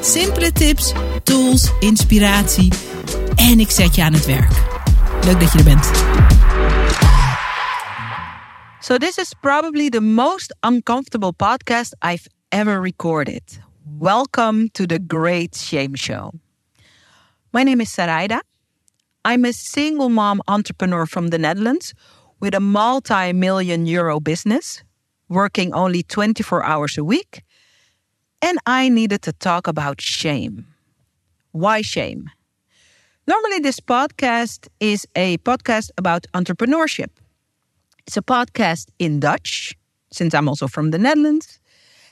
Simpele tips, tools, inspiratie en ik zet je aan het werk. Leuk dat je er bent. So, this is probably the most uncomfortable podcast I've ever recorded. Welcome to the Great Shame Show. My name is Sarayda. I'm a single mom entrepreneur from the Netherlands with a multi million euro business, working only 24 hours a week. And I needed to talk about shame. Why shame? Normally, this podcast is a podcast about entrepreneurship. It's a podcast in Dutch, since I'm also from the Netherlands.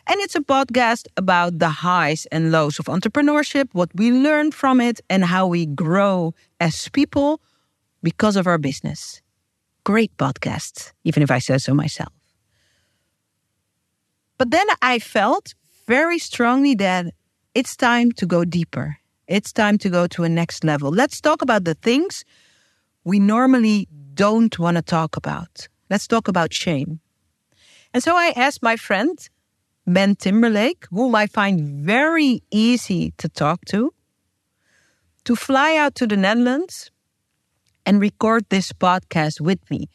And it's a podcast about the highs and lows of entrepreneurship, what we learn from it, and how we grow as people because of our business. Great podcast, even if I say so myself. But then I felt very strongly that it's time to go deeper. It's time to go to a next level. Let's talk about the things we normally don't want to talk about. Let's talk about shame. And so I asked my friend, Ben Timberlake, whom I find very easy to talk to, to fly out to the Netherlands and record this podcast with me.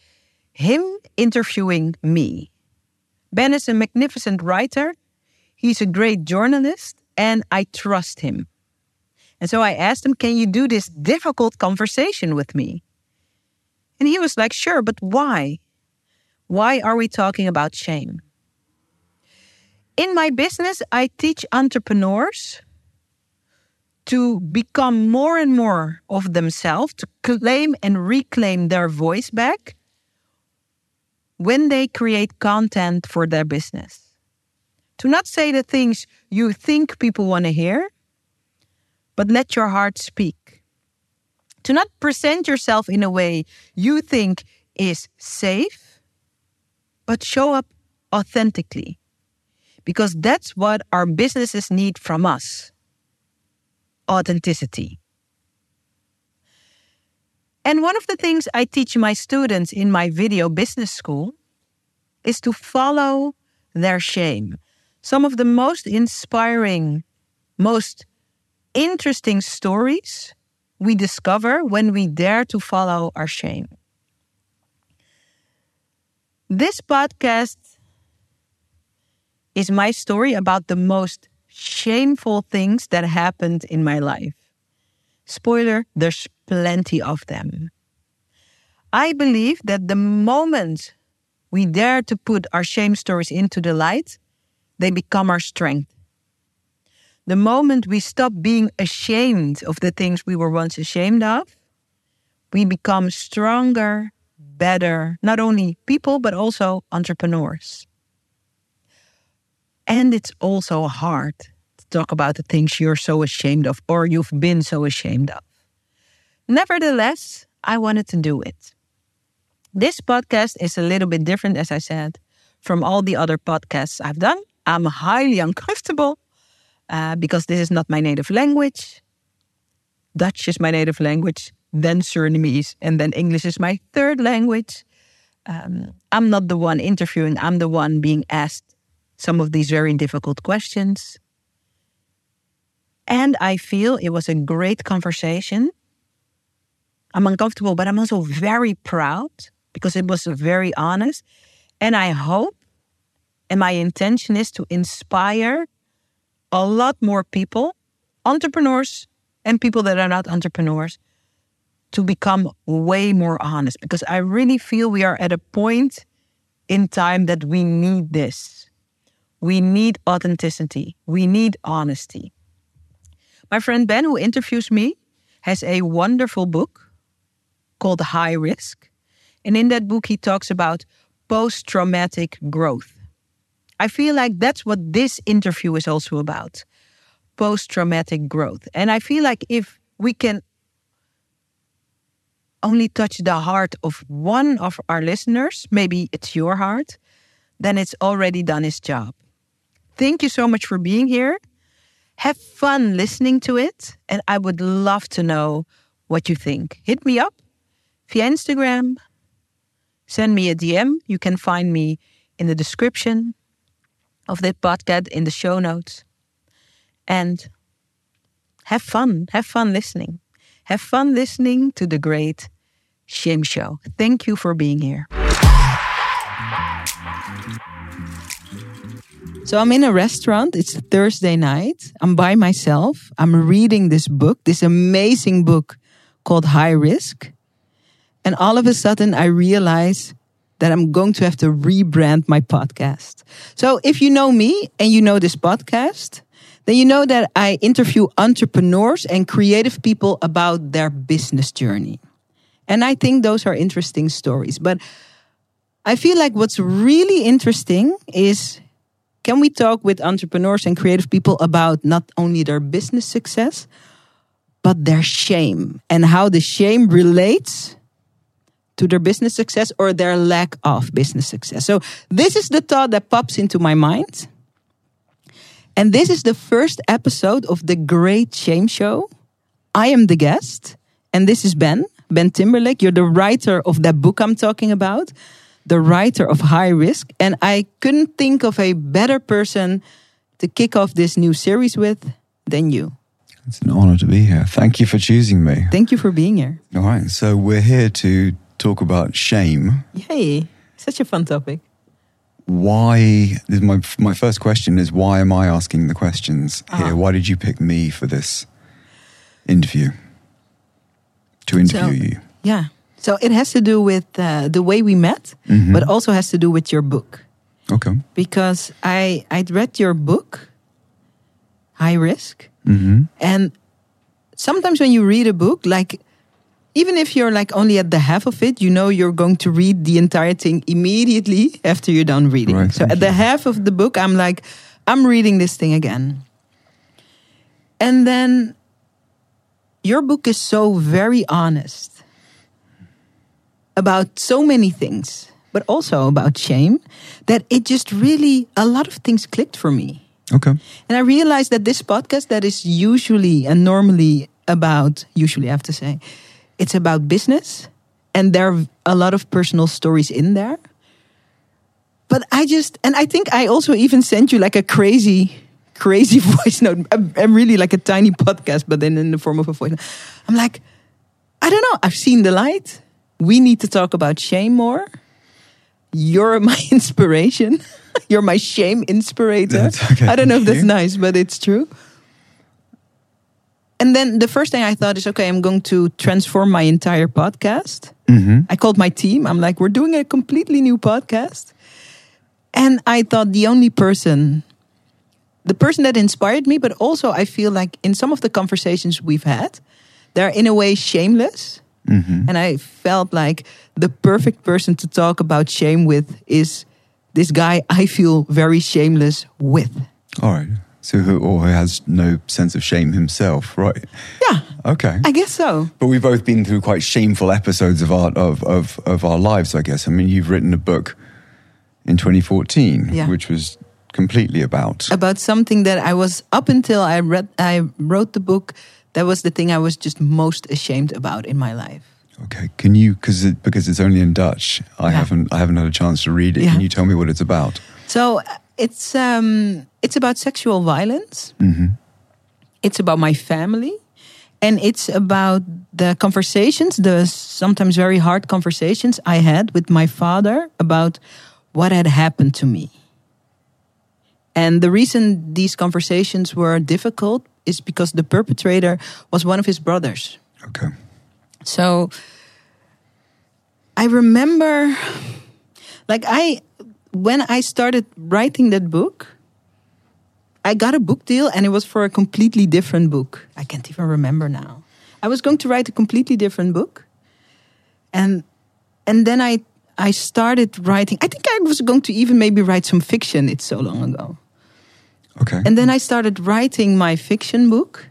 Him interviewing me. Ben is a magnificent writer, he's a great journalist, and I trust him. And so I asked him, Can you do this difficult conversation with me? And he was like, Sure, but why? Why are we talking about shame? In my business, I teach entrepreneurs to become more and more of themselves, to claim and reclaim their voice back when they create content for their business. To not say the things you think people want to hear, but let your heart speak. To not present yourself in a way you think is safe, but show up authentically. Because that's what our businesses need from us authenticity. And one of the things I teach my students in my video business school is to follow their shame. Some of the most inspiring, most interesting stories we discover when we dare to follow our shame. This podcast is my story about the most shameful things that happened in my life. Spoiler, there's plenty of them. I believe that the moment we dare to put our shame stories into the light, they become our strength. The moment we stop being ashamed of the things we were once ashamed of, we become stronger, better, not only people, but also entrepreneurs. And it's also hard to talk about the things you're so ashamed of or you've been so ashamed of. Nevertheless, I wanted to do it. This podcast is a little bit different, as I said, from all the other podcasts I've done. I'm highly uncomfortable uh, because this is not my native language. Dutch is my native language, then Surinamese, and then English is my third language. Um, I'm not the one interviewing, I'm the one being asked some of these very difficult questions. And I feel it was a great conversation. I'm uncomfortable, but I'm also very proud because it was very honest. And I hope, and my intention is to inspire a lot more people, entrepreneurs and people that are not entrepreneurs, to become way more honest because I really feel we are at a point in time that we need this. We need authenticity. We need honesty. My friend Ben, who interviews me, has a wonderful book called High Risk. And in that book, he talks about post traumatic growth. I feel like that's what this interview is also about post traumatic growth. And I feel like if we can only touch the heart of one of our listeners, maybe it's your heart, then it's already done its job. Thank you so much for being here. Have fun listening to it. And I would love to know what you think. Hit me up via Instagram. Send me a DM. You can find me in the description of the podcast in the show notes. And have fun. Have fun listening. Have fun listening to the great Shame Show. Thank you for being here. So I'm in a restaurant. It's Thursday night. I'm by myself. I'm reading this book, this amazing book called High Risk. And all of a sudden, I realize that I'm going to have to rebrand my podcast. So if you know me and you know this podcast, then you know that I interview entrepreneurs and creative people about their business journey. And I think those are interesting stories. But I feel like what's really interesting is can we talk with entrepreneurs and creative people about not only their business success, but their shame and how the shame relates to their business success or their lack of business success. So, this is the thought that pops into my mind. And this is the first episode of the Great Shame Show. I am the guest, and this is Ben, Ben Timberlake. You're the writer of that book I'm talking about, the writer of High Risk. And I couldn't think of a better person to kick off this new series with than you. It's an honor to be here. Thank you for choosing me. Thank you for being here. All right. So, we're here to talk about shame. Yay. Such a fun topic. Why, my, my first question is why am I asking the questions here? Ah. Why did you pick me for this interview? To interview So- you. Yeah. So it has to do with uh, the way we met, Mhm. but also has to do with your book. Okay. Because I I'd read your book, High Risk, hmm and sometimes when you read a book, like even if you're like only at the half of it, you know you're going to read the entire thing immediately after you're done reading. Right, so at the half of the book, I'm like, I'm reading this thing again. And then your book is so very honest about so many things, but also about shame, that it just really, a lot of things clicked for me. Okay. And I realized that this podcast that is usually and normally about, usually I have to say, it's about business and there are a lot of personal stories in there. But I just, and I think I also even sent you like a crazy, crazy voice note. I'm, I'm really like a tiny podcast, but then in the form of a voice note. I'm like, I don't know. I've seen the light. We need to talk about shame more. You're my inspiration. You're my shame inspirator. Okay, I don't know if that's nice, but it's true. And then the first thing I thought is, okay, I'm going to transform my entire podcast. hmm I called my team. I'm like, we're doing a completely new podcast. And I thought the only person, the person that inspired me, but also I feel like in some of the conversations we've had, they're in a way shameless. hmm And I felt like the perfect person to talk about shame with is this guy I feel very shameless with. All right. So, who, or who has no sense of shame himself, right? Yeah, Okay. I guess so. But we've both been through quite shameful episodes of our of, of, of our lives, I guess. I mean, you've written a book in 2014, Yeah. which was completely about. About something that I was up until I read, I wrote the book. That was the thing I was just most ashamed about in my life. Okay, can you because it, because it's only in Dutch, I Yeah. haven't I haven't had a chance to read it. Yeah. Can you tell me what it's about? So it's um, it's about sexual violence. hmm It's about my family, and it's about the conversations, the sometimes very hard conversations I had with my father about what had happened to me. And the reason these conversations were difficult is because the perpetrator was one of his brothers. Okay. So I remember, like, I, when I started writing that book, I got a book deal and it was for a completely different book. I can't even remember now. I was going to write a completely different book. And, and then I, I started writing. I think I was going to even maybe write some fiction. It's so long ago. Okay. And then I started writing my fiction book.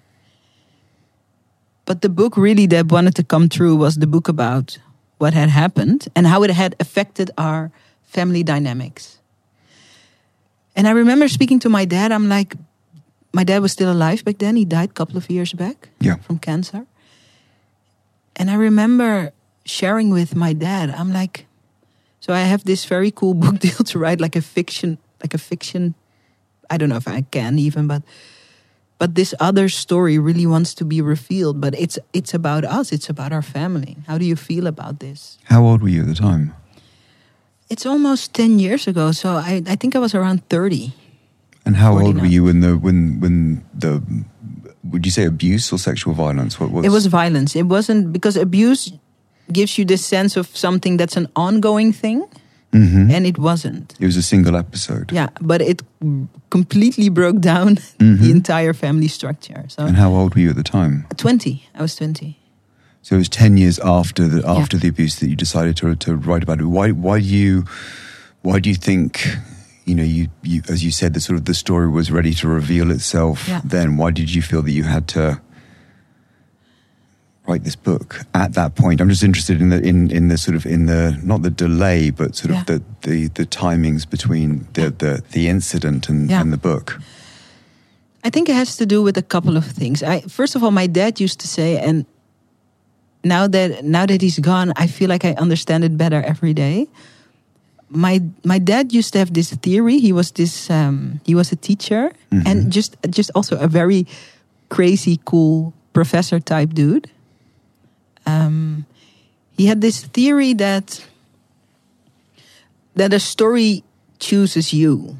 But the book really that wanted to come true was the book about what had happened and how it had affected our family dynamics. And I remember speaking to my dad. I'm like, my dad was still alive back then. He died a couple of years back Yeah. from cancer. And I remember sharing with my dad. I'm like, so I have this very cool book deal to write like a fiction, like a fiction. I don't know if I can even, but but this other story really wants to be revealed. But it's it's about us. It's about our family. How do you feel about this? How old were you at the time? It's almost ten years ago, so I I think I was around thirty. And how old were you when the when when the would you say abuse or sexual violence? What was It was violence. It wasn't because abuse gives you this sense of something that's an ongoing thing, Mhm. and it wasn't. It was a single episode. Yeah, but it completely broke down Mhm. the entire family structure. So And how old were you at the time? twenty, I was twenty. So it was ten years after the Yeah. after the abuse that you decided to to write about it. Why why do you why do you think you know you, you as you said the sort of the story was ready to reveal itself Yeah. then why did you feel that you had to write this book at that point i'm just interested in the in, in the sort of in the not the delay but sort Yeah. of the, the the timings between the the, the incident and, Yeah. and the book I think it has to do with a couple of things. I, first of all, my dad used to say, and now that now that he's gone, I feel like I understand it better every day. My my dad used to have this theory. He was this um, he was a teacher and just just also a very crazy cool professor type dude. Um, he had this theory that that a story chooses you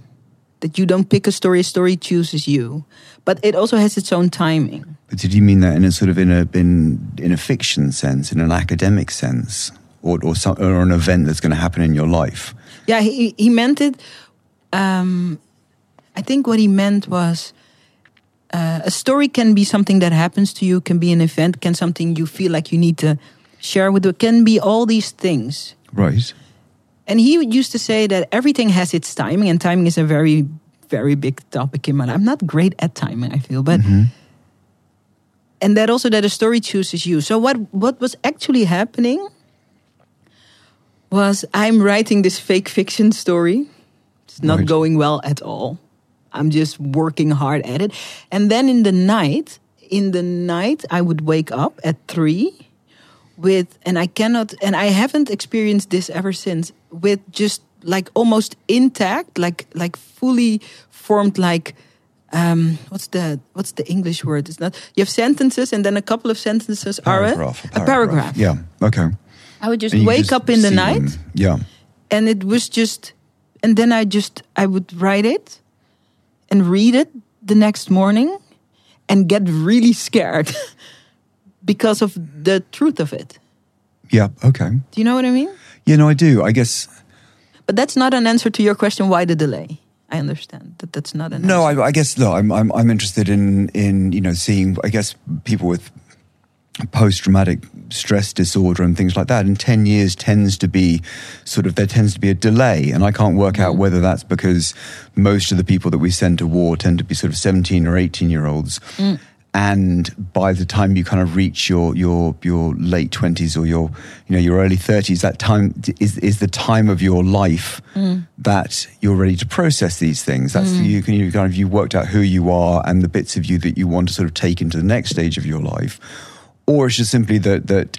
that you don't pick a story a story chooses you but it also has its own timing but did you mean that in a sort of in a in in a fiction sense in an academic sense? Or or, some, or an event that's going to happen in your life? Yeah he, he meant it um, i think what he meant was uh, a story can be something that happens to you can be an event can something you feel like you need to share with it can be all these things. Right. And he used to say that everything has its timing and timing is a very very big topic in my life. I'm not great at timing i feel but and that also that a story chooses you. So what what was actually happening was i'm writing this fake fiction story. It's not Right. going well at all. I'm just working hard at it. And then in the night in the night i would wake up at 3 with and I cannot and I haven't experienced this ever since with just like almost intact like like fully formed like um what's the what's the English word? It's not you have sentences and then a couple of sentences are a, paragraph, a paragraph. yeah okay. I would just wake just up in the night? them. yeah. And it was just and then I just I would write it and read it the next morning and get really scared because of the truth of it. Yeah okay. Do you know what I mean? Yeah no i do. I guess But that's not an answer to your question. Why the delay? I understand that that's not an No. I, I guess no. I'm I'm I'm interested in in you know seeing I guess people with post traumatic stress disorder and things like that. And ten years tends to be sort of there tends to be a delay, and I can't work out mm-hmm. whether that's because most of the people that we send to war tend to be sort of seventeen or eighteen year olds. Mm. And by the time you kind of reach your your your late twenties or your you know your early thirties, that time is is the time of your life mm. that you're ready to process these things. That's mm. you can you kind of you worked out who you are and the bits of you that you want to sort of take into the next stage of your life, or it's just simply that that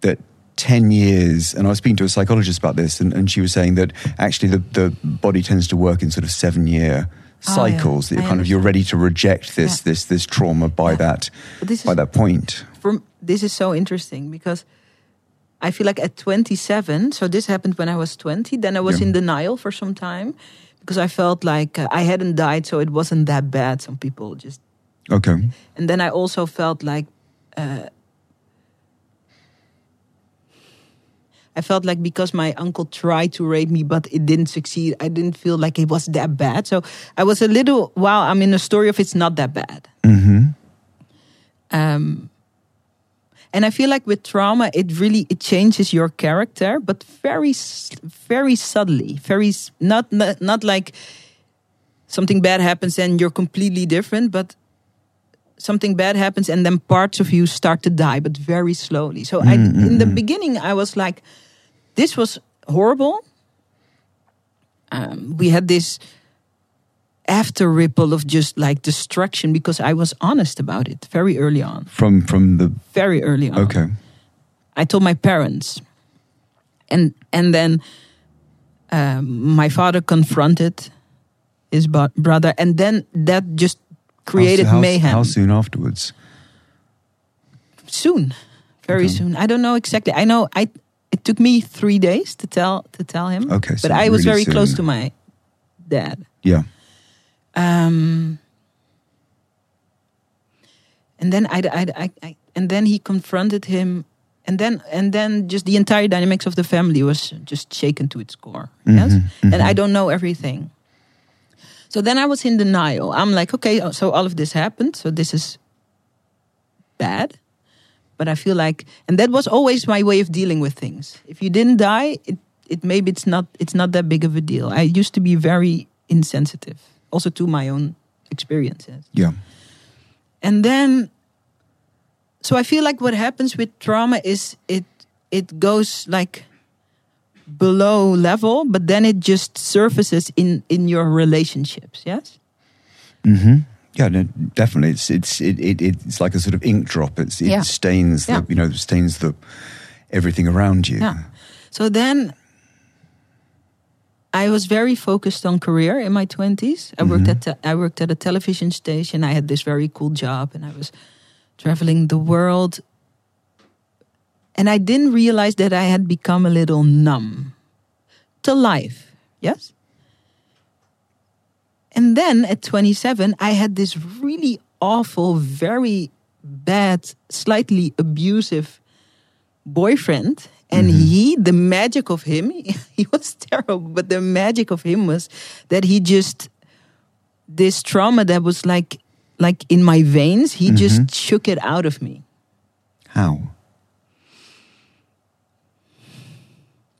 that 10 years and i was speaking to a psychologist about this and, and she was saying that actually the, the body tends to work in sort of seven year Oh, yeah. cycles that you're I kind of you're ready to reject this Yeah. this this trauma by Yeah. that this by that point From this is so interesting because I feel like at 27, so this happened when I was 20. Then I was in denial for some time because I felt like uh, I hadn't died, so it wasn't that bad. Some people just, okay and then I also felt like. Uh, I felt like because my uncle tried to rape me, but it didn't succeed, I didn't feel like it was that bad. So I was a little, wow, I'm in a story of it's not that bad. mm-hmm. um, and I feel like with trauma, it really it changes your character, but very, very subtly, very not not, not like something bad happens and you're completely different, but something bad happens and then parts of you start to die, but very slowly. So I, in the beginning, I was like, this was horrible. Um, we had this after ripple of just like destruction because I was honest about it very early on. From from the Very early on. okay. I told my parents, and and then um, my father confronted his brother, and then that just created how, how, mayhem. How soon afterwards? Soon, very Okay. soon. I don't know exactly. I know I. It took me three days to tell to tell him. Okay, so but I was really very close to my dad. Yeah. Um, and then I, I, I, I, and then he confronted him, and then and then just the entire dynamics of the family was just shaken to its core. Yes, Mhm, and I don't know everything. So then I was in denial. I'm like, okay, so all of this happened. So this is bad, but I feel like, and that was always my way of dealing with things. If you didn't die, it, it maybe it's not it's not that big of a deal. I used to be very insensitive, also to my own experiences. Yeah. And then, so I feel like what happens with trauma is it it goes like below level, but then it just surfaces in in your relationships. Yes. hmm Yeah, no, definitely. It's it's it, it it's like a sort of ink drop. It's it Yeah. stains the Yeah. you know stains the everything around you. Yeah. So then I was very focused on career in my 20s. I worked mm-hmm. at te- I worked at a television station. I had this very cool job and I was traveling the world. And I didn't realize that I had become a little numb to life. Yes? And then at 27, I had this really awful, very bad, slightly abusive boyfriend. And he the magic of him he was terrible but the magic of him was that he just this trauma that was like like in my veins he just shook it out of me. How?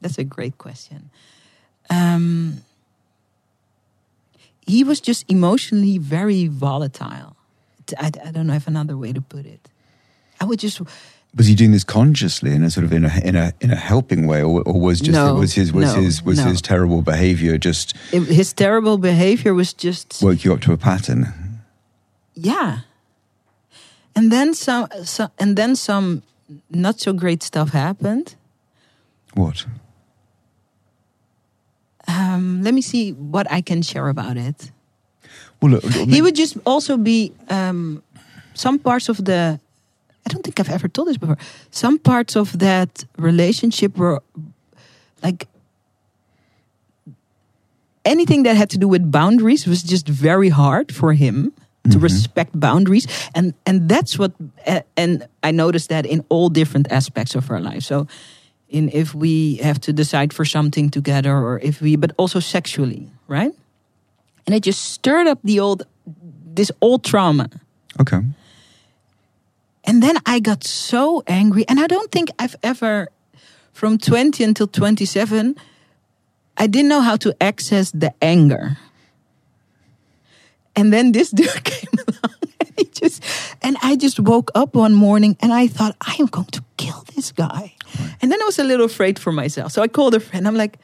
that's a great question. Um he was just emotionally very volatile I, I don't know if another way to put it i would just Was he doing this consciously in a sort of in a in a in a helping way, or, or was just No, was his was no, his was no. his terrible behavior just it, his terrible behavior was just woke you up to a pattern? yeah and then some, some and then some not so great stuff happened What? Um, let me see what i can share about it. Well, he would just also be um, some parts of the i don't think i've ever told this before. Some parts of that relationship were like anything that had to do with boundaries was just very hard for him to respect boundaries. And and that's what and i noticed that in all different aspects of our life so in if we have to decide for something together or if we but also sexually right and it just stirred up the old this old trauma okay. and then I got so angry. And I don't think I've ever, from 20 until 27, I didn't know how to access the anger. And then this dude came along and he just, and I just woke up one morning and I thought, I am going to kill this guy. And then I was a little afraid for myself. So I called a friend. I'm like,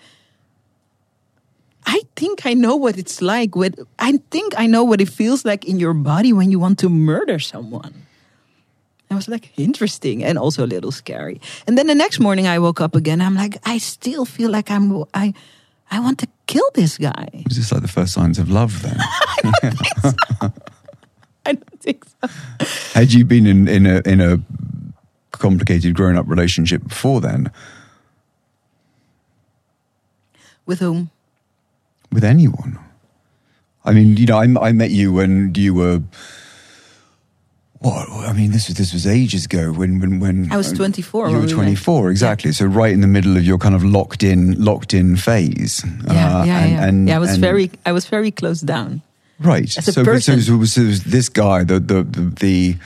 I think I know what it's like. With, I think I know what it feels like in your body when you want to murder someone. I was like, interesting and also a little scary. And then the next morning I woke up again. I'm like, I still feel like I'm, I, I want to kill this guy. Was this like the first signs of love then? I don't think so. Had you been in, in a in a complicated grown up relationship before then With whom? with anyone? I mean, you know, I, I met you when you were. What I mean, this was this was ages ago. When when when I was 24 You were twenty four, exactly. So right in the middle of your kind of locked in locked in phase. Yeah, Uh, yeah, and- yeah. and- yeah, I was and- very, I was very close down. right. as a so, so, so, so this guy, the the the, the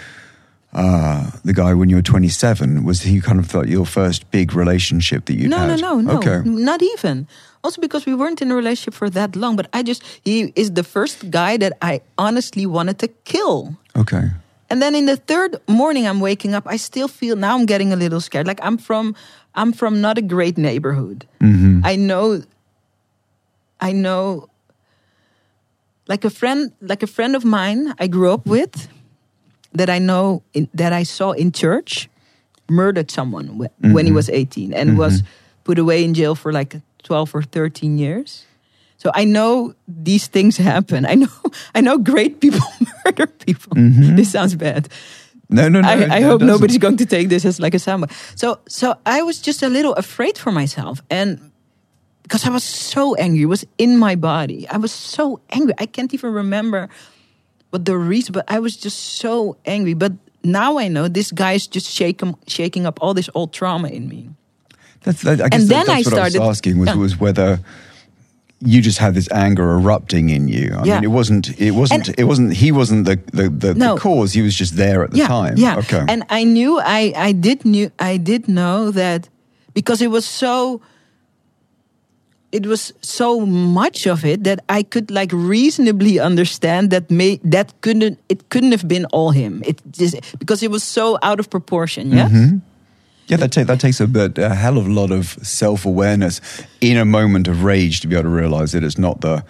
uh, the guy when you were 27? Was he kind of like your first big relationship that you no, had? no, no, no, Okay. not even. Also because we weren't in a relationship for that long, but I just he is the first guy that I honestly wanted to kill. Okay. And then in the third morning I'm waking up, I still feel now I'm getting a little scared. Like I'm from I'm from not a great neighborhood. I know I know like a friend like a friend of mine I grew up with that I know in, that I saw in church murdered someone wh- mm-hmm. when he was 18 and was mm-hmm. put away in jail for like 12 or 13 years. So I know these things happen. I know I know great people murder people. Mm-hmm. This sounds bad. No, no, no. I, I hope doesn't. nobody's going to take this as like a soundbite. So, so I was just a little afraid for myself, and because I was so angry, it was in my body. I was so angry. I can't even remember what the reason, but I was just so angry. But now I know this guy is just shaking, shaking up all this old trauma in me. That's, that, I guess And that- then I that's what I started- was asking was, Yeah. was whether you just had this anger erupting in you. I Yeah. mean, it wasn't. It wasn't. And- it wasn't. He wasn't the the, the, No. the cause. He was just there at the yeah, time. Yeah. Okay. And I knew I I did knew I did know that because it was so it was so much of it that I could like reasonably understand that may that couldn't it couldn't have been all him. It just because it was so out of proportion. Yes. Mm-hmm. yeah, that take, that takes a, bit, a hell of a lot of self awareness in a moment of rage to be able to realize that it's not the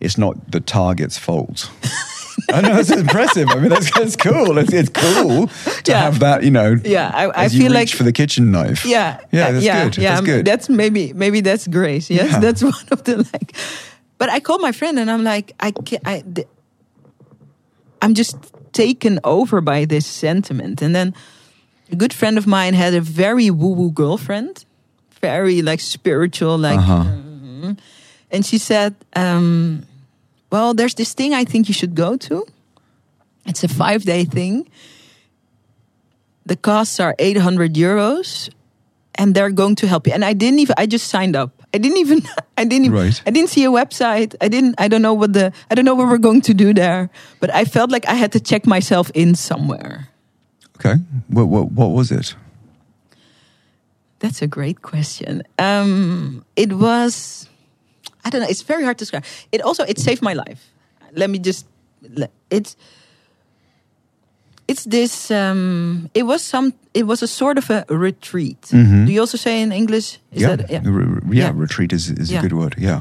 it's not the target's fault. I know it's impressive. I mean, that's, that's cool. It's, it's cool to Yeah. have that. You know. Yeah, I- I feel like- for the kitchen knife. Yeah, Yeah, that's yeah, good. Yeah, That's good. That's maybe maybe that's grace. Yes, Yeah. that's one of the like. But I called my friend and I'm like, I can't. I, th- I'm just taken over by this sentiment. And then a good friend of mine had a very woo woo girlfriend, very like spiritual, like. Uh-huh. mhm. And she said, um, "Well, there's this thing I think you should go to. It's a five day thing." the costs are 800 euros and they're going to help you and i didn't even i just signed up i didn't even i didn't even, Right. i didn't see a website i didn't i don't know what the i don't know what we're going to do there but i felt like i had to check myself in somewhere Okay. What what what was it? that's a great question um it was i don't know it's very hard to describe it also it saved my life let me just it's it's this um it was some it was a sort of a retreat do you also say in english is yeah. that Re- re- yeah. Yeah. Retreat is is Yeah. a good word. Yeah.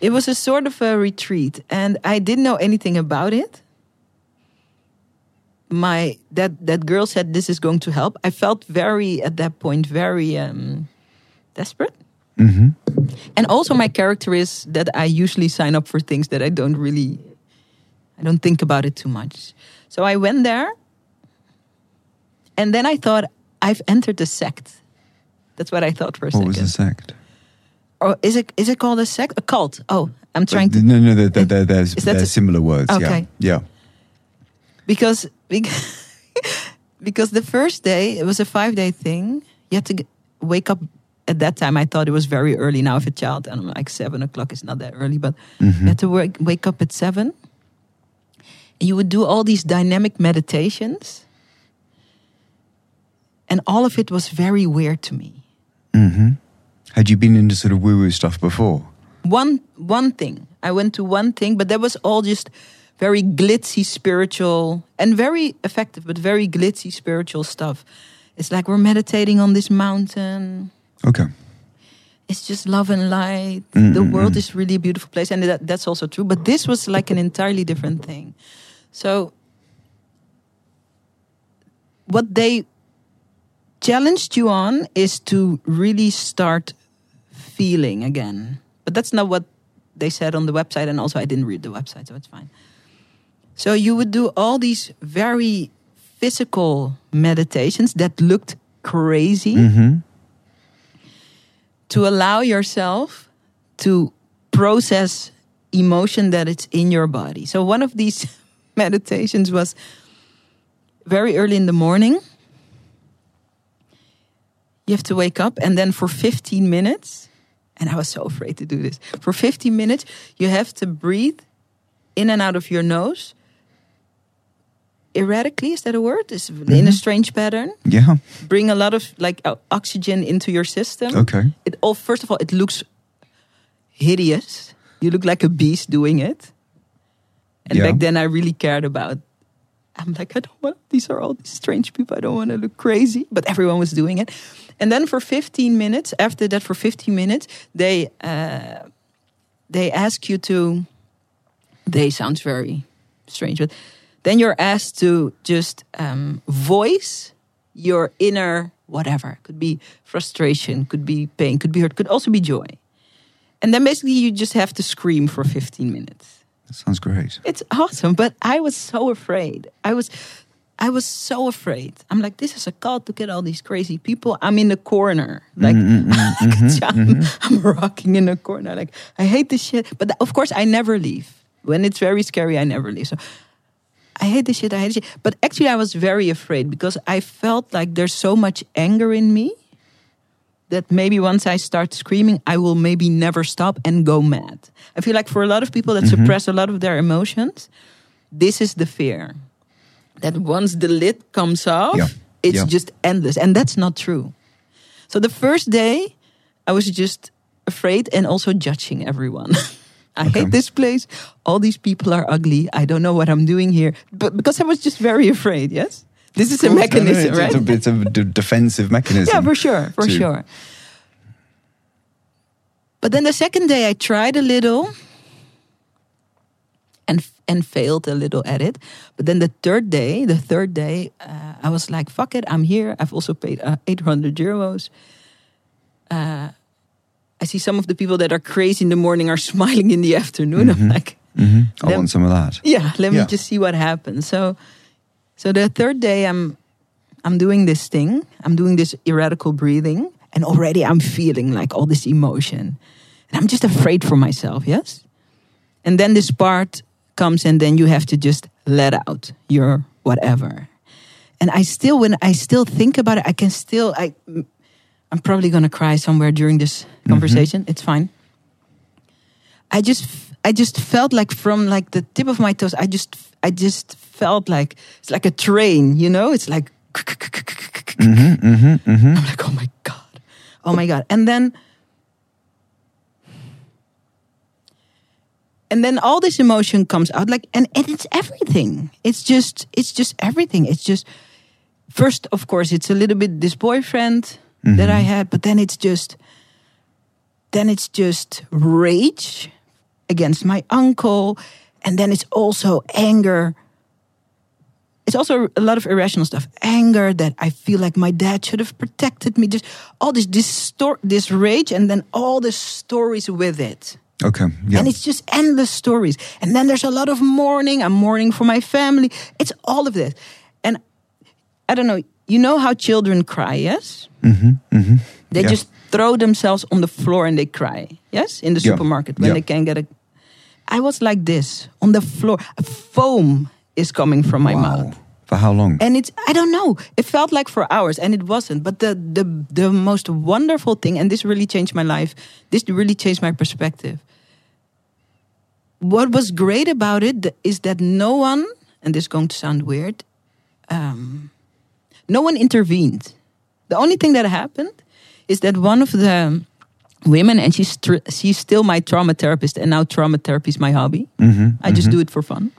it was a sort of a retreat and i didn't know anything about it my that that girl said this is going to help i felt very at that point very um desperate Mm-hmm. and also my character is that i usually sign up for things that i don't really i don't think about it too much so i went there and then i thought i've entered a sect that's what i thought for a What was second the sect? or is it is it called a sect a cult oh i'm trying to No, no, they're, they're, they're, there's, that they're a- similar words. Okay. Yeah. Yeah. because because, because the first day it was a five day thing you had to wake up at that time i thought it was very early now if a child and i'm like seven o'clock is not that early but you had to work, wake up at seven and you would do all these dynamic meditations and all of it was very weird to me Mm-hmm. Had you been into sort of woo woo stuff before? one one thing. I went to one thing, but that was all just very glitzy spiritual and very effective, but very glitzy spiritual stuff. It's like we're meditating on this mountain. Okay. It's just love and light. Mm, the mm, world mm. is really a beautiful place, and that, that's also true. But this was like an entirely different thing. So, what they challenged you on is to really start feeling again. But that's not what they said on the website, and also I didn't read the website, so it's fine. So you would do all these very physical meditations that looked crazy Mm-hmm. To allow yourself to process emotion that it's in your body. So one of these meditations was very early in the morning. You have to wake up and then for 15 minutes, and I was so afraid to do this. For 15 minutes, you have to breathe in and out of your nose erratically. Is that a word? Is in a strange pattern. Yeah. Bring a lot of like oxygen into your system. Okay. It all first of all, it looks hideous. You look like a beast doing it. And Yeah. back then, I really cared about. I'm like, I don't want. These are all these strange people. I don't want to look crazy, but everyone was doing it. And then for 15 minutes, after that, for 15 minutes, they uh, they ask you to. They sounds very strange, but then you're asked to just um, voice your inner whatever. Could be frustration, could be pain, could be hurt, could also be joy. And then basically you just have to scream for 15 minutes. That sounds great. It's awesome, but I was so afraid. I was I was so afraid. I'm like, this is a cult to get all these crazy people. I'm in the corner. Mm, mm, mm, mm-hmm, like, I'm, mm-hmm. I'm rocking in the corner. Like, I hate this shit. But of course, I never leave. When it's very scary, I never leave. So I hate this shit. I hate this shit. But actually, I was very afraid because I felt like there's so much anger in me that maybe once I start screaming, I will maybe never stop and go mad. I feel like for a lot of people that mm-hmm. suppress a lot of their emotions, this is the fear that once the lid comes off, Yeah. it's Yeah. just endless. And that's not true. So the first day, I was just afraid and also judging everyone. I hate this place. All these people are ugly. I don't know what I'm doing here. But because I was just very afraid, yes? This is a course, no, no, mechanism, it's, right? It's a, it's a defensive mechanism. Yeah, for sure, for to- sure. But then the second day, I tried a little and and failed a little at it. But then the third day, the third day, uh, I was like, "Fuck it, I'm here." I've also paid uh, 800 euros. Uh, I see some of the people that are crazy in the morning are smiling in the afternoon. I'm like, Mhm. I want some of that. yeah let me just see what happens. So so the third day i'm i'm doing this thing. I'm doing this erratical breathing and already i'm feeling like all this emotion. And i'm just afraid for myself yes? And then this part comes and then you have to just let out your whatever. And i still when i still think about it i can still i i'm probably going to cry somewhere during this mm-hmm. conversation. It's fine. I just I just felt like from like the tip of my toes I just I just felt like it's like a train you know? It's like mm-hmm, mm-hmm, I'm like oh my god. Oh my god. And then and then all this emotion comes out like and, and it's everything. It's just it's just everything. It's just first of course it's a little bit this boyfriend that I mm-hmm. had but then it's just then it's just rage against my uncle and then it's also anger it's also a lot of irrational stuff anger that i feel like my dad should have protected me just all this this, stor- this rage and then all the stories with it Okay. Yeah. and it's just endless stories. And then there's a lot of mourning. I'm mourning for my family. It's all of this. And I don't know, you know how children cry, yes? Mm-hmm, mm-hmm. They Yeah. just throw themselves on the floor and they cry, yes? In the supermarket when Yeah. they can't get a. I was like this on the floor. Foam is coming from my wow. mouth For how long? and it's i don't know it felt like for hours and it wasn't but the the the most wonderful thing and this really changed my life this really changed my perspective what was great about it is that no one and this is going to sound weird um, no one intervened the only thing that happened is that one of the women and she's tr- she's still my trauma therapist and now trauma therapy is my hobby mm-hmm, i just mm-hmm. do it for fun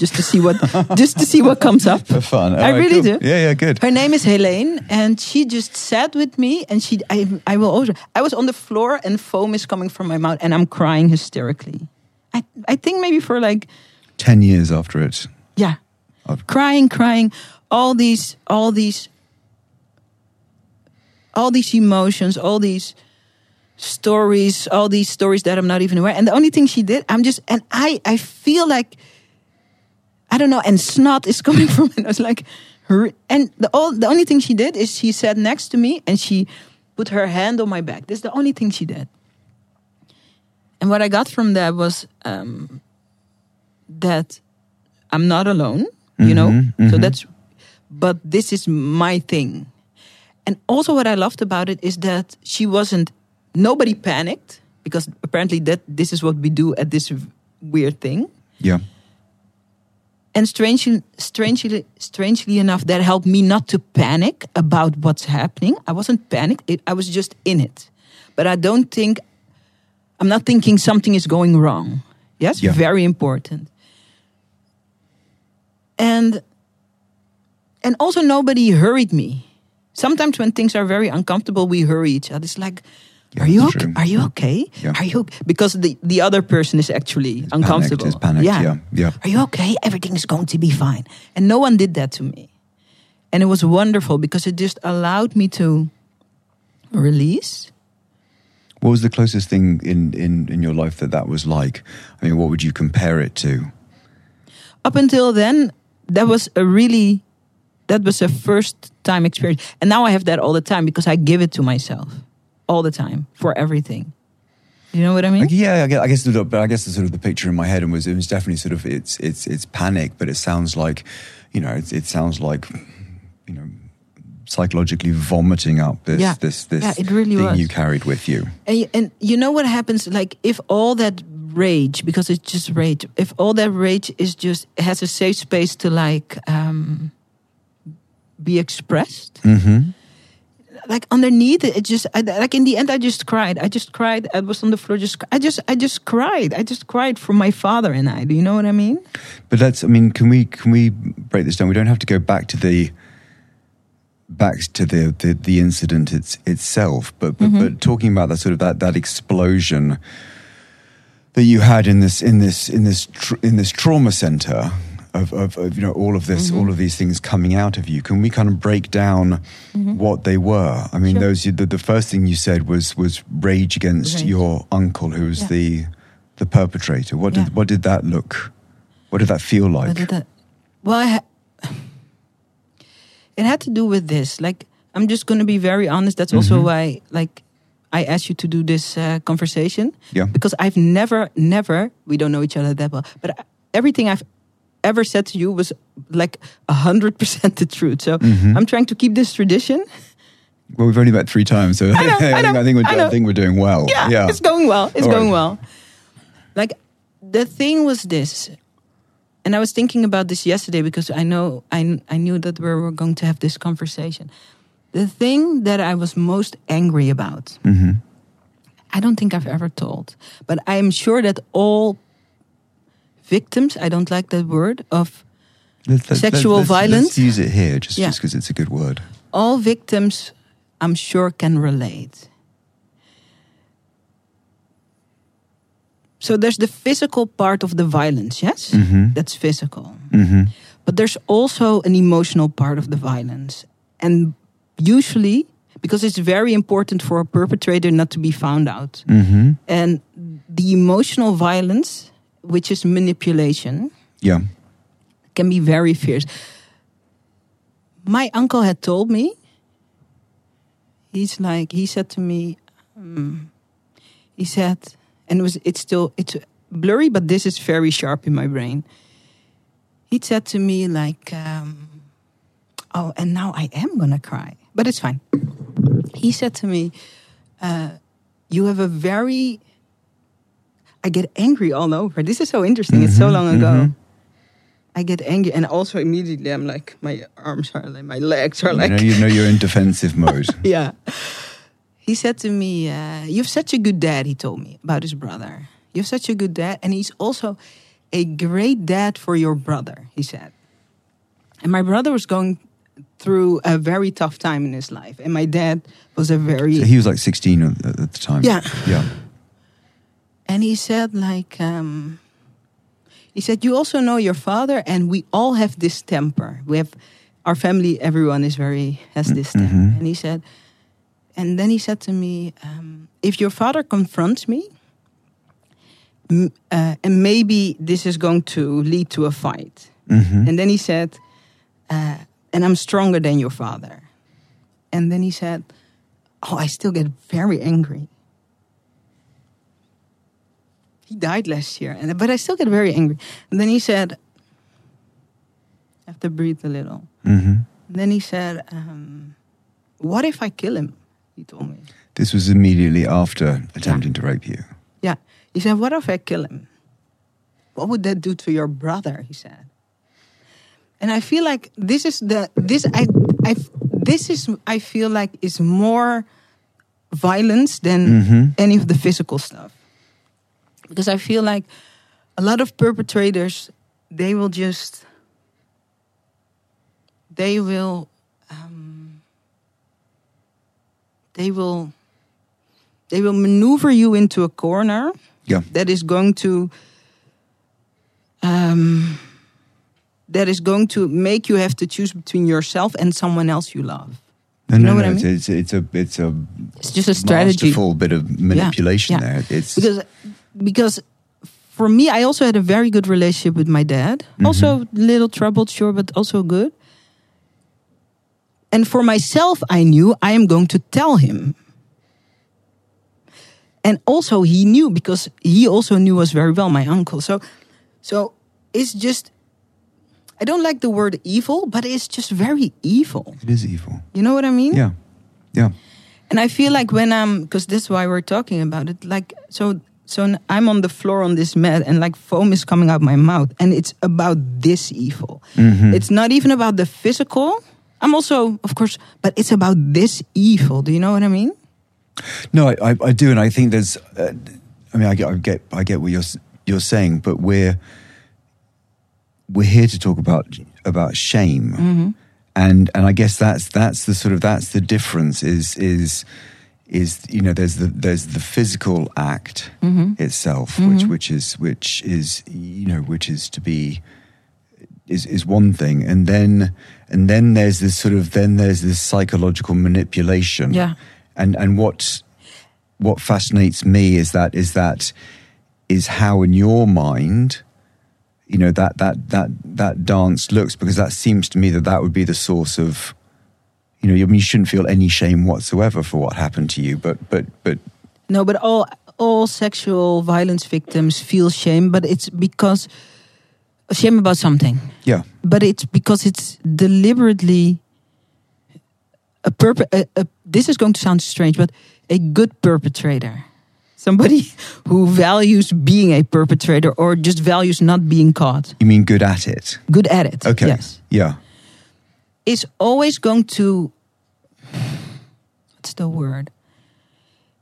just to see what just to see what comes up For fun. I Alright, really cool. do. Yeah, yeah, good. her name is Helene, and she just sat with me, and she, I, I will also, I was on the floor, and foam is coming from my mouth, and I'm crying hysterically. I, I think maybe for like, Ten years after it. yeah, crying, crying, all these, all these, all these emotions, all these stories, all these stories that I'm not even aware. And the only thing she did, I'm just, and I, I feel like, I don't know, and snot is coming from it. I was like, her, and the all, the only thing she did is she sat next to me and she put her hand on my back. This is the only thing she did. And what I got from that was um, that I'm not alone, you know. So that's, but this is my thing. And also, what I loved about it is that she wasn't. Nobody panicked because apparently that this is what we do at this weird thing. Yeah. and strangely, strangely, strangely enough, that helped me not to panic about what's happening. I wasn't panicked; it, I was just in it. But I don't think I'm not thinking something is going wrong. Yes, Yeah. very important. And and also nobody hurried me. Sometimes when things are very uncomfortable, we hurry each other. It's like, Yeah, are you okay? true. Are you okay? Yeah. Are you because the the other person is actually uncomfortable. Panicked, is panicked. Yeah. yeah. Are you okay? Everything is going to be fine. And no one did that to me. And it was wonderful because it just allowed me to release. What was the closest thing in, in, in your life that that was like? I mean, what would you compare it to? Up until then, that was a really that was a first time experience. And now I have that all the time because I give it to myself all the time for everything. You know what I mean? Like, yeah, I guess, I guess, the, but I guess the sort of the picture in my head and was it was definitely sort of it's it's it's panic, but it sounds like, you know, it, it sounds like, you know, psychologically vomiting up this Yeah. this this Yeah, it really thing was. you carried with you. And, and you know what happens? Like if all that rage, because it's just rage, if all that rage is just has a safe space to like um, be expressed, Mm-hmm. like underneath it, it just I, like in the end, I just cried. I just cried. I was on the floor. Just I just I just cried. I just cried for my father and I. Do you know what I mean? But let's. I mean, can we can we break this down? We don't have to go back to the back to the the, the incident it's, itself, but but, but talking about that sort of that that explosion that you had in this in this in this tr- in this trauma center. Of, of, of you know all of this all of these things coming out of you can we kind of break down what they were i mean Sure. those the, the first thing you said was was rage against Rage. your uncle who was Yeah. the the perpetrator what did Yeah. what did that look what did that feel like did that? Well, I ha- it had to do with this. Like, I'm just going to be very honest. That's also Mhm. why, like, I asked you to do this uh, conversation Yeah. because I've never, never. We don't know each other that well, but I- everything I've ever said to you was like a hundred percent the truth. So Mhm. I'm trying to keep this tradition. Well, we've only met three times, so know, I think, know, I think we're I I, think we're doing well. Yeah, yeah. it's going well. It's All going right. well. Like the thing was this, and I was thinking about this yesterday because I know I I knew that we were going to have this conversation. The thing that I was most angry about, Mhm. I don't think I've ever told, but I am sure that all victims, I don't like that word, of Let's- let's- Sexual let's- let's violence? use it here, just Yeah. just because it's a good word. all victims, I'm sure can relate. So there's the physical part of the violence, yes? Mhm. That's physical. hmm But there's also an emotional part of the violence. And usually, because it's very important for a perpetrator not to be found out. hmm And the emotional violence, which is manipulation, Yeah. can be very fierce. My uncle had told me, he's like, he said to me, um, he said, and it was, it's still, it's blurry, but this is very sharp in my brain. He said to me, like, um, oh, and now I am gonna cry, but it's fine. He said to me, uh, you have a very, I get angry all over. This is so interesting. It's so Mhm, long ago. mhm. I get angry, and also immediately I'm like, my arms are like, my legs are You like, know, you know you're in defensive mode. yeah. He said to me, uh, "You have such a good dad." He told me about his brother. You have such a good dad, and he's also a great dad for your brother. He said, and my brother was going through a very tough time in his life, and my dad was a very So he was like 16 at, at the time. Yeah. Yeah. And he said, like, um, he said, you also know your father, and we all have this temper. We have our family. Everyone is very has this temper. Mhm. And he said, and then he said to me, um, if your father confronts me, m- uh, and maybe this is going to lead to a fight. hmm And then he said, uh, and I'm stronger than your father. And then he said, oh, I still get very angry. He died last year, and but I still get very angry. And then he said, I have to breathe a little. hmm then he said, um, what if I kill him? He told me. This was immediately after attempting to rape you. Yeah. He said, what if I kill him? What would that do to your brother? He said. and I feel like this is the this I I this is I feel like is more violence than any of the physical stuff because I feel like a lot of perpetrators they will just they will um, they will they will maneuver you into a corner Yeah. that is going to um, that is going to make you have to choose between yourself and someone else you love. No, You no, know what no. I it's, mean? it's, it's a it's a It's just a strategy. masterful bit of manipulation Yeah, yeah. there. It's because because for me, I also had a very good relationship with my dad. Mm-hmm. Also a little troubled, sure, but also good. And for myself, I knew I am going to tell him. And also he knew because he also knew us very well, my uncle. So so it's just I don't like the word evil, but it's just very evil. it is evil. You know what I mean? Yeah, yeah. And I feel like when I'm, because this is why we're talking about it. Like so, so I'm on the floor on this mat, and like foam is coming out my mouth, and it's about this evil. It's not even about the physical. I'm also, of course, but it's about this evil. Do you know what I mean? No, I, I, I do, and I think there's. Uh, I mean, I get, I get, I get what you're you're saying, but we're we're here to talk about about shame, Mm-hmm. and and I guess that's that's the sort of that's the difference is is is you know there's the there's the physical act Mm-hmm. itself, which which is which is you know which is to be is is one thing, and then and then there's this sort of then there's this psychological manipulation, Yeah. and and what what fascinates me is that is that is how in your mind you know that that that that dance looks because that seems to me that that would be the source of you know I mean you shouldn't feel any shame whatsoever for what happened to you but but but No, but all all sexual violence victims feel shame, but it's because shame about something. yeah. But it's because it's deliberately a a, this is going to sound strange, but a good perpetrator, somebody who values being a perpetrator or just values not being caught, you mean good at it? Good at it. okay. Yes, yeah is always going to. What's the word?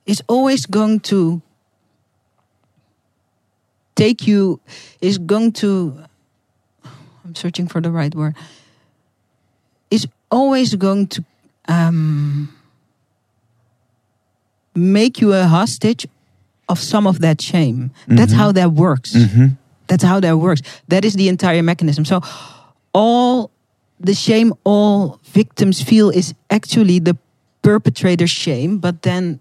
Is always going to take you. Is going to. I'm searching for the right word. Is always going to um, make you a hostage of some of that shame. That's how that works. That's how that works. That is the entire mechanism. So, all the shame all victims feel is actually the perpetrator's shame, but then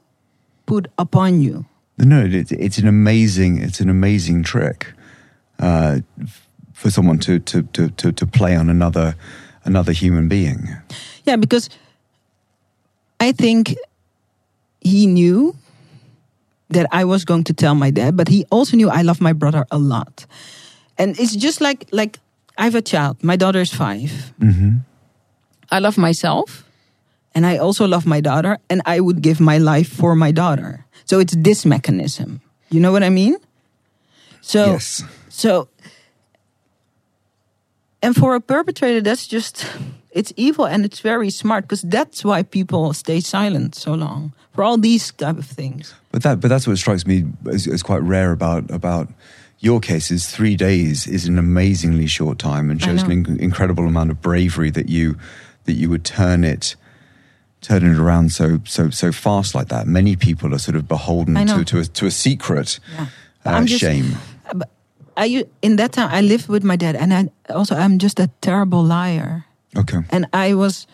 put upon you. No, it, it's an amazing, it's an amazing trick uh, for someone to, to, to, to, to play on another another human being. Yeah, because I think he knew that I was going to tell my dad, but he also knew I love my brother a lot. And it's just like like I have a child. My daughter is 5 mm-hmm. I love myself, and I also love my daughter, and I would give my life for my daughter. So it's this mechanism. You know what I mean? So Yes. so and for a perpetrator that's just it's evil and it's very smart because that's why people stay silent so long for all these type of things But that, but that's what strikes me as, as quite rare about about your case. Is three days is an amazingly short time and shows an in- incredible amount of bravery that you that you would turn it turn it around so so so fast like that. Many people are sort of beholden to to a, to a secret Yeah. uh, I'm just- shame. but I u- in that time I lived with my dad and I also I'm just a terrible liar Okay. and I was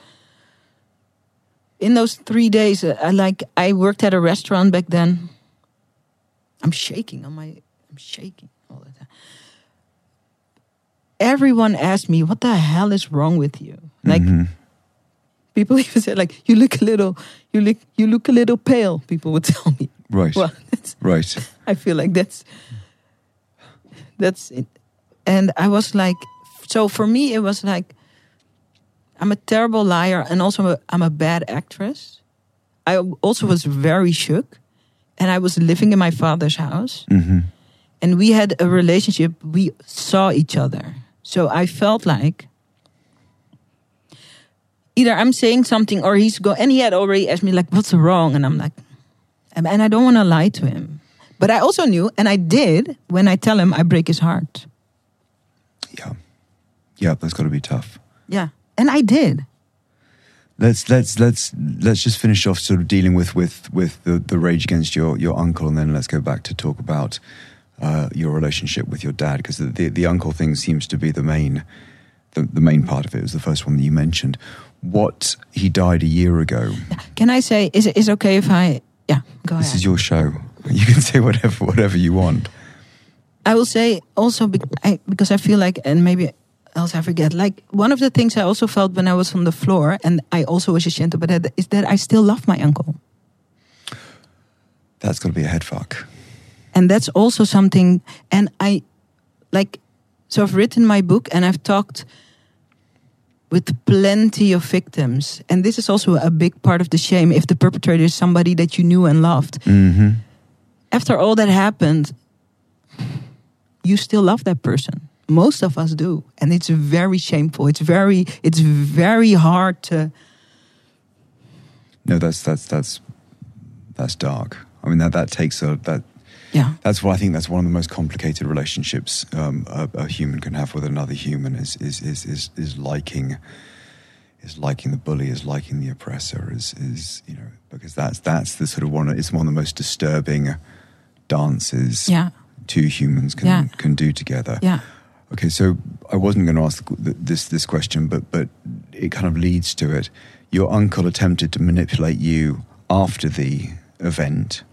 in those three days. uh, I like I worked at a restaurant back then. I'm shaking on my. I'm shaking all the time. Everyone asked me, "What the hell is wrong with you?" Like people even said, "Like you look a little, you look, you look a little pale." People would tell me. Right. Well, Right. I feel like that's that's it. And I was like, so for me, it was like, I'm a terrible liar, and also I'm a bad actress. I also was very shook, and I was living in my father's house, hmm and we had a relationship. We saw each other, so I felt like either I'm saying something or he's go and he had already asked me like, "What's wrong?" And I'm like, and I don't want to lie to him, but I also knew, and I did when I tell him I break his heart. Yeah. Yeah, that's got to be tough. Yeah, and I did. Let's let's let's let's just finish off sort of dealing with with with the, the rage against your your uncle, and then let's go back to talk about uh, your relationship with your dad because the, the the uncle thing seems to be the main the, the main part of it. It was the first one that you mentioned. What he died a year ago. Can I say is it is okay if I yeah go This ahead. This is your show. You can say whatever whatever you want. I will say also because I feel like, and maybe else I forget, like one of the things I also felt when I was on the floor, and I also was ashamed about is that I still love my uncle. That's to be a head fuck. And that's also something, and I like, so I've written my book and I've talked with plenty of victims. And this is also a big part of the shame if the perpetrator is somebody that you knew and loved. hmm after all that happened, you still love that person. Most of us do, and it's very shameful. It's very, it's very hard to. No, that's that's that's that's dark. I mean that that takes a that Yeah, that's what I think that's one of the most complicated relationships um, a, a human can have with another human is is is is, is liking is liking the bully, is liking the oppressor, is is you know because that's that's the sort of one it's one of the most disturbing dances yeah, two humans can Yeah. can do together. yeah. Okay, so I wasn't going to ask this this question, but but it kind of leads to it. Your uncle attempted to manipulate you after the event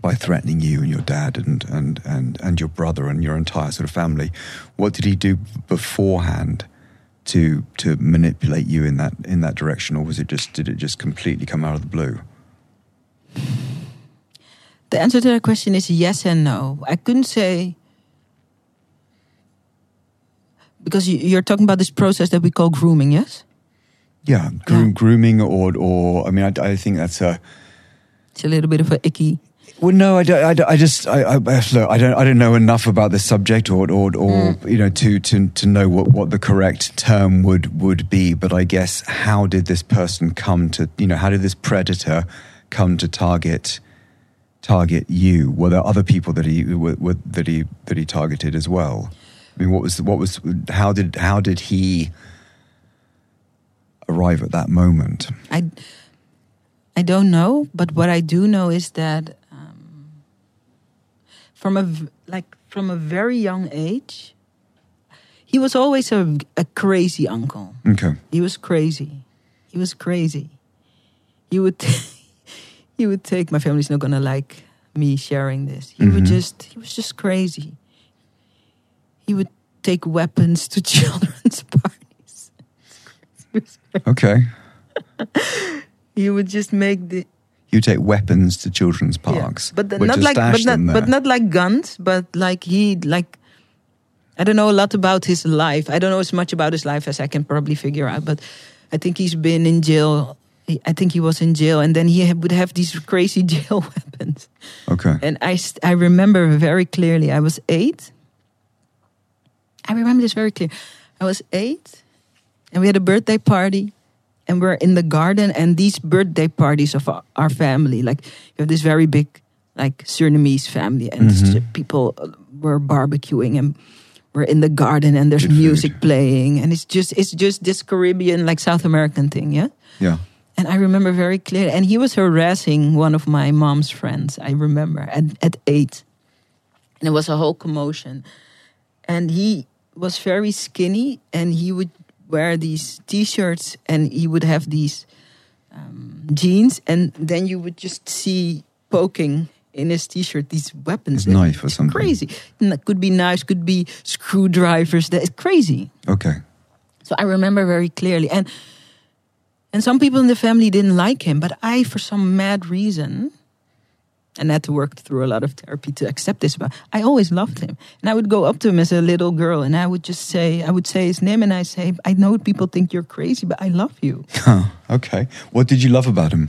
by threatening you and your dad and and and and your brother and your entire sort of family. What did he do beforehand to to manipulate you in that in that direction, or was it just did it just completely come out of the blue? The answer to that question is yes and no. I couldn't say because you- you're talking about this process that we call grooming. Yes, Yeah, groom, Yeah. grooming or or I mean I, I think that's a it's a little bit of a icky. Well, no, I, don't, I, don't- I just I, I, look, I don't I don't know enough about the subject or or, or Mm. you know to, to to know what, what the correct term would would be. But I guess how did this person come to you know how did this predator come to target target you? Were there other people that he were, were, that he that he targeted as well? I mean, what was what was how did how did he arrive at that moment? I I don't know, but what I do know is that from a like from a very young age, he was always a, a crazy uncle. Okay, He was crazy. He was crazy. He would he would take my family's not gonna like me sharing this. He would Mhm. just he was just crazy. He would take weapons to children's parties. okay. He would just make the You take weapons to children's Yeah. parks, But the, not like, but not, but not like guns. But like he, like, I don't know a lot about his life. I don't know as much about his life as I can probably figure out. But I think he's been in jail. I think he was in jail, and then he would have these crazy jail weapons. Okay. And I, I remember very clearly. I was eight. I remember this very clear. I was eight, and we had a birthday party, and we're in the garden. And these birthday parties of our, our family, like you have this very big, like Surinamese family, and Mhm. people uh, were barbecuing, and we're in the garden, and there's Good food. music playing, and it's just it's just this Caribbean, like South American thing, yeah. Yeah. And I remember very clearly. And he was harassing one of my mom's friends, I remember, at, at eight. And it was a whole commotion. And he was very skinny and he would wear these t shirts and he would have these um, jeans. And then you would just see poking in his t shirt these weapons. His knife or something. Crazy. And it could be knives, could be screwdrivers. That is crazy. Okay. So I remember very clearly. And and some people in the family didn't like him, but I, for some mad reason, and I had to work through a lot of therapy to accept this, but I always loved him. And I would go up to him as a little girl and I would just say, I would say his name and I say, I know people think you're crazy, but I love you. Huh. Okay. What did you love about him?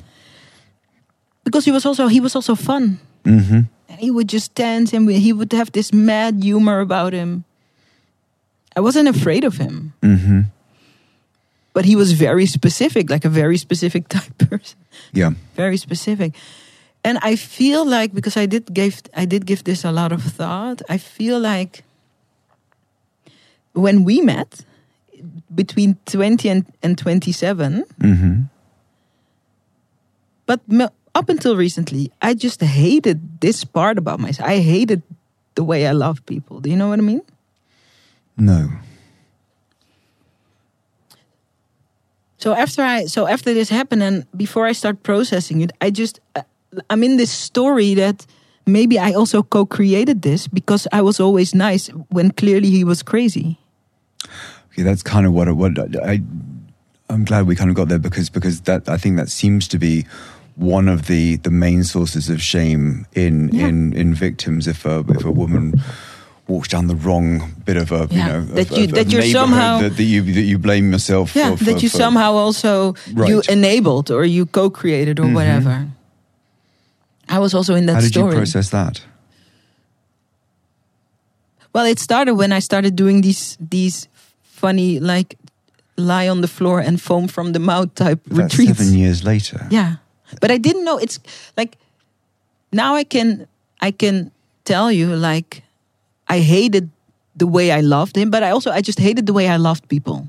Because he was also he was also fun. Mm-hmm. And he would just dance and he would have this mad humor about him. I wasn't afraid of him. Mm-hmm. but he was very specific, like a very specific type person, Yeah. very specific. And I feel like because I did give I did give this a lot of thought. I feel like when we met between 20 and, and 27 hmm but m- up until recently i just hated this part about myself i hated the way i love people do you know what i mean No. so after i so after this happened and before i start processing it i just i'm in this story that maybe i also co-created this because i was always nice when clearly he was crazy Okay, that's kind of what I- what I. I'm glad we kind of got there because because that I think that seems to be one of the the main sources of shame in Yeah. in in victims if a if a woman walks down the wrong bit of a you know that of- you- of- that you're somehow- that, that you that you blame yourself yeah for, for, that you for- somehow also you enabled or you co-created or Mhm. whatever i was also in that how did story you process that Well, it started when I started doing these these funny like lie on the floor and foam from the mouth type that's retreats. seven years later Yeah, but I didn't know it's like now I can I can tell you like I hated the way I loved him, but I also I just hated the way I loved people.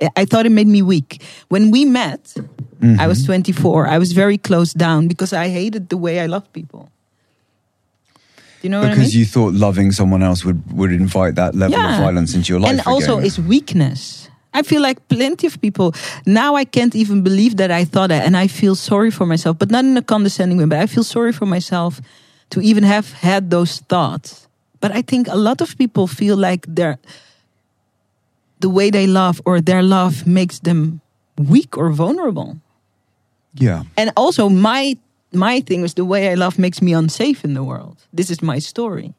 I- I thought it made me weak. When we met, I was mm-hmm. 24. I was very closed down because I hated the way I loved people. Do you know what I mean? because you thought loving someone else would would invite that level of violence into your life and also again. it's weakness i feel like plenty of people now i can't even believe that i thought that and i feel sorry for myself but not in a condescending way but i feel sorry for myself to even have had those thoughts but i think a lot of people feel like they're the way they love or their love makes them weak or vulnerable yeah. And also my my thing was the way i love makes me unsafe in the world. This is my story.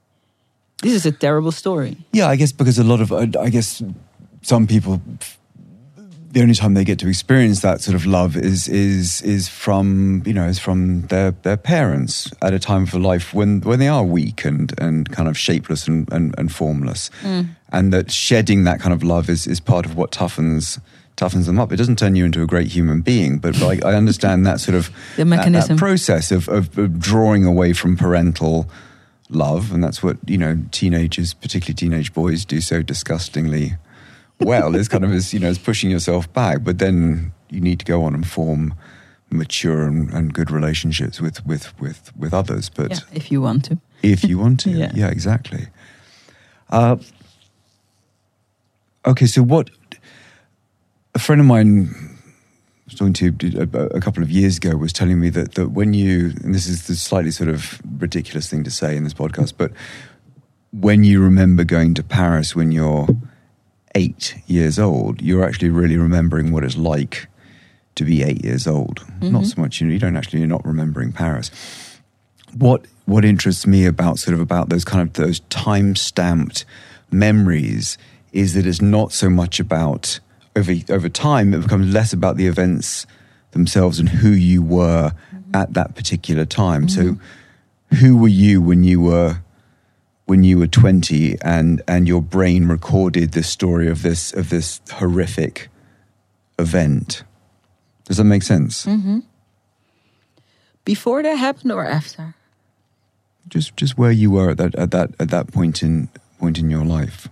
This is a terrible story. Yeah, I guess because a lot of, I I guess some people, the only time they get to experience that sort of love is is is from you know is from their their parents at a time of life when when they are weak and and kind of shapeless and and, and formless, mm. and that shedding that kind of love is is part of what toughens toughens them up. It doesn't turn you into a great human being, but like I understand that sort of The that- that mechanism. process of, of, of drawing away from parental love, and that's what you know teenagers, particularly teenage boys, do so disgustingly well. is kind of as you know, as pushing yourself back, but then you need to go on and form mature and, and good relationships with with with with others. But yeah, if you want to if you want to, Yeah. yeah, exactly. Uh, okay, so what? A friend of mine I was talking to a, a couple of years ago was telling me that that when you and this is the slightly sort of ridiculous thing to say in this podcast, but when you remember going to Paris when you're eight years old, you're actually really remembering what it's like to be eight years old. Not mm-hmm. so much you know, you don't actually you're not remembering Paris. What what interests me about sort of about those kind of those time stamped memories is that it's not so much about over over time it becomes less about the events themselves and who you were mm-hmm. at that particular time. So mm-hmm. who were you when you were when you were 20 and and your brain recorded the story of this of this horrific event? Does that make sense? Mm-hmm. Before that happened or after? Just just where you were at that at that at that point in point in your life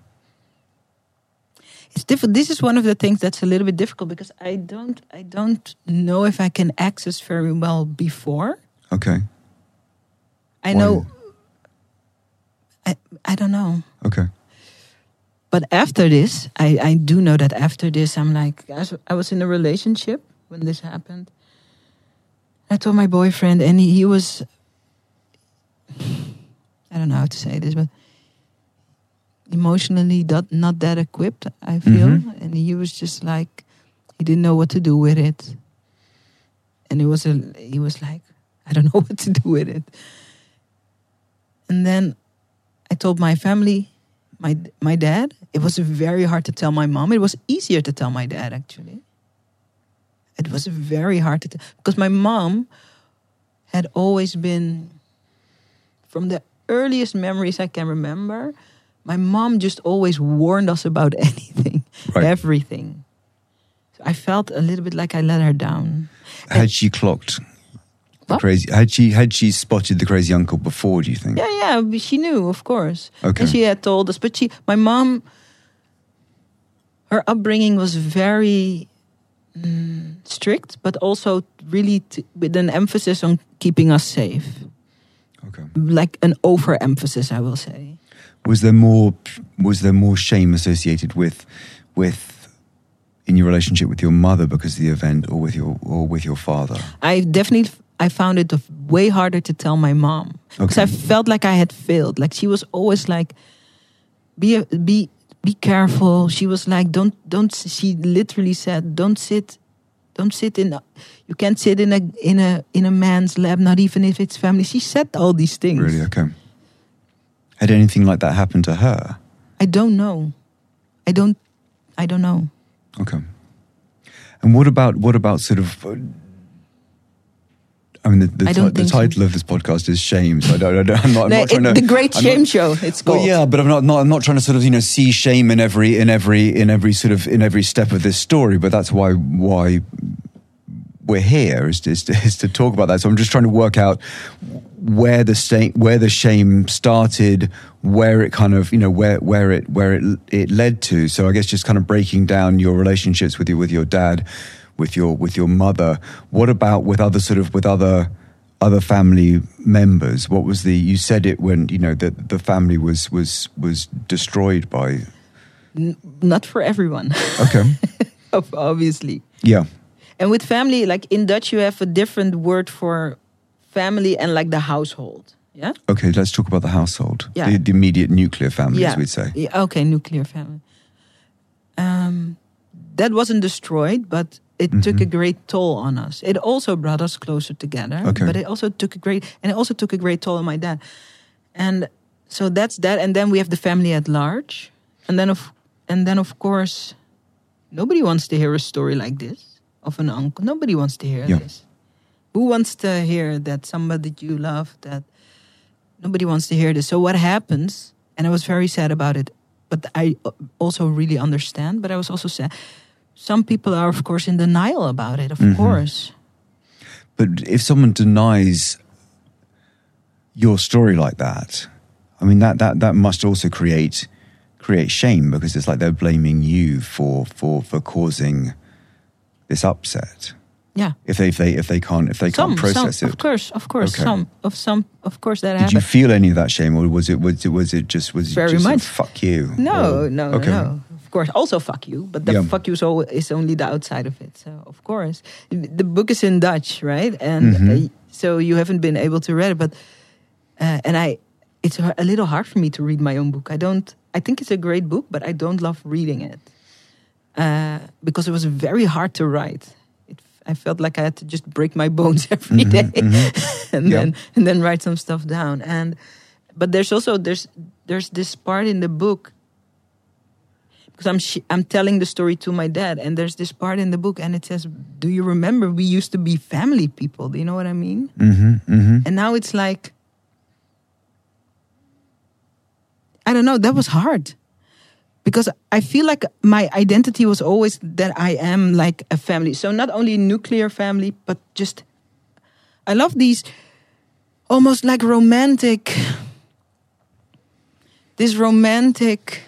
it's difficult this is one of the things that's a little bit difficult because i don't i don't know if i can access very well before. Okay. I Why? know I, I don't know. Okay. But after this I, I do know that after this i'm like I was, I was in a relationship when this happened. I told my boyfriend and he, he was i don't know how to say this but emotionally not, not that equipped i feel. Mhm. and he was just like he didn't know what to do with it. And it was a he was like i don't know what to do with it. And then i told my family my my dad. It was very hard to tell my mom. It was easier to tell my dad actually. It was very hard to tell because my mom had always been from the earliest memories i can remember my mom just always warned us about anything Right. everything I felt a little bit like I let her down. Had she clocked crazy? Had she had she spotted the crazy uncle before? Do you think? Yeah, yeah, she knew, of course. Okay. And she had told us, but she, my mom, her upbringing was very mm, strict, but also really t- with an emphasis on keeping us safe, Okay. like an overemphasis, I will say. Was there more? Was there more shame associated with with in your relationship with your mother because of the event, or with your or with your father? I definitely I found it way harder to tell my mom because Okay. I felt like I had failed. Like she was always like, "Be be be careful." She was like, "Don't don't." She literally said, "Don't sit, don't sit in. A, you can't sit in a in a in a man's lap, not even if it's family." She said all these things. Really? Okay. Had anything like that happened to her? I don't know. I don't. I don't know. Okay. And what about what about sort of? uh, I mean, the, the, I the think so. title of this podcast is shame. So I don't. I don't I'm not. I'm No, not trying it- to, the Great I'm Shame not- Show. It's called. Well, yeah, but I'm not, not. I'm not trying to sort of you know see shame in every in every in every sort of in every step of this story. But that's why why we're here is to, is to, is to talk about that. So I'm just trying to work out where the state where the shame started, where it kind of you know where where it where it it led to. So I guess just kind of breaking down your relationships with you with your dad, with your with your mother. What about with other sort of with other other family members? What was the you said it when you know that the family was was was destroyed by. Not for everyone, Okay. obviously. yeah. And with family, like in Dutch, you have a different word for family and like the household. Yeah. Okay. Let's talk about the household. Yeah. The, the immediate nuclear family, yeah. as we'd say. Yeah, okay, nuclear family. Um, that wasn't destroyed, but it took a great toll on us. It also brought us closer together. Mm-hmm. Okay. But it also took a great, and it also took a great toll on my dad. And so that's that. And then we have the family at large. And then of, and then of course, nobody wants to hear a story like this of an uncle. Nobody wants to hear Yeah. this. Who wants to hear that somebody you love that nobody wants to hear this. So what happens? And I was very sad about it, but I also really understand. But I was also sad. Some people are, of course, in denial about it. Of Mhm. course, But if someone denies your story like that, I mean that that that must also create create shame because it's like they're blaming you for for for causing this upset. Yeah. If they if they if they can't if they Some, can't process some, it. of course, of course, Okay. some of some, of course, that Did you feel any of that shame, or was it was it was it just was it Very just much. fuck you? No, Or- no, okay. no. Of course, also fuck you, but the Yeah. fuck you is, only the outside of it. So of course, the book is in Dutch, right? And uh, so you haven't been able to read it, but uh, and I, it's a a little hard for me to read my own book. I don't. I think it's a great book, but I don't love reading it uh, because it was very hard to write. I felt like I had to just break my bones every Mhm, day mhm. and Yeah. then and then write some stuff down and but there's also there's there's this part in the book because I'm sh- I'm telling the story to my dad and there's this part in the book and it says do you remember we used to be family people do you know what I mean Mhm, mhm. and now it's like I don't know that was hard because I feel like my identity was always that I am like a family. So not only nuclear family but just I love these almost like romantic this romantic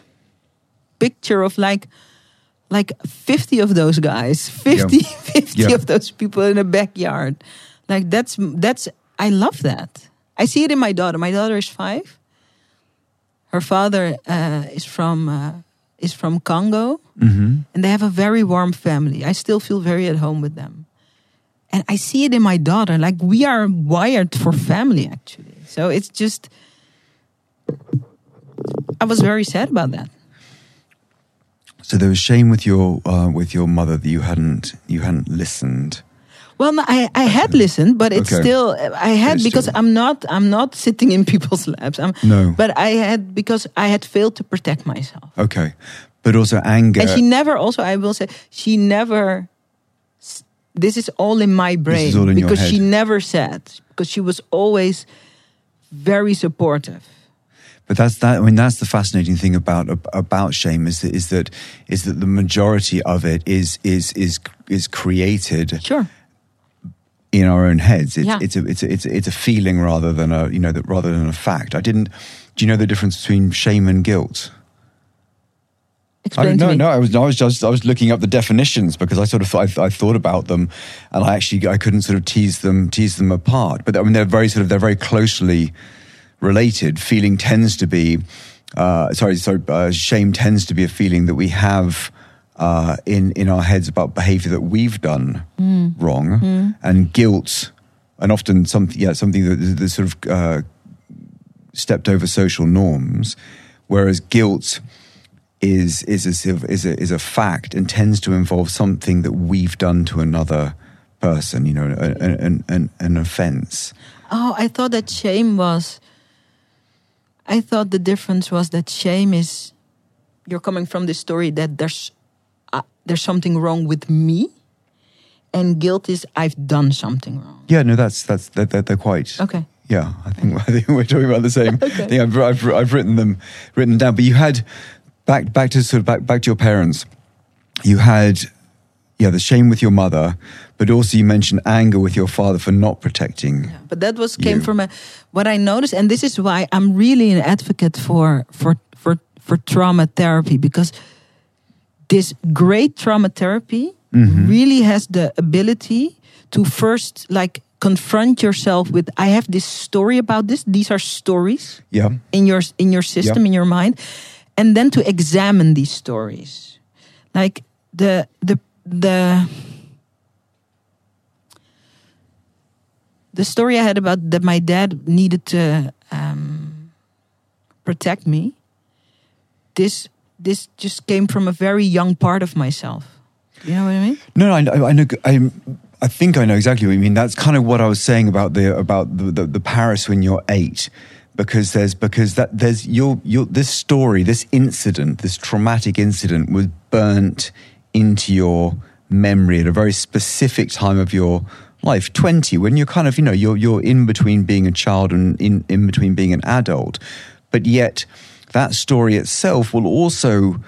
picture of like like 50 of those guys. 50 50 Yeah. of those people in a backyard. Like that's that's i love that. I see it in my daughter. My daughter is five her father uh, is from uh, is from congo Mhm. and they have a very warm family. I still feel very at home with them. And I see it in my daughter. Like we are wired for family, actually. So it's just, I was very sad about that. So there was shame with your uh, with your mother that you hadn't you hadn't listened. Well, no, I, I had listened, but it's Okay. still I had It's because still- I'm not I'm not sitting in people's laps. I'm, No. but I had because I had failed to protect myself. Okay, but also anger. And she never also I will say she never this is all in my brain all in your because she never said because she was always very supportive. But that's that. I mean, that's the fascinating thing about about shame is that is that is that the majority of it is is is is created. Sure. In our own heads, it's Yeah. it's a it's a, it's a it's a feeling rather than a you know that rather than a fact. I didn't. Do you know the difference between shame and guilt? I don't me. No, I was I was just I was looking up the definitions because I sort of I, I thought about them, and I actually I couldn't sort of tease them tease them apart. But I mean they're very sort of they're very closely related. Feeling tends to be, uh, sorry, sorry, uh, shame tends to be a feeling that we have uh, in in our heads about behaviour that we've done wrong, and guilt, and often something yeah something that that sort of uh, stepped over social norms, whereas guilt is is a is a is a fact and tends to involve something that we've done to another person, you know, an an, an, an offence. Oh, I thought that shame was. I thought the difference was that shame is, you're coming from the story that there's, uh, there's something wrong with me, and guilt is I've done something wrong. Yeah, no, that's that's they're, they're, they're quite Okay. Yeah, I think I think we're talking about the same Okay. thing. I've, I've I've written them written them down. But you had back back to sort of back back to your parents. You had yeah the shame with your mother, but also you mentioned anger with your father for not protecting. But that was came You. from a, what I noticed, and this is why I'm really an advocate for for for for trauma therapy because this great trauma therapy really has the ability to first like confront yourself with I have this story about this. These are stories Yeah, in your in your system Yeah. in your mind and then to examine these stories like the the the the story i had about that my dad needed to um, protect me this this just came from a very young part of myself you know what i mean No, no, I, I know. I, I think I know exactly what you mean. That's kind of what I was saying about the about the, the, the Paris when you're eight, because there's because that there's your your this story, this incident, this traumatic incident was burnt into your memory at a very specific time of your life, twenty, when you're kind of you know you're you're in between being a child and in in between being an adult, but yet that story itself will also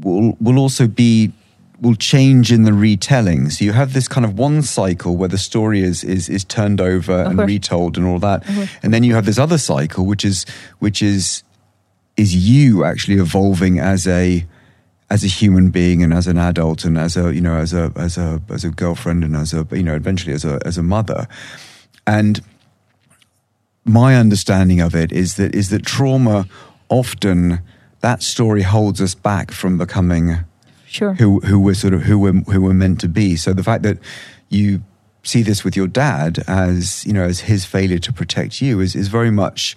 will will also be will change in the retelling. So you have this kind of one cycle where the story is is is turned over and course. retold and all that, and then you have this other cycle which is which is is you actually evolving as a as a human being and as an adult and as a you know as a as a as a girlfriend and as a you know eventually as a as a mother and my understanding of it is that is that trauma often that story holds us back from becoming sure who who we're sort of who we're who we're meant to be. So the fact that you see this with your dad as you know as his failure to protect you is is very much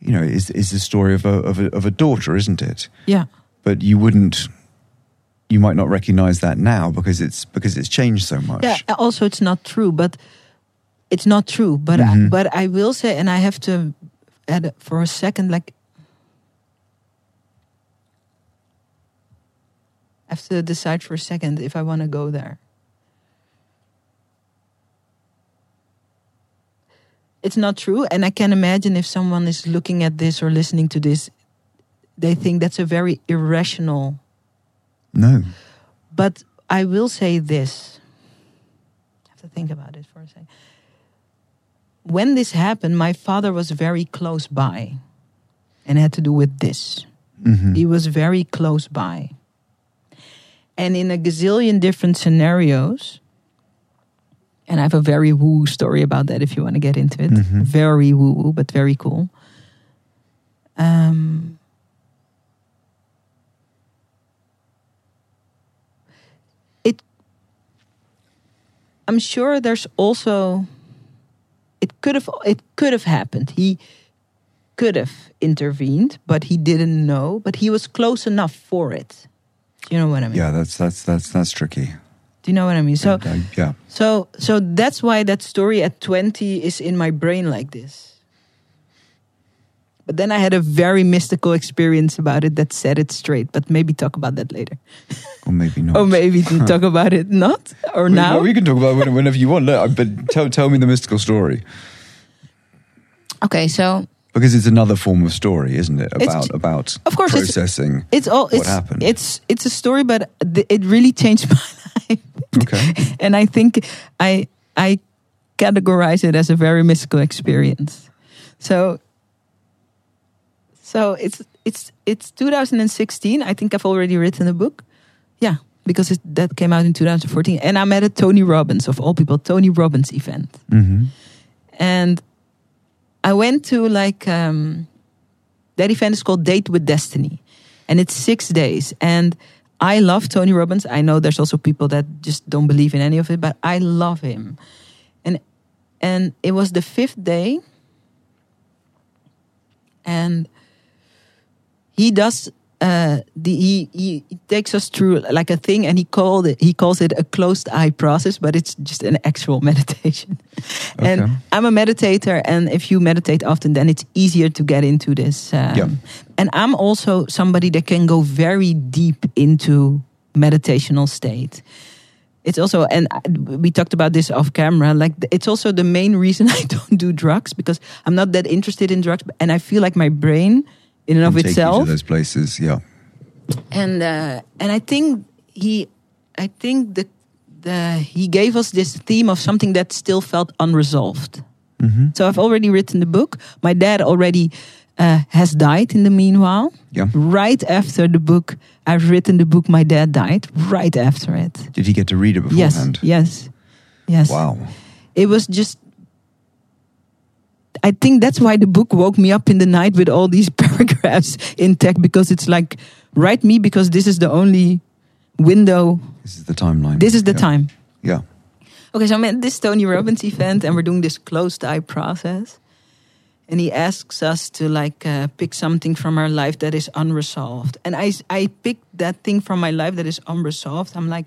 you know is is the story of a of a, of a daughter, isn't it? yeah But you wouldn't. You might not recognize that now because it's because it's changed so much. Yeah. Also, it's not true, but it's not true. But Mm-hmm. I, but I will say, and I have to add for a second, like I have to decide for a second if I want to go there. It's not true, and I can imagine if someone is looking at this or listening to this, they think that's a very irrational No. but I will say this. I have to think about it for a second. When this happened, my father was very close by and it had to do with this. Mm-hmm. He was very close by. And in a gazillion different scenarios, and I have a very woo story about that if you want to get into it. Very woo woo, but very cool. Um, it i'm sure there's also it could have it could have happened he could have intervened but he didn't know but he was close enough for it do you know what i mean Yeah, that's that's that's that's tricky. do you know what i mean so And, uh, yeah. so so that's why that story at 20 is in my brain like this but then i had a very mystical experience about it that set it straight but maybe talk about that later Or maybe not. or maybe talk about it not or We- now well, we can talk about it whenever you want. Look, but tell tell me the mystical story. Okay, so because it's another form of story, isn't it? It's- About about Of course, processing. It's all. What It's happened? it's it's a story, but it really changed my life. okay. and I think I I categorize it as a very mystical experience. So so it's it's it's 2016. I think I've already written a book. Yeah, because it, that came out in 2014, and I'm at a Tony Robbins of all people, Tony Robbins event, hmm and I went to like um, that event is called Date with Destiny, and it's six days. And I love Tony Robbins. I know there's also people that just don't believe in any of it, but I love him. And and it was the fifth day, and he does. Uh, the, he, he takes us through like a thing, and he called it. He calls it a closed eye process, but it's just an actual meditation. And I'm a meditator, and if you meditate often, then it's easier to get into this. Um, Yeah. And I'm also somebody that can go very deep into meditational state. It's also, and we talked about this off camera. Like, it's also the main reason I don't do drugs because I'm not that interested in drugs, and I feel like my brain, in and of Take you to itself, those places. Yeah. and uh, and I think he, I think the, the he gave us this theme of something that still felt unresolved. hmm So I've already written the book. My dad already uh, has died in the meanwhile. Yeah. Right after the book, I've written the book. My dad died right after it. Did he get to read it beforehand? Yes, yes, yes. Wow. It was just. I think that's why the book woke me up in the night with all these paragraphs in tech because it's like write me because this is the only window. This is the timeline. This is the Yeah. time. Yeah. Okay, so I'm at this Tony Robbins event and we're doing this closed eye process. And he asks us to like uh, pick something from our life that is unresolved. And I, I picked that thing from my life that is unresolved. I'm like,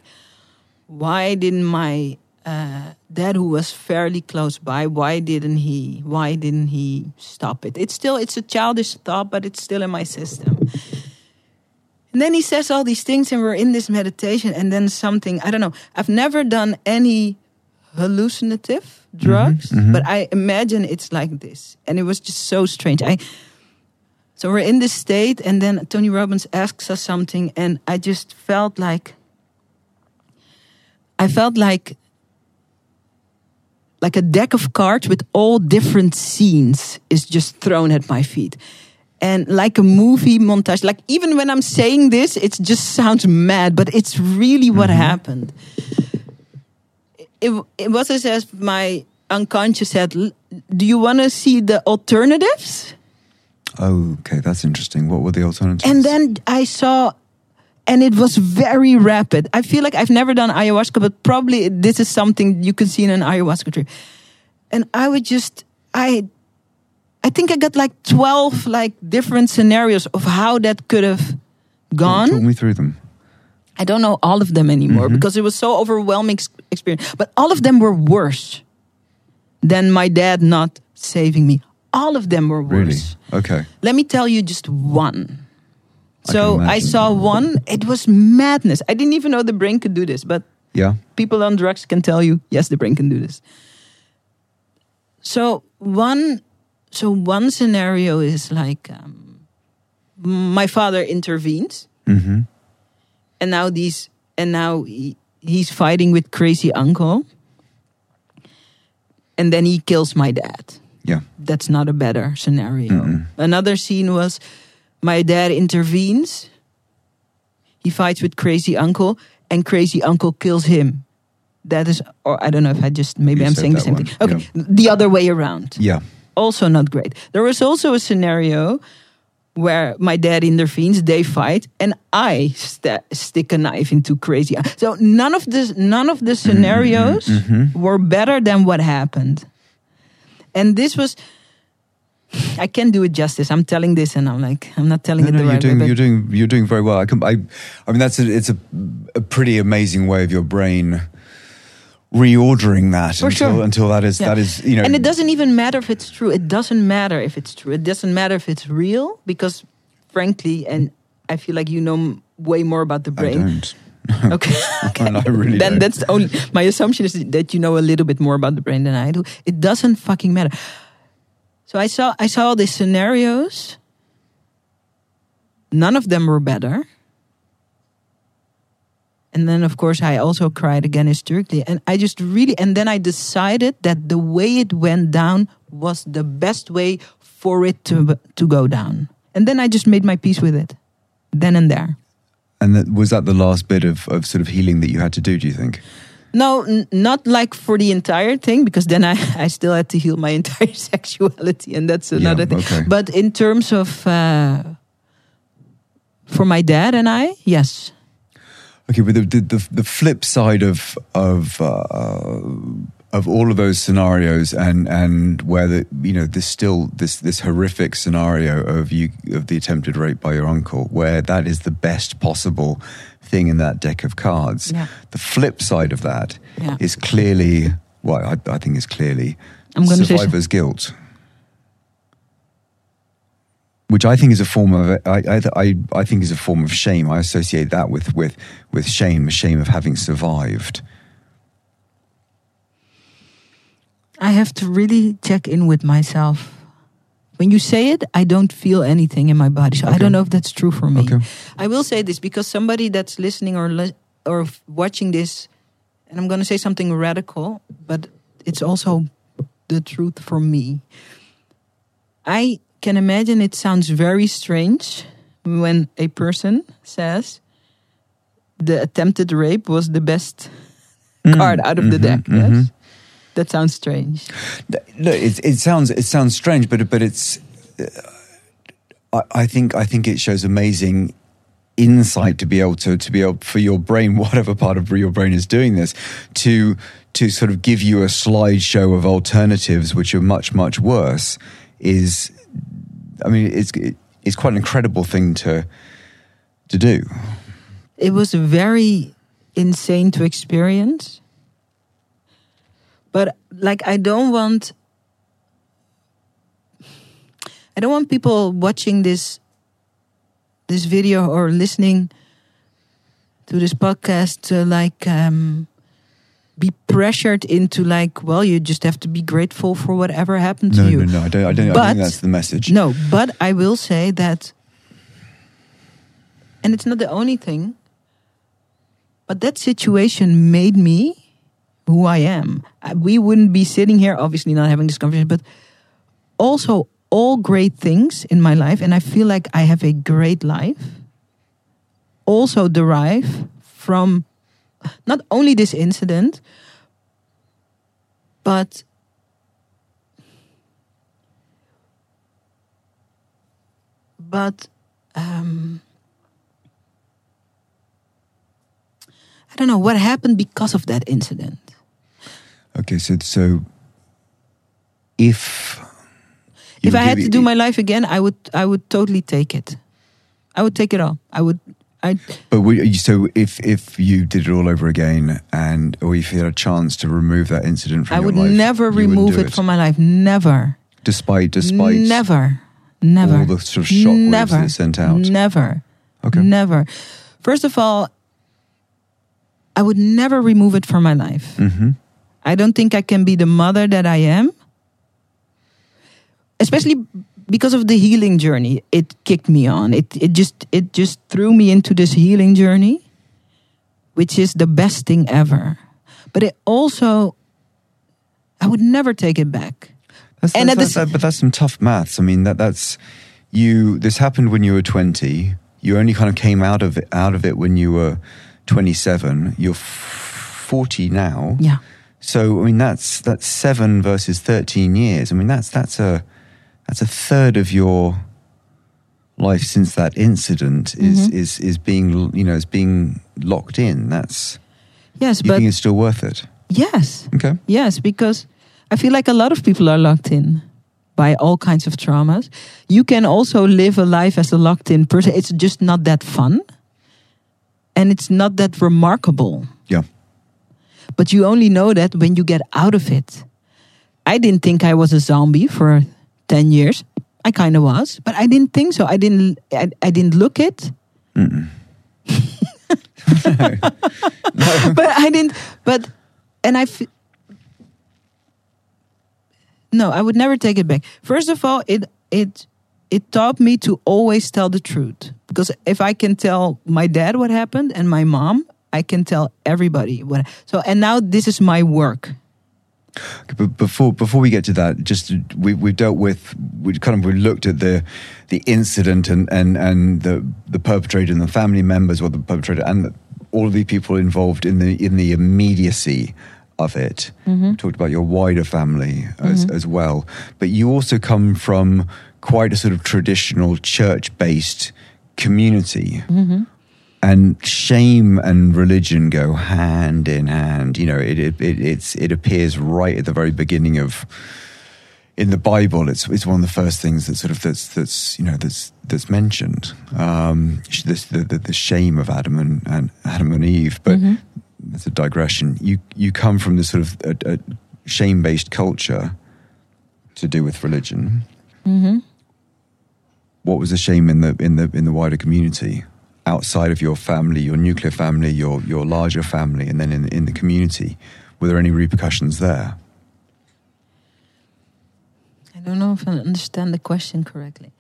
why didn't my uh, dad, who was fairly close by, why didn't he? Why didn't he stop it? It's still, it's a childish thought, but it's still in my system. And then he says all these things, and we're in this meditation, and then something, I don't know. I've never done any hallucinative drugs, mhm. but I imagine it's like this. And it was just so strange. I so we're in this state, and then Tony Robbins asks us something, and I just felt like I felt like like a deck of cards with all different scenes is just thrown at my feet. And like a movie montage, like even when I'm saying this, it just sounds mad, but it's really what mm-hmm. happened. It, it was as if my unconscious said, Do you want to see the alternatives? Oh, okay. That's interesting. What were the alternatives? And then I saw, and it was very rapid. I feel like I've never done ayahuasca, but probably this is something you can see in an ayahuasca tree. And I would just, I, I think I got like twelve like different scenarios of how that could have gone. Talk me through them. I don't know all of them anymore mm-hmm. because it was so overwhelming experience. But all of them were worse than my dad not saving me. All of them were worse. Really? worse. Okay. Let me tell you just one. I So can I, saw one. It was madness. I didn't even know the brain could do this, but Yeah. people on drugs can tell you, yes, the brain can do this. So one, so one scenario is like um, my father intervenes, hmm and now these, and now he, he's fighting with crazy uncle, and then he kills my dad. Yeah. that's not a better scenario. Mm-mm. Another scene was my dad intervenes. He fights with crazy uncle, and crazy uncle kills him. That is, or I don't know if I just maybe You I'm saying the same one, thing. Okay, the other way around. Yeah. Also not great. There was also a scenario where my dad intervenes, they fight, and I sta stick a knife into crazy. So none of this, none of the scenarios mhm. were better than what happened. And this was, I can't do it justice. I'm telling this, and I'm like, I'm not telling No, it no, the you're right doing way. you're doing you're doing very well. I can, I, I mean that's a, it's a, a pretty amazing way of your brain reordering that For until sure. until that is Yeah. that is you know and it doesn't even matter if it's true. It doesn't matter if it's true. It doesn't matter if it's real because, frankly, and I feel like you know way more about the I brain. don't. Okay. And I really then don't. that's the only. My assumption is that you know a little bit more about the brain than I do. It doesn't fucking matter. So I saw I saw these scenarios. None of them were better. And then of course I also cried again hysterically. And I just really and then I decided that the way it went down was the best way for it to to go down. And then I just made my peace with it. Then and there. And that, was that the last bit of, of sort of healing that you had to do, do you think? No, n- not like for the entire thing, because then I, I still had to heal my entire sexuality, and that's another Yeah, thing. okay. But in terms of uh, for my dad and I, yes, Okay, but the the, the, the flip side of of uh, of all of those scenarios, and and where the you know this still this this horrific scenario of you of the attempted rape by your uncle, where that is the best possible thing in that deck of cards. Yeah. The flip side of that is Yeah. clearly, well, I, I think is clearly I'm survivor's guilt. which I think is a form of I, I, I, I think is a form of shame. I associate that with with with shame, the shame of having survived. I have to really check in with myself. When you say it, I don't feel anything in my body. So I don't know if that's true for me. Okay. I will say this because somebody that's listening or li- or watching this, and I'm going to say something radical, but it's also the truth for me. I can imagine it sounds very strange when a person says the attempted rape was the best card out of the mhm, deck. mhm. Yes, that sounds strange. No, it, it sounds it sounds strange, but but it's. Uh, I, I think I think it shows amazing insight to be able to to be able for your brain, whatever part of your brain is doing this, to to sort of give you a slideshow of alternatives which are much much worse. Is, I mean, it's it's quite an incredible thing to to do. it was very insane to experience but like i don't want i don't want people watching this this video or listening to this podcast to like um be pressured into like well you just have to be grateful for whatever happened No, to you no, no. I don't. I don't. I think that's the message. no, but I will say that, and it's not the only thing, but that situation made me who I am. Uh, We wouldn't be sitting here, obviously not having this conversation, but also all great things in my life, and I feel like I have a great life, also derive from not only this incident, but but um, I don't know what happened because of that incident. Okay, so so if if I had to it- do my life again, I would I would totally take it. I would take it all. I would. I But would so if if you did it all over again, and or if you had a chance to remove that incident from I would life, never remove it, from my life. Never. despite despite Never. Never. all the sort of shockwaves Never. that sent out. Never. Okay. Never. First of all, I would never remove it from my life. hmm I don't think I can be the mother that I am. Especially because of the healing journey it kicked me on. It it just it just threw me into this healing journey which is the best thing ever. But it also I would never take it back. That's, And that's, at the that's, but that's some tough maths. I mean, that that's you. This happened when you were twenty. You only kind of came out of it out of it when you were twenty-seven. You're forty now. Yeah. So I mean, that's that's seven versus thirteen years. I mean, that's that's a that's a third of your life since that incident is Mm-hmm. is is being you know is being locked in. That's Yes, you but think it's still worth it? yes. Okay. Yes, because I feel like a lot of people are locked in by all kinds of traumas. You can also live a life as a locked in person. It's just not that fun. And it's not that remarkable. But you only know that when you get out of it. I didn't think I was a zombie for 10 years. I kind of was, but I didn't think so. I didn't I, I didn't look it. but I didn't but and I f- No, I would never take it back. First of all, it it it taught me to always tell the truth because if I can tell my dad what happened and my mom, I can tell everybody what. So and now this is my work. But before before we get to that, just we we dealt with we kind of we looked at the the incident and and and the the perpetrator and the family members or the perpetrator and the, all of the people involved in the in the immediacy of it. Mm-hmm. Talked about your wider family as as well, but you also come from quite a sort of traditional church based community. Mm-hmm. And shame and religion go hand in hand. You know, it, it, it it's it appears right at the very beginning of in the Bible, it's it's one of the first things that sort of that's that's you know that's that's mentioned. Um, this, the, the the shame of Adam and, and Adam and Eve, but it's a digression. You you come from this sort of a, a shame based culture to do with religion. What was the shame in the in the in the wider community? Outside of your family, your nuclear family, your your larger family, and then in in the community, were there any repercussions there? I don't know if I understand the question correctly.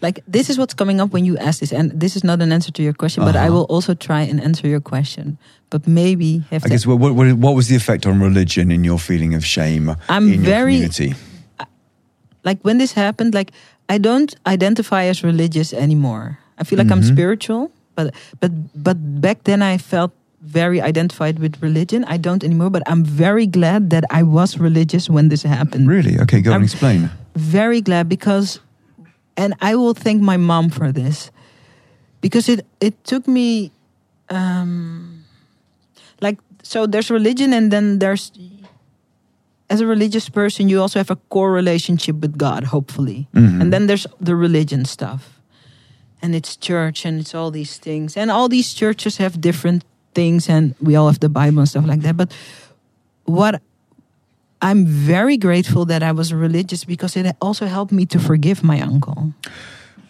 Like this is what's coming up when you ask this, and this is not an answer to your question, but I Uh-huh. will also try and answer your question. But maybe have I guess what, what, what was the effect on religion in your feeling of shame I'm in very- your community? like when this happened, like I don't identify as religious anymore. I feel like I'm Mhm. spiritual, but but but back then I felt very identified with religion. I don't anymore, but I'm very glad that I was religious when this happened. Really? Okay, go and I'm- explain. very glad because and i will thank my mom for this because it it took me um like so there's religion and then there's as a religious person you also have a core relationship with god hopefully Mhm. and then there's the religion stuff and it's church and it's all these things and all these churches have different things and we all have the bible and stuff like that but what i'm very grateful that i was religious because it also helped me to forgive my uncle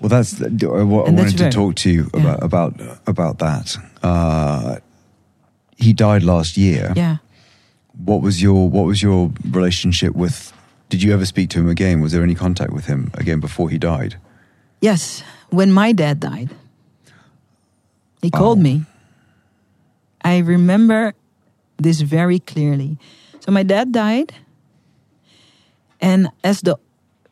Well, that's the- uh, what I And that's wanted to talk to you yeah. about about about that. Uh, he died last year. yeah What was your what was your relationship with? Did you ever speak to him again? Was there any contact with him again before he died? yes when my dad died he Wow. called me. I remember this very clearly. So my dad died and as the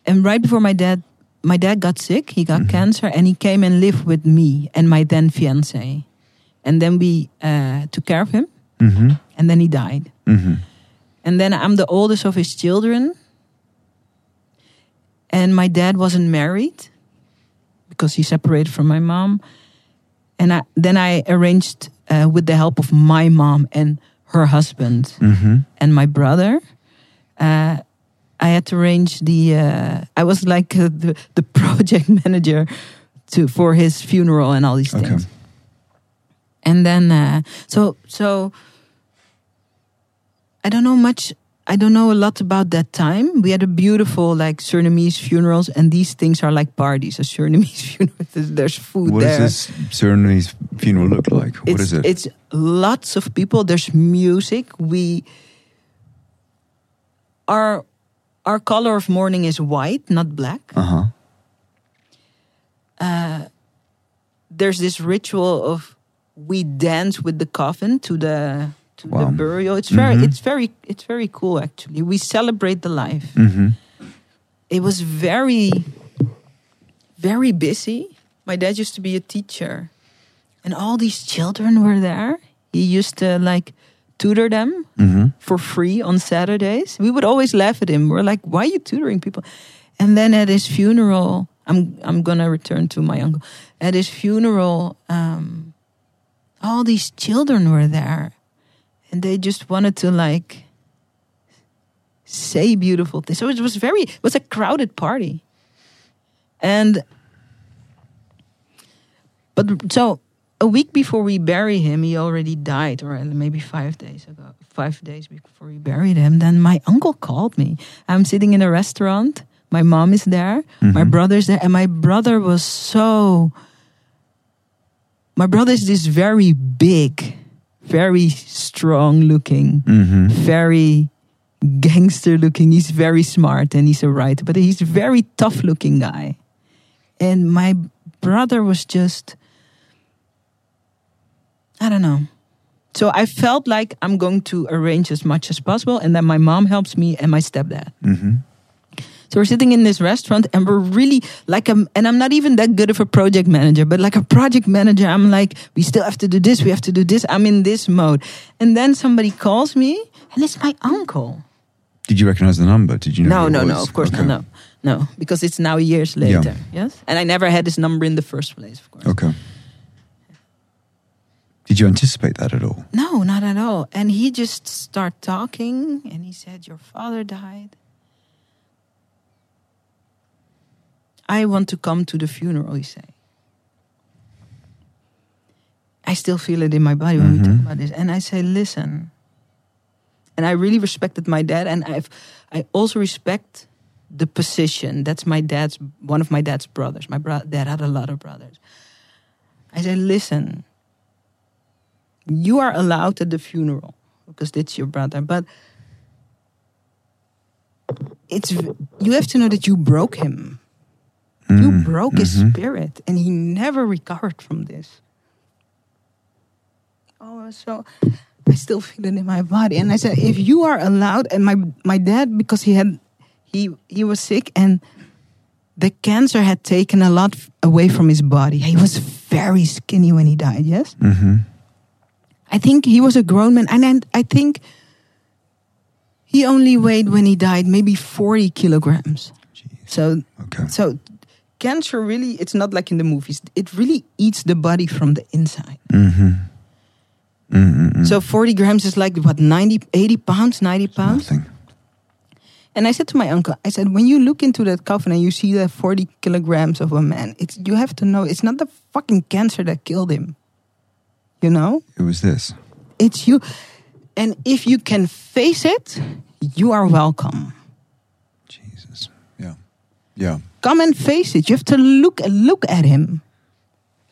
and right before my dad my dad got sick he got cancer and he came and lived with me and my then fiance and then we uh, took care of him. Mm-hmm. and then he died. Mm-hmm. and then i'm the oldest of his children. And my dad wasn't married because he separated from my mom and I, then i arranged uh, with the help of my mom and her husband Mm-hmm. and my brother. Uh, I had to arrange the. Uh, I was like uh, the the project manager to for his funeral and all these Okay. things. And then uh, so so. I don't know much. I don't know a lot about that time. We had a beautiful like Surinamese funerals, and these things are like parties. A Surinamese funeral, there's, food What does there this Surinamese funeral look like? What it's, is it? It's lots of people. There's music. We our our color of mourning is white, not black. Uh huh. There's this ritual of we dance with the coffin to the to Wow. the burial. It's very Mhm. it's very it's very cool actually. We celebrate the life. Mm-hmm. It was very very busy. My dad used to be a teacher. And all these children were there. He used to like tutor them Mm-hmm. for free on Saturdays. We would always laugh at him. We're like, "Why are you tutoring people?" And then at his funeral, I'm I'm gonna return to my uncle. At his funeral, um, all these children were there, and they just wanted to like say beautiful things. So it was very it was a crowded party, and but so a week before we bury him, he already died, or maybe five days ago, five days before we buried him. Then my uncle called me. I'm sitting in a restaurant. My mom is there. My Mhm. brother's there, and my brother was so. My brother is this very big, very strong looking, Mm-hmm. very gangster looking. He's very smart and he's a writer, but he's a very tough looking guy. And my brother was just, I don't know. So I felt like I'm going to arrange as much as possible, and then my mom helps me and my stepdad. hmm So we're sitting in this restaurant and we're really like, a, and I'm not even that good of a project manager, but like a project manager, I'm like, we still have to do this, we have to do this. I'm in this mode. And then somebody calls me and it's my uncle. Did you recognize the number? Did you know? No, no, no, of course Okay. not. No, no, because it's now years later. Yeah. Yes. And I never had this number in the first place, of course. Okay. Did you anticipate that at all? No, not at all. And he just started talking and he said, Your father died. I want to come to the funeral, he said. I still feel it in my body when we talk mm-hmm. about this. And I say, listen. And I really respected my dad, and I've I also respect the position. That's my dad's one of my dad's brothers. My bro- dad had a lot of brothers. I say, listen, you are allowed at the funeral because it's your brother but it's you have to know that you broke him you broke his spirit and he never recovered from this oh so i still feel it in my body and i said if you are allowed and my my dad because he had he he was sick and the cancer had taken a lot away from his body he was very skinny when he died yes Mm-hmm. I think he was a grown man, and then I think he only weighed when he died maybe forty kilograms. So, Okay. so cancer really it's not like in the movies. It really eats the body from the inside. Mm-hmm. Mm-hmm. So forty grams is like what 90, 80 pounds, ninety pounds. Nothing. And I said to my uncle, I said, when you look into that coffin and you see that forty kilograms of a man, it's you have to know it's not the fucking cancer that killed him. You know. It was this. It's you. And if you can face it, you are welcome. Yeah. Come and face it. You have to look look at him.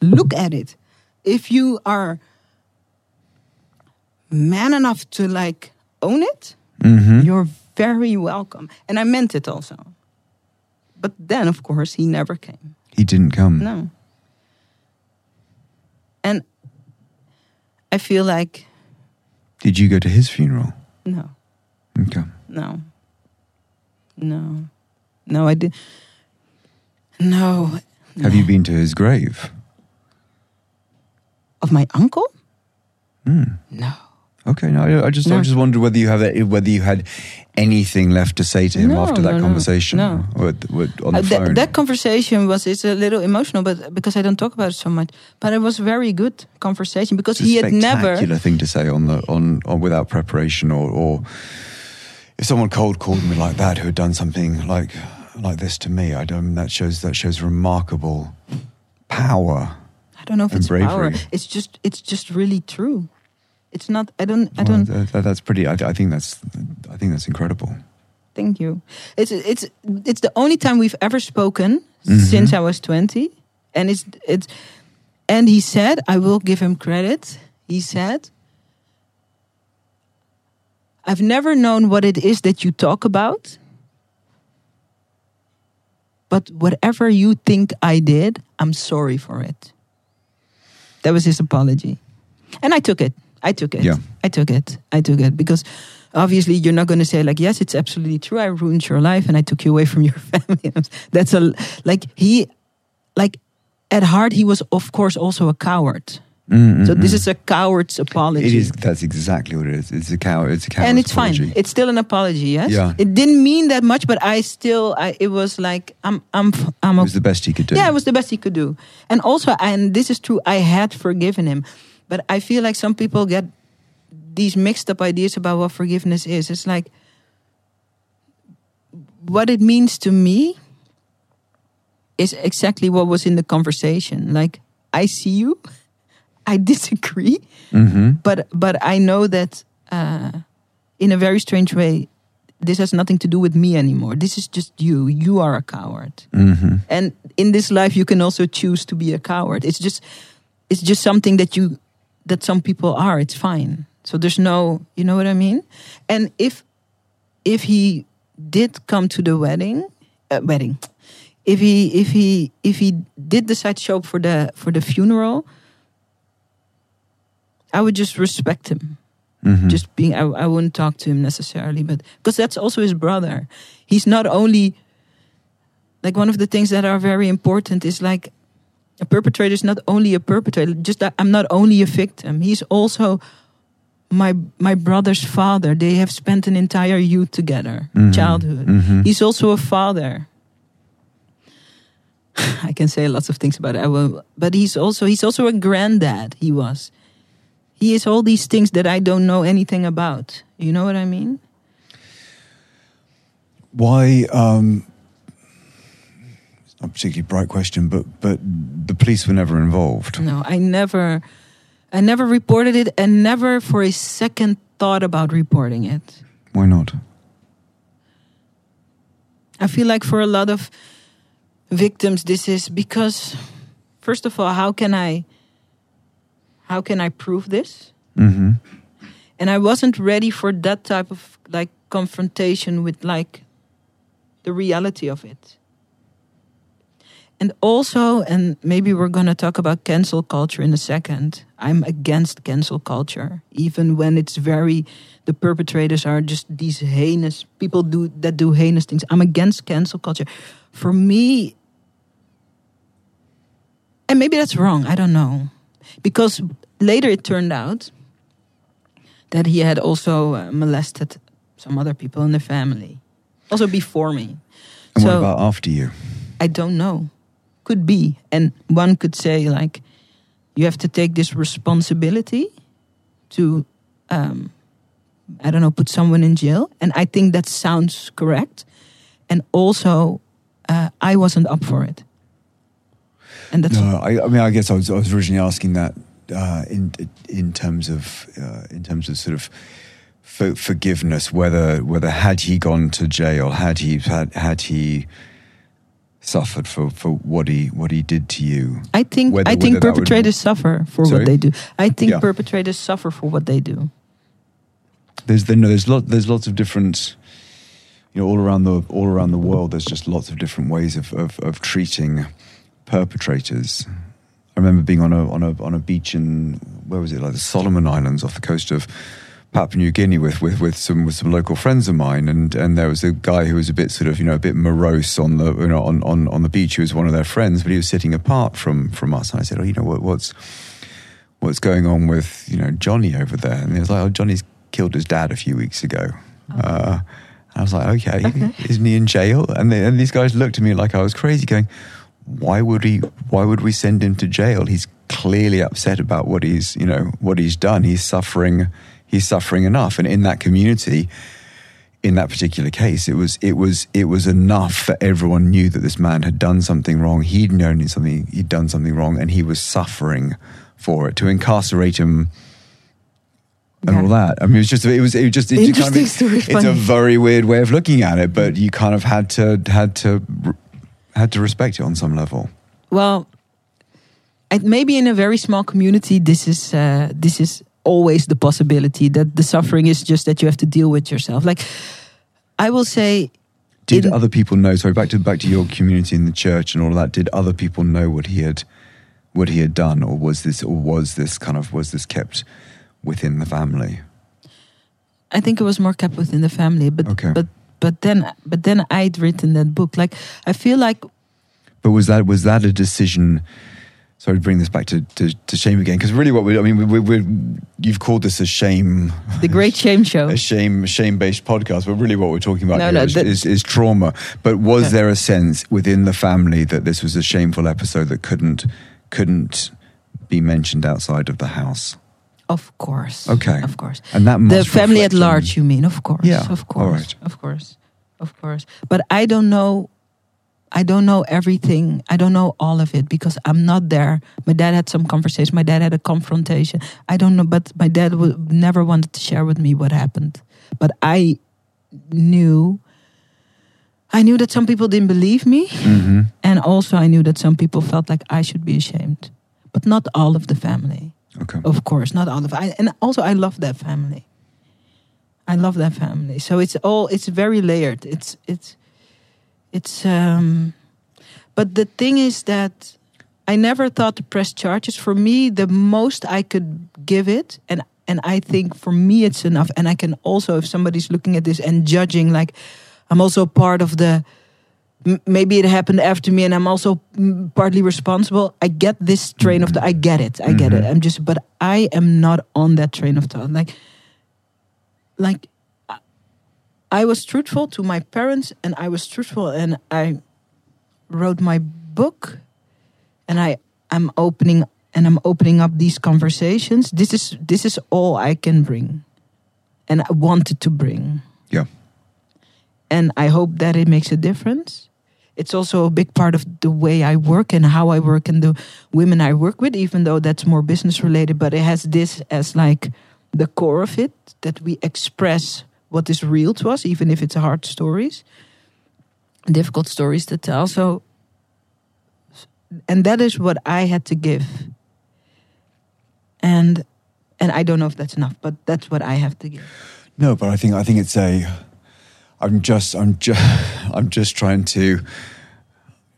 Look at it. If you are man enough to like own it, Mm-hmm. you're very welcome. And I meant it also. But then of course he never came. He didn't come. No. And I feel like Did you go to his funeral? no. Okay. No. No. No, I did. No. Have you been to his grave? Of my uncle? Hmm. No. Okay. No, I- I just, I just wondered whether you have that, whether you had anything left to say to him No, after that no, no, conversation, no. Or, or on the Uh, phone. that, that conversation was it's a little emotional, but because I don't talk about it so much. But it was very good conversation because he had never. spectacular thing to say on the on, on without preparation or or if someone cold called me like that who had done something like like this to me I don't that shows that shows remarkable power I don't know if it's power. bravery. It's just it's just really true. It's not. I don't. I Well, don't. that, that- that's pretty I, I think that's I think that's incredible Thank you. It's it's it's the only time we've ever spoken Mhm. since I was twenty, and it's it's. And he said, I will give him credit. He said, I've never known what it is that you talk about, but whatever you think I did, I'm sorry for it. That was his apology, and I took it. I took it. Yeah. I took it. I took it because obviously you're not going to say like yes it's absolutely true i ruined your life and i took you away from your family that's a like he like at heart he was of course also a coward Mm, so this mm. is a coward's apology. It is that's exactly what it is. It's a cow it's a coward's and it's apology. fine it's still an apology yes? Yeah. it didn't mean that much but i still I, it was like i'm i'm i'm it was the best he could do. Yeah it was the best he could do. And also and this is true i had forgiven him. But i feel like some people get these mixed up ideas about what forgiveness is. It's like what it means to me is exactly what was in the conversation. Like i see you i disagree hmm but but i know that uh, in a very strange way this has nothing to do with me anymore. This is just you. You are a coward. Hmm and in this life you can also choose to be a coward. It's just it's just something that you that some people are. It's fine. So there's no you know what i mean? And if if he did come to the wedding, uh, wedding, if he if he if he did decide to show up for the for the funeral, I would just respect him. Mhm. Just being, I, I wouldn't talk to him necessarily, but because that's also his brother. He's not only like one of the things that are very important is like a perpetrator is not only a perpetrator. Just that I'm not only a victim. He's also my my brother's father. They have spent an entire youth together, Mhm. childhood. Mhm. He's also a father. I can say lots of things about it. I will, but he's also he's also a granddad. He was. He is all these things that I don't know anything about. You know what I mean? Why? Um, it's not a particularly bright question, but but the police were never involved. No, I never, I never reported it, and never for a second thought about reporting it. Why not? I feel like for a lot of victims, this is because, first of all, how can I, how can I prove this? hmm and I wasn't ready for that type of like confrontation with like the reality of it. And also, and maybe we're going to talk about cancel culture in a second. I'm against cancel culture, even when it's very, the perpetrators are just these heinous people do that do heinous things. I'm against cancel culture. For me, and maybe that's wrong. I don't know, because later it turned out that he had also uh, molested some other people in the family, also before me. And so what about after you? I don't know. Could be. And one could say, like, you have to take this responsibility to, um, I don't know, put someone in jail. And I think that sounds correct. And also, uh, I wasn't up for it. And that's No, I, I mean, I guess I was, I was originally asking that uh, in in terms of uh, in terms of sort of for, forgiveness. Whether whether had he gone to jail, had he had had he suffered for, for what he what he did to you. I think Whether- I think that would- perpetrators suffer for Sorry? what they do. I think Yeah. perpetrators suffer for what they do. There's the, no, there's lot there's lots of different you know all around the all around the world. There's just lots of different ways of of, of treating perpetrators. I remember being on a on a on a beach in where was it like the Solomon Islands off the coast of Papua New Guinea with, with, with some with some local friends of mine and, and there was a guy who was a bit sort of you know a bit morose on the you know on, on, on the beach. He was one of their friends, but he was sitting apart from from us. And I said, oh, you know what what's what's going on with you know Johnny over there? And he was like, oh, Johnny's killed his dad a few weeks ago. Uh, I was like, okay, isn't he in jail? And, they, and these guys looked at me like I was crazy, going, why would he? Why would we send him to jail? He's clearly upset about what he's, you know, what he's done. He's suffering. He's suffering enough, and in that community, in that particular case, it was it was it was enough that everyone knew that this man had done something wrong. He'd known something. He'd done something wrong, and he was suffering for it. To incarcerate him and all that. I mean, it was just it was it was just it just kind of, story, it's a very weird way of looking at it, but you kind of had to had to had to respect it on some level. Well, maybe in a very small community, this is uh, this is always the possibility that the suffering is just that you have to deal with yourself. Like I will say, Did In- other people know? Sorry, back to back to your community in the church and all that. Did other people know what he had what he had done, or was this or was this kind of was this kept within the family? I think it was more kept within the family, but Okay. but but then but then I'd written that book. Like I feel like But was that was that a decision? Sorry to bring this back to, to, to shame again, because really, what we I mean, we, we, you've called this a shame, the Great Shame Show. a shame shame based podcast, but really, what we're talking about No, here no, is, that- is, is trauma. But was there a sense within the family that this was a shameful episode that couldn't couldn't be mentioned outside of the house? Of course. Okay. Of course. And that the family at large, you mean? Of course. Yeah, Of course. right. Of course. Of course. But I don't know. I don't know everything. I don't know all of it because I'm not there. My dad had some conversation. My dad had a confrontation. I don't know, but my dad would never wanted to share with me what happened. But I knew. I knew that some people didn't believe me, hmm and also I knew that some people felt like I should be ashamed, but not all of the family. Okay. Of course, not all of I and also I love that family. I love that family. So it's all it's very layered. It's it's it's um but the thing is that I never thought to press charges. For me, the most I could give it and and I think for me it's enough. And I can also if somebody's looking at this and judging like I'm also part of the m- maybe it happened after me and I'm also mm, partly responsible. I get this train of thought. I get it. I get it. I'm just but I am not on that train of thought. Like like I- I was truthful to my parents and I was truthful and I wrote my book and I I'm opening and I'm opening up these conversations. This is this is all I can bring and I wanted to bring. Yeah. And I hope that it makes a difference. It's also a big part of the way I work and how I work and the women I work with, even though that's more business related, but it has this as like the core of it that we express what is real to us, even if it's hard stories, difficult stories to tell. So, and that is what I had to give. And and I don't know if that's enough, but that's what I have to give. No, but I think I think it's a. I'm just I'm just I'm just trying to.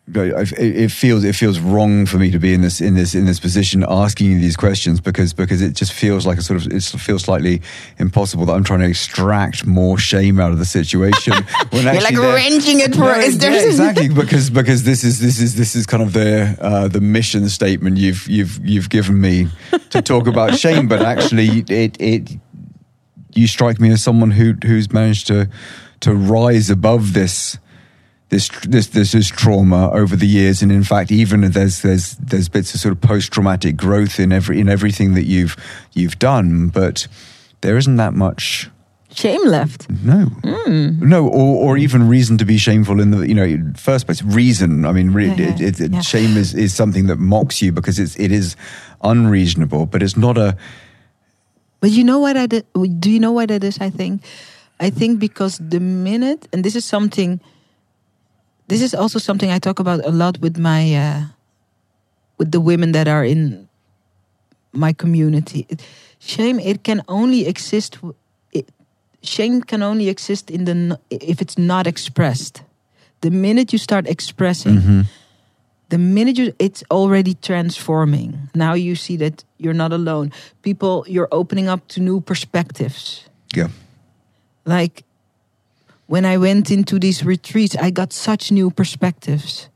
It it feels it feels wrong for me to be in this in this in this position asking you these questions because because it just feels like a sort of it feels slightly impossible that I'm trying to extract more shame out of the situation. when You're like wrenching it for No, is yeah, exactly because because this is this is this is kind of the uh, the mission statement you've you've you've given me to talk about shame, but actually it it you strike me as someone who who's managed to to rise above this this this this is trauma over the years, and in fact, even there's there's there's bits of sort of post traumatic growth in every in everything that you've you've done, but there isn't that much. shame left. No, hmm. no, or, or even reason to be shameful in the you know first place. Reason, I mean, re- Yeah, yeah, it, it, yeah. shame is, is something that mocks you because it's it is unreasonable, but it's not a But you know what I did? Do you know what it is? I think, I think because the minute, and this is something, this is also something I talk about a lot with my, uh, with the women that are in my community. It- shame it can only exist. It, shame can only exist in the if it's not expressed. The minute you start expressing, the minute you it's already transforming now you see that you're not alone people you're opening up to new perspectives yeah like when i went into these retreats i got such new perspectives.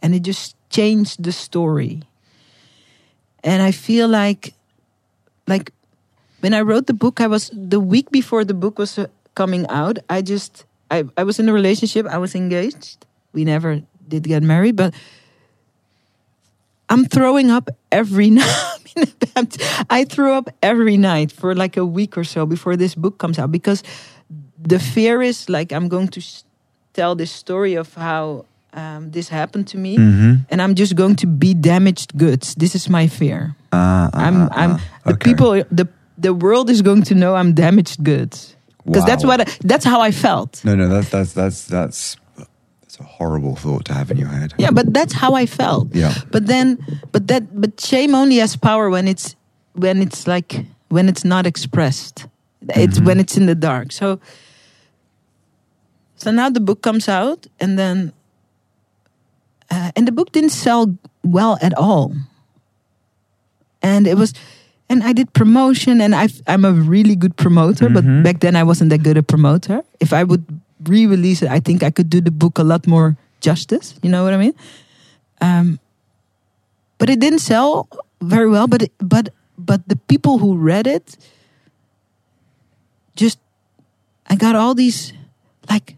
And it just changed the story. And i feel like like when i wrote the book i was the week before the book was uh, coming out i just i, I was in a relationship. I was engaged. We never did get married but I'm throwing up every night. I threw up every night for like a week or so before this book comes out because the fear is like I'm going to tell this story of how um, this happened to me, and I'm just going to be damaged goods. This is my fear. Ah, I'm, ah, I'm ah. the Okay. people, the the world is going to know I'm damaged goods because that's what I, that's how I felt. No, no, that's that's that's that's that's a horrible thought to have in your head. Yeah, but that's how I felt. Yeah. But then, but that, but shame only has power when it's when it's like when it's not expressed. It's when it's in the dark. So, so now the book comes out, and then, uh, and the book didn't sell well at all. And it was, and I did promotion, and I I'm a really good promoter, but back then I wasn't that good a promoter. If I would re-release it, I think I could do the book a lot more justice. You know what I mean? Um, but it didn't sell very well. But but but the people who read it, just I got all these like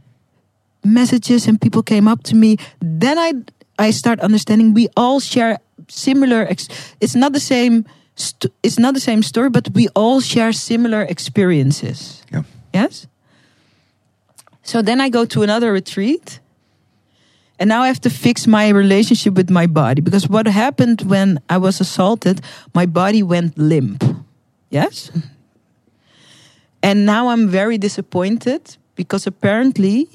messages, and people came up to me. Then I I start understanding we all share similar. Ex- it's not the same. St- it's not the same story, but we all share similar experiences. Yeah. Yes. So then I go to another retreat. And now I have to fix my relationship with my body because what happened when I was assaulted, my body went limp. Yes? And now I'm very disappointed because apparently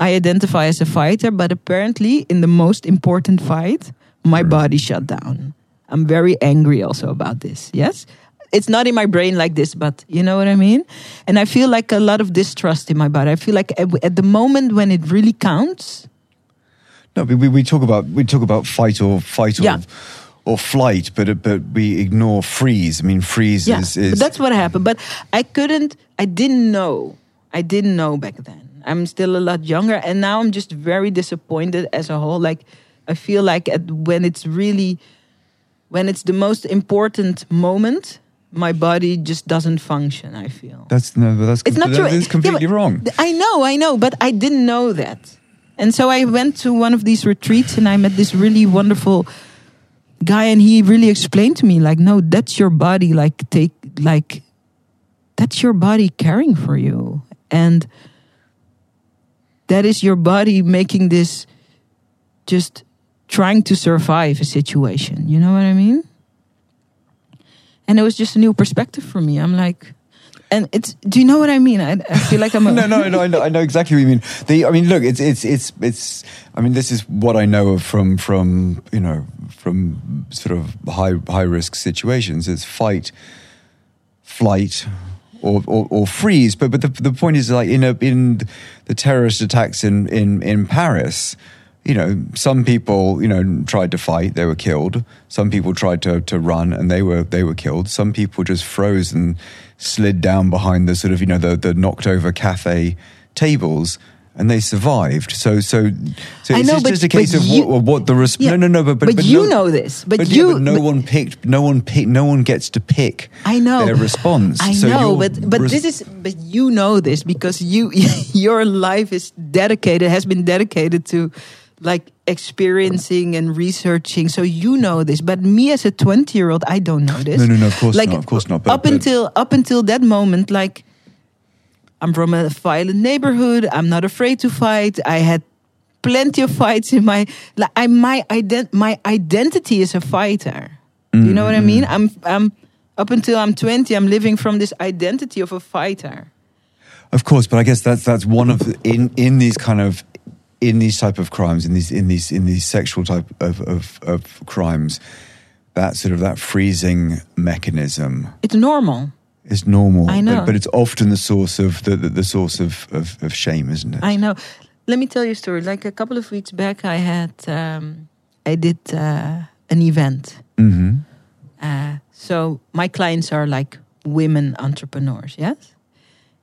I identify as a fighter, but apparently in the most important fight, my body shut down. I'm very angry also about this. Yes? it's not in my brain like this, but you know what I mean? And I feel like a lot of distrust in my body. I feel like at, the moment when it really counts, No, we, we, we talk about we talk about fight or fight or Yeah. or flight, but but we ignore freeze. I mean, freeze yeah, is, is that's what happened. But I couldn't, I didn't know. I didn't know back then. I'm still a lot younger, and now I'm just very disappointed as a whole. Like, I feel like at, when it's really, when it's the most important moment, my body just doesn't function. I feel that's no, that's it's not true. Is completely but wrong. I know, I know, but I didn't know that. And so I went to one of these retreats and I met this really wonderful guy and he really explained to me like no, that's your body like take like that's your body caring for you and that is your body making this just trying to survive a situation. You know what I mean? And it was just a new perspective for me. I'm like, and it's. Do you know what I mean? I, I feel like I'm. A, no, no, no, I know, I know exactly what you mean. The, I mean, look, it's, it's, it's, it's. I mean, this is what I know of from, from, you know, from sort of high, high risk situations. It's fight, flight, or, or, or freeze. But, but the, the point is, like in a, in the terrorist attacks in, in, in Paris. You know, some people, you know, tried to fight; they were killed. Some people tried to, to run, and they were they were killed. Some people just froze and slid down behind the sort of you know the, the knocked over cafe tables and they survived. So so so it's know, just, but- just a case of you- what, what the res- Yeah, no no no but but, but but you no, know this, but yeah, you- no but- one picked no one picked no one gets to pick I know. their response. I So know, but but res- this is but you know this because you your life is dedicated has been dedicated to like experiencing and researching. So you know this, but me as a twenty year old, I don't know this. No, no, no, of course like, not, of course not, but- up until up until that moment, like I'm from a violent neighborhood. I'm not afraid to fight. I had plenty of fights in my like I my ident my identity is a fighter. Do you know what I mean? Mm-hmm. I'm I'm up until I'm 20, I'm living from this identity of a fighter. Of course, but I guess that's that's one of the, in in these kind of in these type of crimes in these in these in these sexual type of of, of crimes, that sort of that freezing mechanism It's normal. Is normal. I know. but, but it's often the source of the the, the source of, of of shame, isn't it? I know. Let me tell you a story. Like a couple of weeks back, I had um, I did uh, an event. hmm Uh, so my clients are like women entrepreneurs, yes.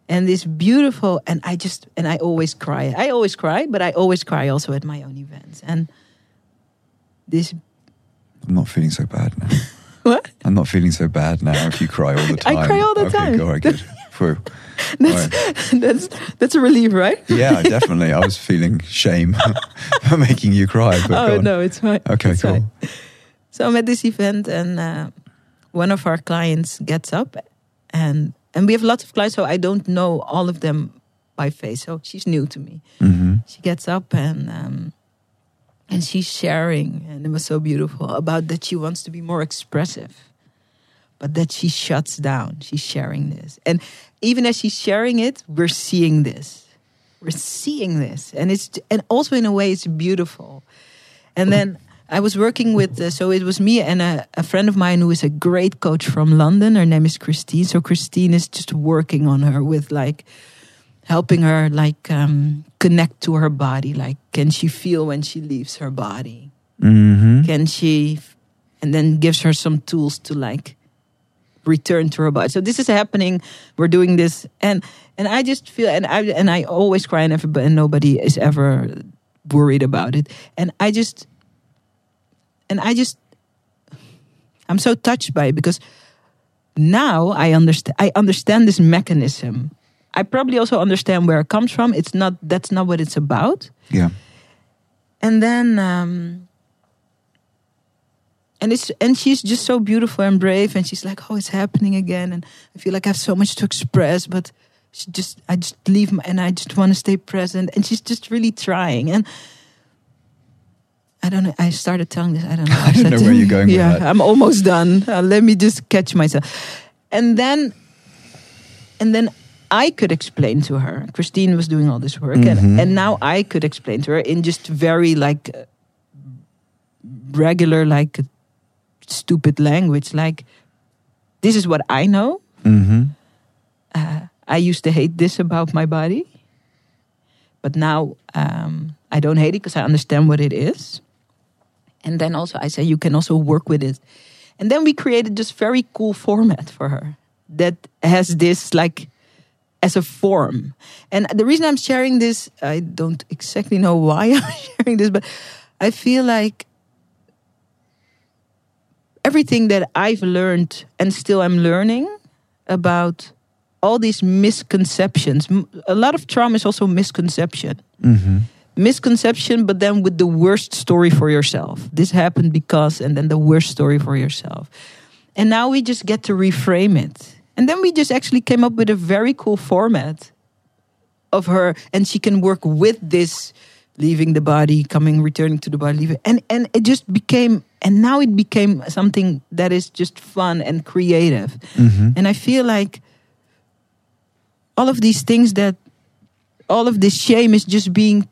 And this beautiful, and I just and I always cry. I always cry, but I always cry also at my own events. And this I'm not feeling so bad now. what? I'm not feeling so bad now. If you cry all the time. I cry all the okay, time. Right, good. That's that's that's a relief, right? Yeah, definitely. I was feeling shame for making you cry. But oh no, it's fine. Okay, It's cool. fine. So I'm at this event, and uh, one of our clients gets up, and and we have lots of clients, so I don't know all of them by face. So she's new to me. hmm She gets up and um, and she's sharing, and it was so beautiful about that she wants to be more expressive, but that she shuts down. She's sharing this, and even as she's sharing it, we're seeing this. We're seeing this, and it's and also in a way it's beautiful. And then I was working with, uh, so it was me and a, a friend of mine who is a great coach from London. Her name is Christine. So Christine is just working on her with like helping her like um, connect to her body. Like, can she feel when she leaves her body? hmm Can she, and then gives her some tools to like return to her body. So this is happening. We're doing this, and and I just feel, and I and I always cry, and everybody, and nobody is ever worried about it. And I just, and I just, I'm so touched by it because now I understand. I understand this mechanism. I probably also understand where it comes from. It's not. That's not what it's about. Yeah. And then, um, and it's and she's just so beautiful and brave, and she's like, "Oh, it's happening again," and I feel like I have so much to express, but she just, I just leave, my, and I just want to stay present, and she's just really trying, and. I don't know. I started telling this. I don't know. I don't know where you're going with yeah, that. I'm almost done. Uh, let me just catch myself. And then, and then I could explain to her. Christine was doing all this work, Mhm. and, and now I could explain to her in just very like uh, regular, like stupid language. Like this is what I know. Mm-hmm. I used to hate this about my body, but now um, I don't hate it because I understand what it is. And then also I say you can also work with it. And then we created this very cool format for her that has this like as a form. And the reason I'm sharing this, I don't exactly know why I'm sharing this, but I feel like everything that I've learned and still I'm learning about all these misconceptions. A lot of trauma is also misconception. Mm-hmm. Misconception, but then with the worst story for yourself. This happened because, and then the worst story for yourself. And now we just get to reframe it. And then we just actually came up with a very cool format of her, and she can work with this leaving the body, coming, returning to the body, leaving. And, and it just became, and now it became something that is just fun and creative. Mm-hmm. And I feel like all of these things that all of this shame is just being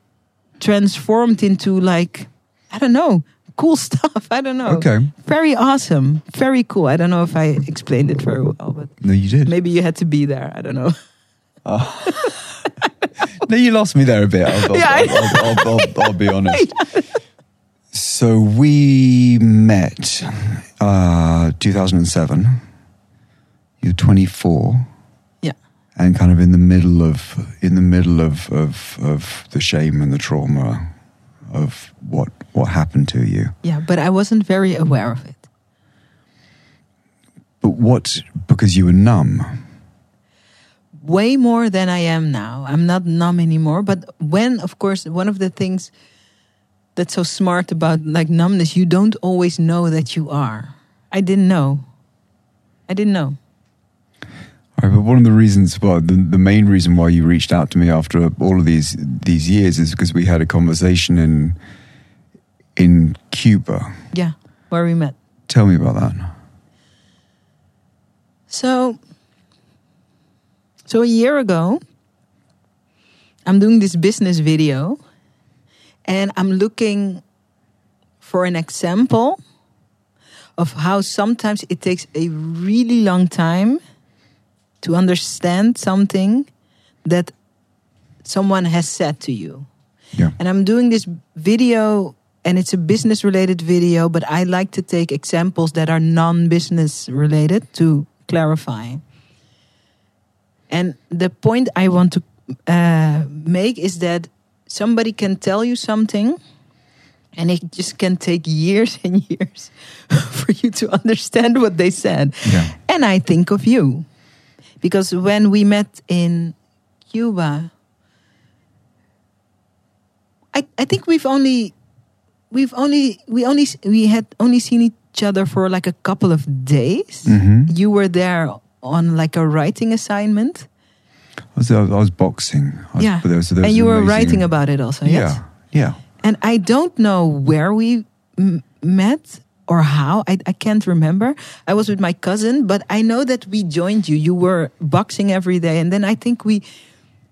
transformed into like I don't know, cool stuff. I don't know. Okay. Very awesome. Very cool. I don't know if I explained it very well, but No, you did. maybe you had to be there. I don't know. No, you lost me there a bit. I'll, I'll, Yeah, I'll, I'll be honest. So we met uh, 2007. You're 24 Yeah. and kind of in the middle of in the middle of, of, of the shame and the trauma of what what happened to you. Yeah, but I wasn't very aware of it. But what because you were numb. way more than I am now. I'm not numb anymore. But when, of course, one of the things that's so smart about like numbness, you don't always know that you are. I didn't know. I didn't know. All right, but one of the reasons, well, the, the main reason why you reached out to me after all of these these years is because we had a conversation in in Cuba. Yeah, where we met. Tell me about that. So, so a year ago, I'm doing this business video, and I'm looking for an example of how sometimes it takes a really long time to understand something that someone has said to you. Yeah. And I'm doing this video, and it's a business related video, but I like to take examples that are non business related to clarify. And the point I want to uh, make is that somebody can tell you something, and it just can take years and years for you to understand what they said. Yeah. And I think of you. Because when we met in Cuba, I, I think we've only we've only we only we had only seen each other for like a couple of days. Mhm. You were there on like a writing assignment. I was, I was boxing. I was- yeah. there was- there was and you were amazing- writing about it also. Yes. Yeah. Yeah. And I don't know where we m- met or how. I, I can't remember. I was with my cousin, but I know that we joined you. You were boxing every day. And then I think we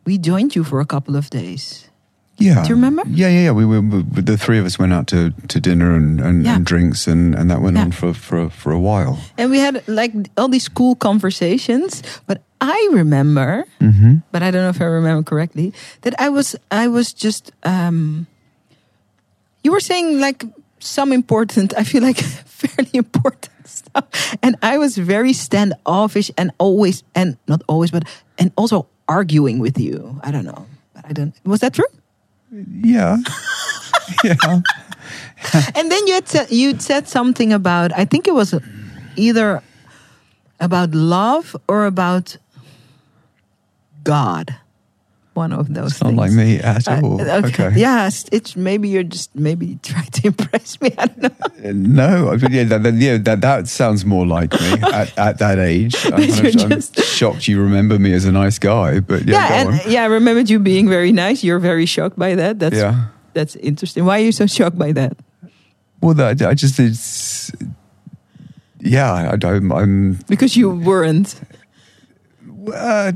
we joined you for a couple of days. Yeah. Do you remember? Yeah, yeah, yeah. We were we- the three of us went out to, to dinner and, and, Yeah. and drinks, and, and that went Yeah. on for, for for a while. And we had like all these cool conversations. But I remember, Mm-hmm. but I don't know if I remember correctly, that I was I was just um you were saying like some important, I feel like fairly important stuff. And I was very standoffish and always and not always, but and also arguing with you. I don't know. But I don't was that true? Yeah. yeah. and then you had you said something about I think it was either about love or about God. One of those. Not things. like me at Uh, all. okay. Yes, it's maybe you're just maybe trying to impress me. I don't know. Uh, No, yeah, that, yeah, that that sounds more like me at, at that age. I'm, That kind of- you're I'm just- shocked you remember me as a nice guy, but yeah, Yeah, and yeah, I remembered you being very nice. You're very shocked by that. That's yeah. that's interesting. Why are you so shocked by that? Well, that, I just it's yeah, I, I'm, I'm Because you weren't. uh,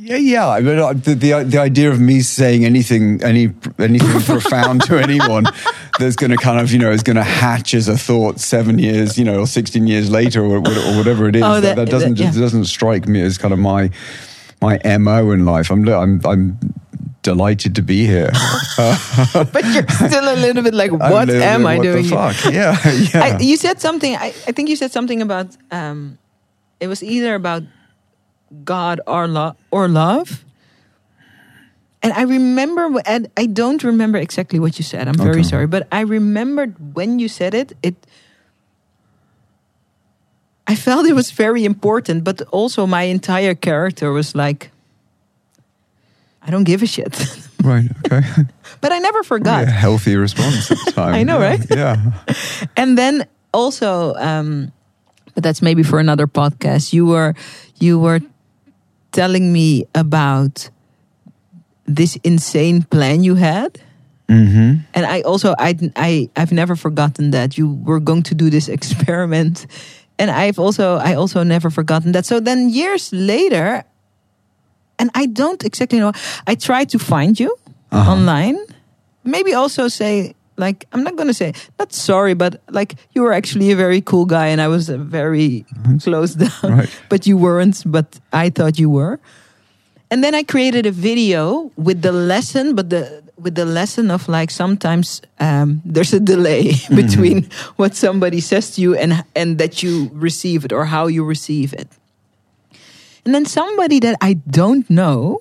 yeah, yeah. I mean, uh, the, the the idea of me saying anything any anything profound to anyone that's going to kind of you know is going to hatch as a thought seven years you know or sixteen years later or, or whatever it is. Oh, that, that- that doesn't that- yeah. doesn't strike me as kind of my my mo in life. I'm I'm I'm delighted to be here. but you're still a little bit like, what little am I what doing? Fuck? Yeah, yeah. I, you said something. I, I think you said something about um, it was either about God or love or love. And I remember, and I don't remember exactly what you said. I'm very Okay. sorry, but I remembered when you said it. It, I felt it was very important, but also my entire character was like, I don't give a shit. right. Okay. but I never forgot. Yeah, healthy response at the time. I know, Yeah, right? Yeah. and then also um but that's maybe for another podcast you were you were telling me about this insane plan you had Mm-hmm. and i also i i i've never forgotten that you were going to do this experiment and i've also i also never forgotten that so then years later and i don't exactly know i tried to find you Uh-huh. online maybe also say like i'm not gonna say not sorry but like you were actually a very cool guy and i was uh, very close down. Right. but you weren't but i thought you were. And then i created a video with the lesson but the with the lesson of like sometimes um, there's a delay between what somebody says to you and and that you receive it or how you receive it. And then somebody that i don't know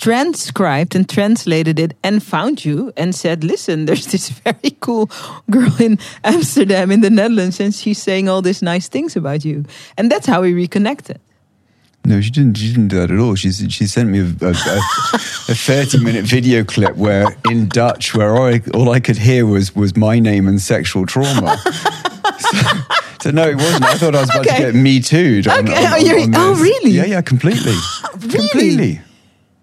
transcribed and translated it and found you and said, Listen, there's this very cool girl in Amsterdam in the Netherlands and she's saying all these nice things about you. And that's how we reconnected. No, she didn't. She didn't do that at all. She she sent me a, a, a, thirty minute video clip where in Dutch, where all I, all I could hear was was my name and sexual trauma. so, so no, it wasn't. I thought I was about Okay. to get me too. Okay. Oh, oh, really? Yeah, yeah, completely, Really? completely.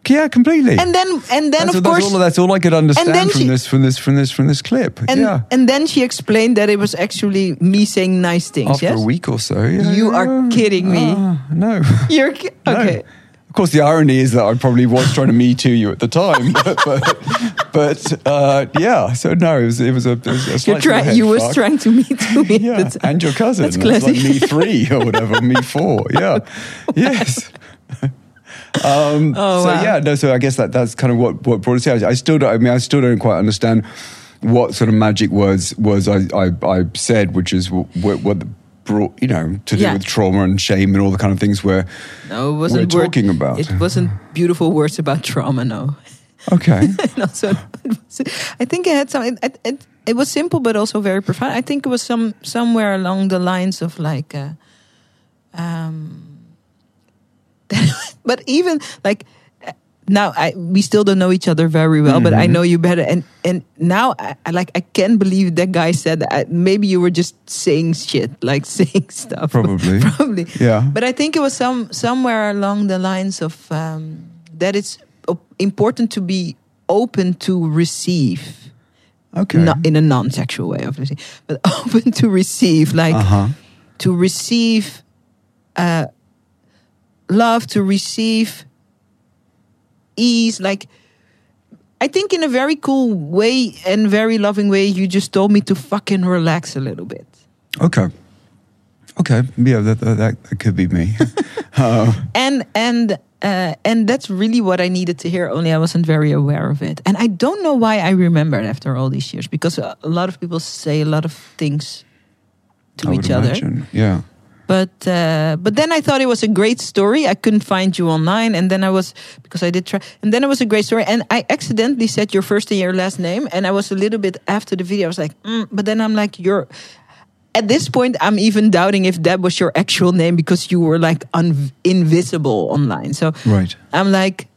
Yeah, completely. And then and then that's, of that's course all, that's all I could understand from she- this from this from this from this clip. and yeah, and then she explained that it was actually me saying nice things, after yes? a week or so. Yeah, You are kidding me. Ah, no. You're ki- No. okay. Of course, the irony is that I probably was trying to me too you at the time, but but, but uh, yeah. So no, it was it was a, it was a You're slight trying head you was fuck. trying to meet me. Yeah, and your cousin. That's It's like me three or whatever, me four. Yeah, yes. Um, Oh, so wow. yeah, no. So I guess that that's kind of what what brought us here. I still don't. I mean, I still don't quite understand what sort of magic words was I I, I said, which is what, what brought you know to do Yeah. with trauma and shame and all the kind of things where No, it wasn't we're word- talking about. It wasn't beautiful words about trauma, no. okay. also it was, I think it had some it, it, it, it was simple but also very profound. I think it was some somewhere along the lines of like uh, um but even like now I we still don't know each other very well, but Mm-hmm. I know you better. And and now I, I like I can't believe that guy said that. Maybe you were just saying shit, like saying stuff. Probably. probably. Yeah. But I think it was some somewhere along the lines of um, that it's important to be open to receive, Okay. not in a non-sexual way, obviously, but open to receive, like Uh huh. to receive uh, love, to receive ease. Like, I think in a very cool way and very loving way, you just told me to fucking relax a little bit. Okay. Okay. Yeah, that, that, that could be me. uh, And and uh, and that's really what I needed to hear. Only I wasn't very aware of it, and I don't know why I remember it after all these years. Because a, lot of people say a lot of things to I each other. imagine. Yeah. But uh, but then I thought it was a great story. I couldn't find you online, and then I was because I did try, and then it was a great story. And I accidentally said your first and your last name, and I was a little bit after the video. I was like, mm, but then I'm like, you're. At this point, I'm even doubting if that was your actual name because you were like un- invisible online. So Right. I'm like,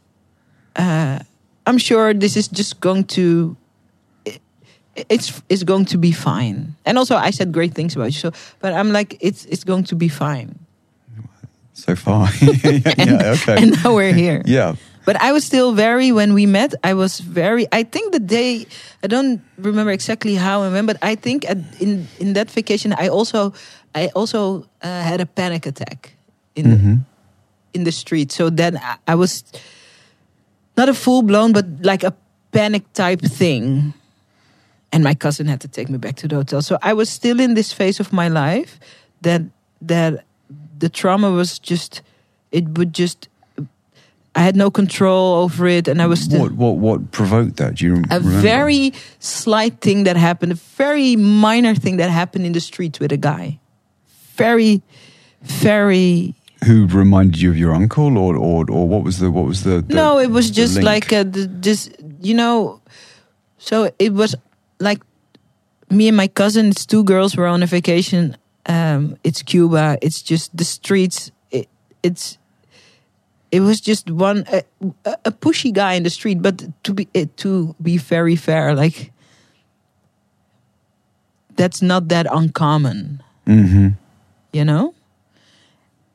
uh, I'm sure this is just going to. It- It's it's going to be fine, and also I said great things about you. So, but I'm like, it's it's going to be fine. So far. yeah, yeah, okay. And now we're here. yeah. But I was still very when we met. I was very. I think the day I don't remember exactly how and when, but I think at, in in that vacation I also I also uh, had a panic attack in Mm-hmm. the, in the street. So then I, I was not a full blown, but like a panic type thing. And my cousin had to take me back to the hotel. So I was still in this phase of my life that that the trauma was just it would just I had no control over it, and I was still What what what provoked that? Do you a remember? very slight thing that happened, a very minor thing that happened in the street with a guy. Very, very. who reminded you of your uncle, or or or what was the what was the, the no, it was just link? like a, the, this, you know. So it was like me and my cousin. It's two girls. We're on a vacation. Um, it's Cuba. It's just the streets. It, it's. It was just one a, a- pushy guy in the street, but to be it, to be very fair, like that's not that uncommon, Mhm. you know.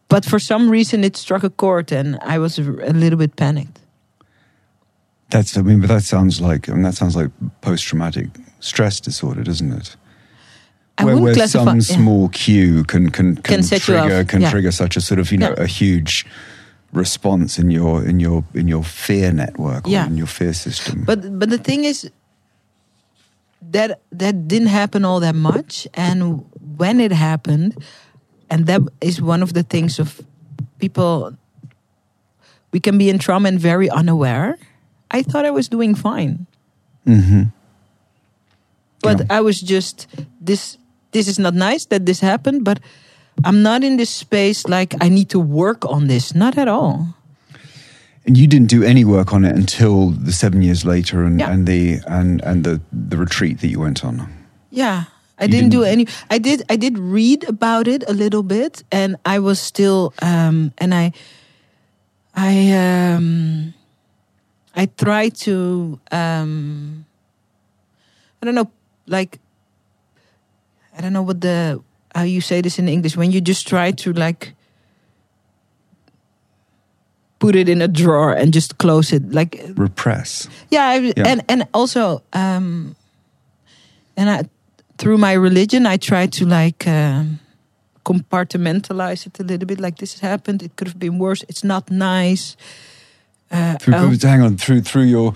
But for some reason, it struck a chord, and I was a a little bit panicked. That's I mean, but that sounds like I mean, that sounds like post traumatic stress disorder, doesn't it? I where, wouldn't where classify. some yeah. small cue can can can, Can trigger can yeah. trigger such a sort of you know Yeah. a huge response in your in your in your fear network or Yeah. in your fear system. But but the thing is that that didn't happen all that much, and when it happened, and that is one of the things of people. We can be in trauma and very unaware. I thought I was doing fine, hmm but Yeah. I was just this. This is not nice that this happened, but I'm not in this space like I need to work on this. Not at all. And you didn't do any work on it until the seven years later, and, Yeah. and the and and the the retreat that you went on. Yeah. I didn't, do didn't- any I did I did read about it a little bit and I was still um and I I um I tried to um I don't know like I don't know what the how you say this in English when you just try to like put it in a drawer and just close it like Repress. yeah, I, Yeah. and and also um and I, through my religion i try to like um compartmentalize it a little bit like this has happened it could have been worse it's not nice uh, Through, oh, Hang on, through through your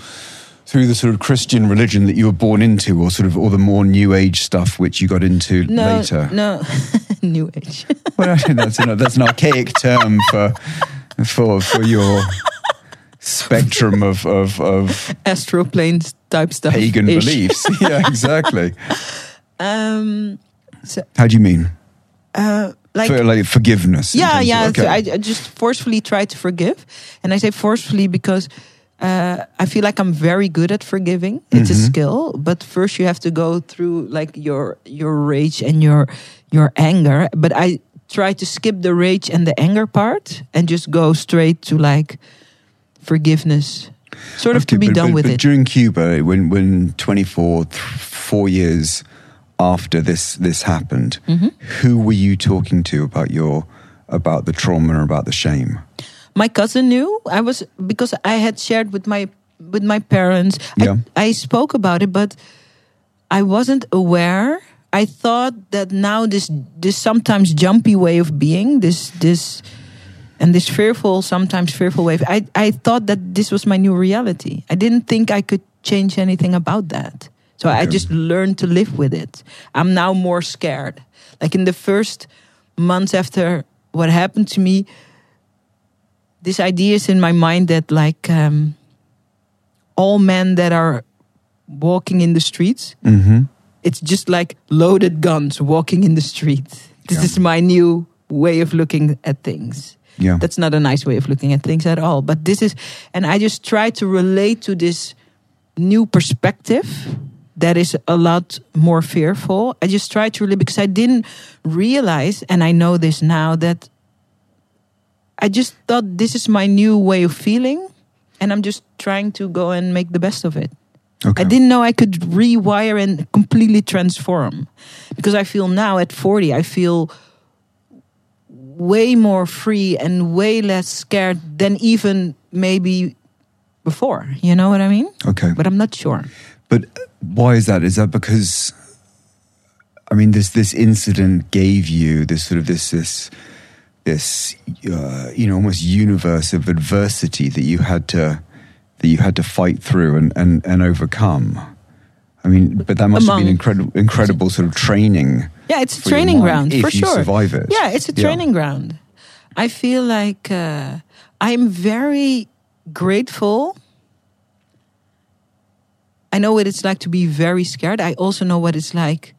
through the sort of Christian religion that you were born into, or sort of all the more New Age stuff which you got into no later. no new age Well, that's an, that's an archaic term for for for your spectrum of of, of astral planes type stuff pagan beliefs. yeah, exactly. um How do you mean? uh like for, like forgiveness. in yeah of- yeah okay. so I, I just forcefully try to forgive and i say forcefully because uh, i feel like i'm very good at forgiving it's a Mhm. skill but first you have to go through like your your rage and your your anger but i try to skip the rage and the anger part and just go straight to like forgiveness sort of Okay, to be but- done but- with but it During Cuba, when when 24, th- four years after this this happened, Mhm. who were you talking to about your about the trauma and about the shame? My cousin knew. I was because i had shared with my with my parents. Yeah. I, I spoke about it but i wasn't aware. I thought that now this this sometimes jumpy way of being this this and this fearful sometimes fearful way i i thought that this was my new reality. I didn't think i could change anything about that. So i just learned to live with it. I'm now more scared. Like in the first months after what happened to me this idea is in my mind that like um, all men that are walking in the streets Mm-hmm. it's just like loaded guns walking in the street this Yeah. is my new way of looking at things Yeah. that's not a nice way of looking at things at all but this is and i just try to relate to this new perspective that is a lot more fearful i just try to really because i didn't realize and i know this now that i just thought this is my new way of feeling and i'm just trying to go and make the best of it okay. I didn't know I could rewire and completely transform. Because I feel now at 40, I feel way more free and way less scared than even maybe before. You know what I mean? Okay. But I'm not sure. But uh, why is that? Is that because I mean this this incident gave you this sort of this this this uh, you know almost universe of adversity that you had to that you had to fight through and and, and overcome. I mean, but that must have been incredible, incredible sort of training. Yeah, it's a training ground for sure. survive it. Yeah, it's a Yeah. training ground. I feel like uh, I'm very grateful. I know what it's like to be very scared. I also know what it's like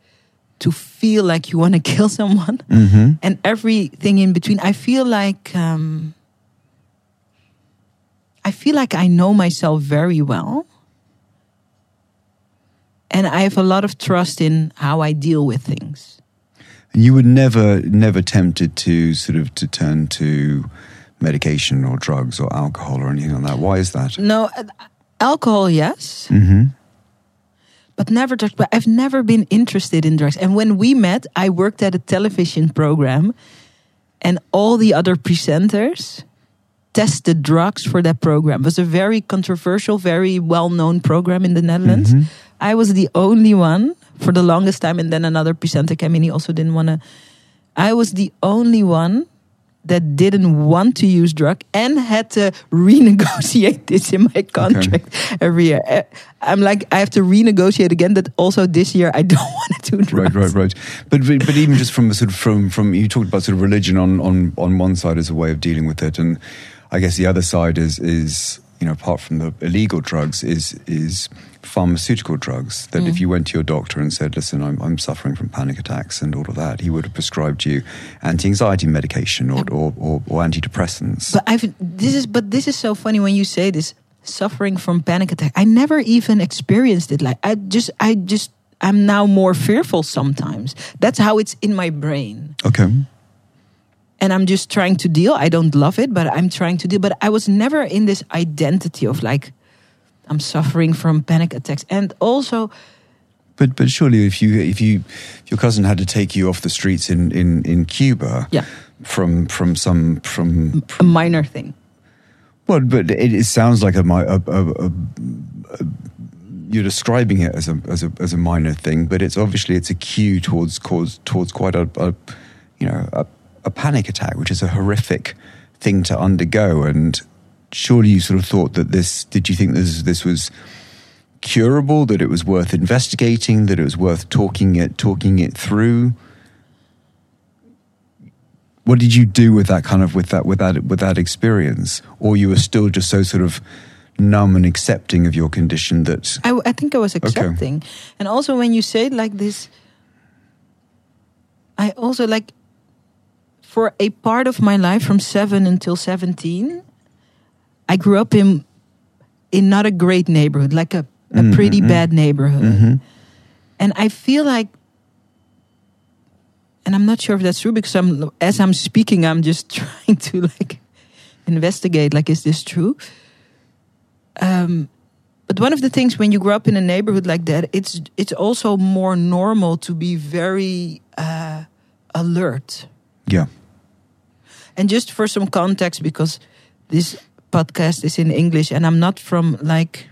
to feel like you want to kill someone hmm and everything in between. I feel like um, I feel like I know myself very well, and I have a lot of trust in how I deal with things. And you were never, never tempted to sort of to turn to medication or drugs or alcohol or anything like that. Why is that? No, uh, alcohol, yes, hmm but never drugs. But I've never been interested in drugs. And when we met, I worked at a television program, and all the other presenters tested drugs for that program. It was a very controversial, very well-known program in the Netherlands. Mhm. I was the only one for the longest time, and then another presenter came in. He also didn't want to. I was the only one that didn't want to use drug and had to renegotiate this in my contract every year. Eh, I'm like, I have to renegotiate again. That also this year I don't want to do drugs. Right, right, right. But but even just from a sort of from from you talked about sort of religion on on on one side as a way of dealing with it, and I guess the other side is is you know apart from the illegal drugs is is pharmaceutical drugs. That if Mm. you went to your doctor and said, "Listen, I'm I'm suffering from panic attacks and all of that," he would have prescribed you anti-anxiety medication or or, or, or antidepressants. But I've this is but this is so funny when you say this suffering from panic attack. I never even experienced it. Like I just I just I'm now more fearful sometimes. That's how it's in my brain. okay. And I'm just trying to deal. I don't love it, but I'm trying to deal. But I was never in this identity of like I'm suffering from panic attacks. And also But but surely if you if you if your cousin had to take you off the streets in in in Cuba Yeah. from from some from a minor thing. Well, but it, it sounds like a, a, a, a you're describing it as a, as a as a minor thing, but it's obviously it's a cue towards cause towards quite a, a you know a, a panic attack, which is a horrific thing to undergo. And surely you sort of thought that this. Did you think this this was curable? That it was worth investigating? That it was worth talking it talking it through? what did you do with that kind of with that with that with that experience or you were still just so sort of numb and accepting of your condition that I, I think I was accepting. And also, when you say it like this, I also like for a part of my life from seven until 17, I grew up in in not a great neighborhood, like a, a Mm, pretty mm, mm. bad neighborhood. Mhm. And I feel like, and I'm not sure if that's true because I'm as I'm speaking, I'm just trying to like investigate. Like, is this true? Um, but one of the things when you grow up in a neighborhood like that, it's it's also more normal to be very uh, alert. yeah And just for some context, because this podcast is in English, and I'm not from like,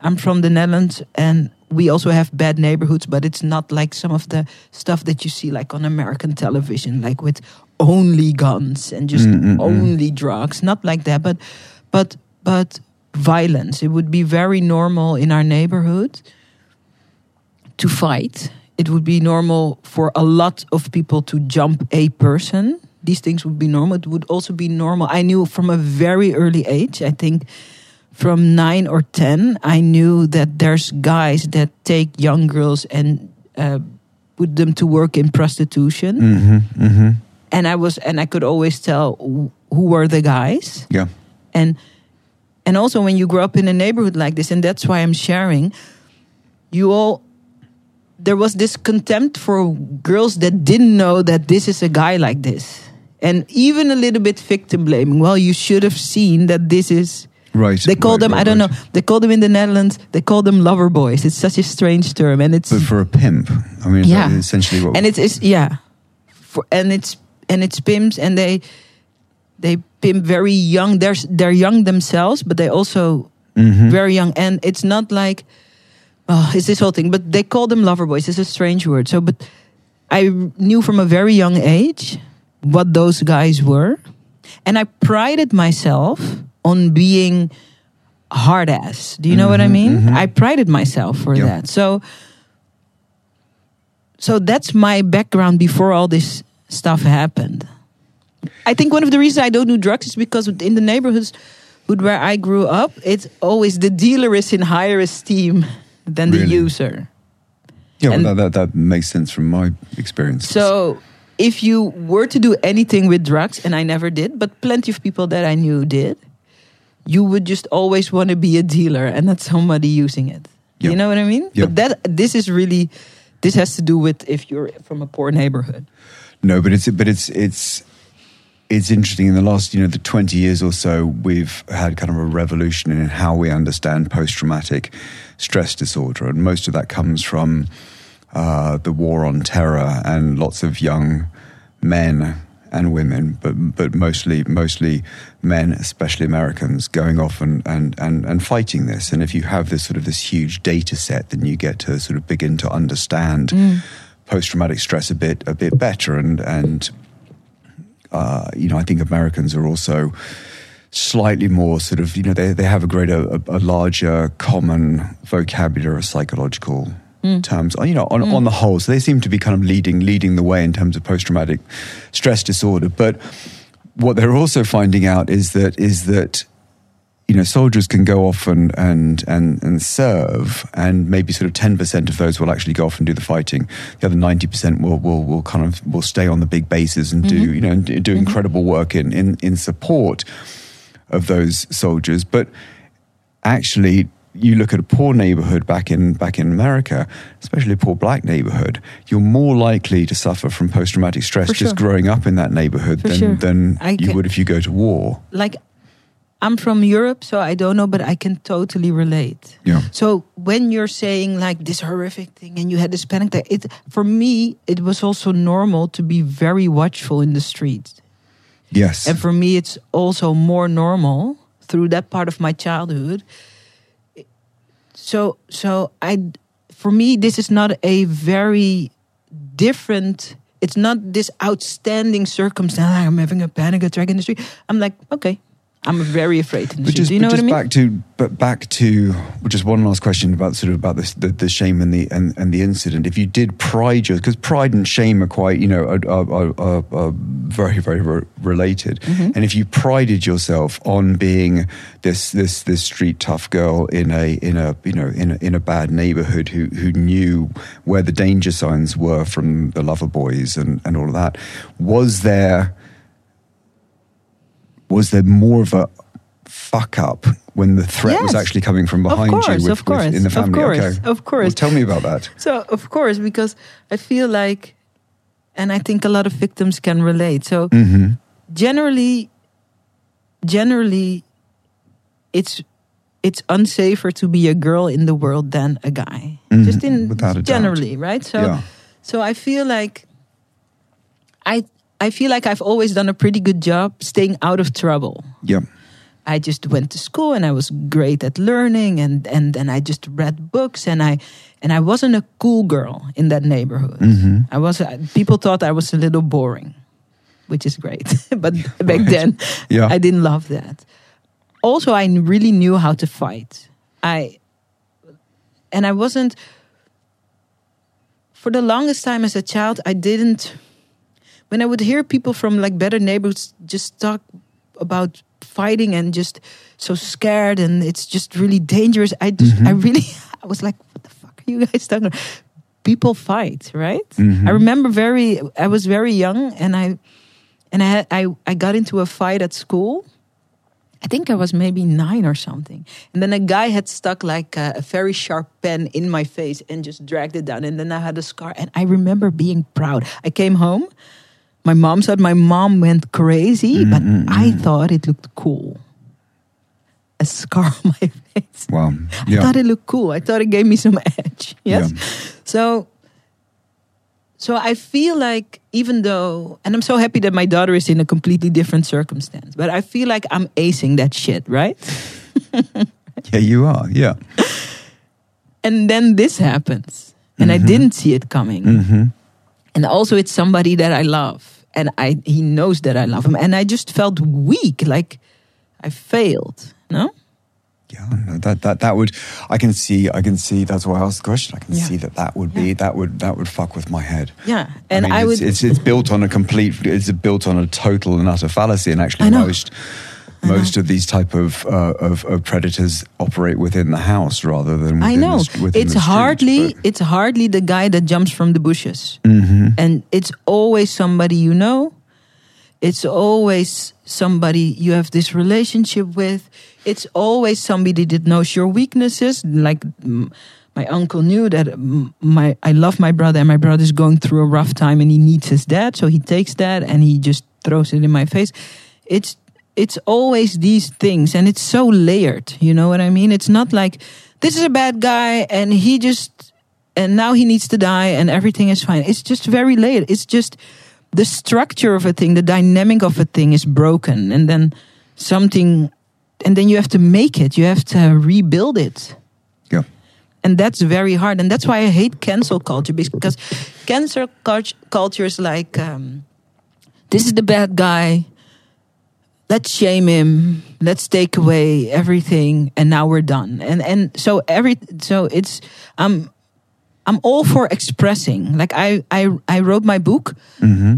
I'm from the Netherlands, and we also have bad neighborhoods, but it's not like some of the stuff that you see like on American television, like with only guns and just Mm, mm, mm. only drugs, not like that, but but but violence. It would be very normal in our neighborhood to fight. It would be normal for a lot of people to jump a person. These things would be normal. It would also be normal. I knew from a very early age, I think from nine or 10, I knew that there's guys that take young girls and uh, put them to work in prostitution. mm-hmm, mm-hmm. And I was, and I could always tell who who were the guys yeah and and also when you grow up in a neighborhood like this and that's why i'm sharing you all there was this contempt for girls that didn't know that this is a guy like this and even a little bit victim blaming well you should have seen that this is right they call right, them right, i don't right. know they call them in the netherlands they call them lover boys it's such a strange term and it's but for a pimp i mean is Yeah. essentially what and it's, it's yeah for and it's and it's pimps and they they pimp very young they're they're young themselves but they also Mhm. very young and it's not like oh it's this whole thing but they call them lover boys it's a strange word so but i knew from a very young age what those guys were and i prided myself on being hard ass. Do you know what I mm-hmm, mean? Mm-hmm. I prided myself for Yeah. that. So so that's my background before all this stuff happened. I think one of the reasons I don't do drugs is because in the neighborhoods where I grew up, it's always the dealer is in higher esteem than the user. Yeah, well, that, that that makes sense from my experience. So if you were to do anything with drugs, and I never did, but plenty of people that I knew did, you would just always want to be a dealer and not somebody using it. You know what I mean? But that this is really this has to do with if you're from a poor neighborhood. No, but it's but it's it's it's interesting. In the last you know the twenty years or so, we've had kind of a revolution in how we understand post traumatic stress disorder, and most of that comes from uh, the war on terror and lots of young men and women, but but mostly mostly men, especially Americans, going off and, and, and, and fighting this. And if you have this sort of this huge data set, then you get to sort of begin to understand post traumatic stress a bit a bit better. And and uh, you know, I think Americans are also slightly more sort of you know they they have a greater a, a larger common vocabulary of psychological Mm. terms you know on on mm. the whole. So they seem to be kind of leading leading the way in terms of post traumatic stress disorder. But what they're also finding out is that is that you know soldiers can go off and and and, and serve and maybe sort of 10% of those will actually go off and do the fighting. The other 90% will will will kind of will stay on the big bases and do mm-hmm. you know and do mm-hmm. incredible work in in in support of those soldiers. But actually you look at a poor neighborhood back in back in America, especially a poor black neighborhood, you're more likely to suffer from post traumatic stress For just sure. growing up in that neighborhood For than sure. than I you ca- would if you go to war. Like I'm from Europe, so I don't know, but I can totally relate. Yeah. So when you're saying like this horrific thing and you had this panic attack, it for me it was also normal to be very watchful in the streets. Yes. And for me, it's also more normal through that part of my childhood. So, so I, for me, this is not a very different. It's not this outstanding circumstance. "Ah, I'm having a panic attack in the street. I'm like, okay, I'm very afraid in the but just, Do you know but what I just mean? back to but back to well, just one last question about sort of about this, the the shame and the and, and the incident. If you did pride your because pride and shame are quite you know are, are, are, are, are very very re- related. Mm-hmm. And if you prided yourself on being this this this street tough girl in a in a you know in a, in a bad neighborhood who who knew where the danger signs were from the lover boys and and all of that, was there was there more of a fuck up when the threat was actually coming from behind course, you with, of course, with- in the family? of course, okay. of course. Well, tell me about that. So, of course, because I feel like, and I think a lot of victims can relate. So, hmm generally, generally, it's it's unsafer to be a girl in the world than a guy. Mhm, Just in without a doubt. generally, right? So, yeah. so I feel like I I feel like I've always done a pretty good job staying out of trouble. Yeah. I just went to school and I was great at learning and and then I just read books and I and I wasn't a cool girl in that neighborhood. hmm I was people thought I was a little boring, which is great. but back Right. then Yeah. I didn't love that. Also I really knew how to fight. I and I wasn't for the longest time as a child I didn't when I would hear people from like better neighborhoods just talk about fighting and just so scared and it's just really dangerous. I just I really I was like, what the fuck are you guys talking about? People fight, right? Mhm. I remember very I was very young and I and I had, I I got into a fight at school. I think I was maybe nine or something. And then a guy had stuck like a, a very sharp pen in my face and just dragged it down. And then I had a scar. And I remember being proud. I came home. My mom said my mom went crazy, mm, but mm, I mm. thought it looked cool. A scar on my face. Wow. I thought it looked cool. I thought it gave me some edge. Yes. Yeah. So so I feel like even though and I'm so happy that my daughter is in a completely different circumstance, but I feel like I'm acing that shit, right? yeah, you are. Yeah. And then this happens. And I mm-hmm. didn't see it coming. hmm And also it's somebody that I love. And I he knows that I love him. And I just felt weak, like I failed. No? Yeah, no, that that that would. I can see. I can see. That's why I asked the question. I can Yeah. see that that would be that would that would fuck with my head. Yeah, and mean, I, it's, would. It's, it's built on a complete. It's built on a total and utter fallacy, and actually I most most of these type of, uh, of of predators operate within the house rather than. Within I know The, within it's the hardly Mm-hmm. it's hardly the guy that jumps from the bushes, and it's always somebody you know. It's always somebody you have this relationship with. It's always somebody that knows your weaknesses. Like my uncle knew that my I love my brother, and my brother is going through a rough time, and he needs his dad, so he takes that and he just throws it in my face. It's it's always these things, and it's so layered. You know what I mean? It's not like this is a bad guy, and he just and now he needs to die, and everything is fine. It's just very layered. It's just the structure of a thing, the dynamic of a thing is broken, and then something, and then you have to make it. You have to rebuild it Yeah. and that's very hard and that's why i hate cancel culture because cancel cult- culture is like um, this is the bad guy let's shame him. Let's take away everything and now we're done. And and so every so it's i'm i'm all for expressing. Like i i, I wrote my book. Mm-hmm.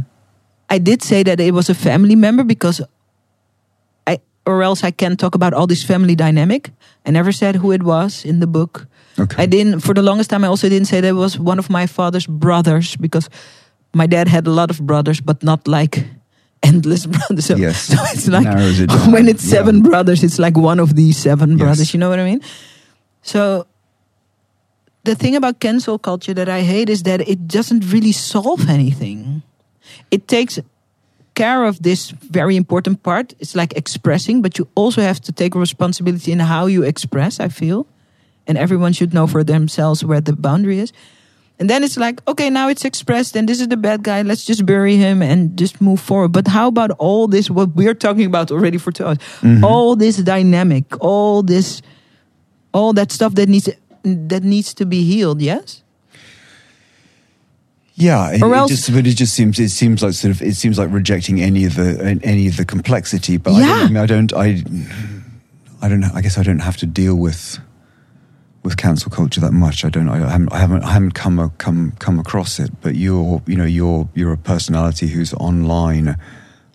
I did say that it was a family member because i or else i can't talk about all this family dynamic. I never said who it was in the book. Okay. I didn't for the longest time I also didn't say that it was one of my father's brothers because my dad had a lot of brothers but not like endless brothers. So, Yes. so it's like it when it's Yeah. seven brothers, it's like one of these seven Yes. brothers. You know what I mean? So the thing about cancel culture that I hate is that it doesn't really solve anything. It takes care of this very important part. It's like expressing, but you also have to take responsibility in how you express, I feel. And everyone should know for themselves where the boundary is. And then it's like, okay, now it's expressed and this is the bad guy. Let's just bury him and just move forward. But how about all this, what we're talking about already for two hours? Mm-hmm. All this dynamic, all this, all that stuff that needs, that needs to be healed, yes? Yeah, it, Or it else- just, but it just seems it seems like sort of it seems like rejecting any of the any of the complexity. But I, Yeah. don't, I mean, I don't, I, I don't know. I guess I don't have to deal with with cancel culture that much. I don't. I haven't. I haven't. I haven't come a, come come across it. But you're, you know, you're you're a personality who's online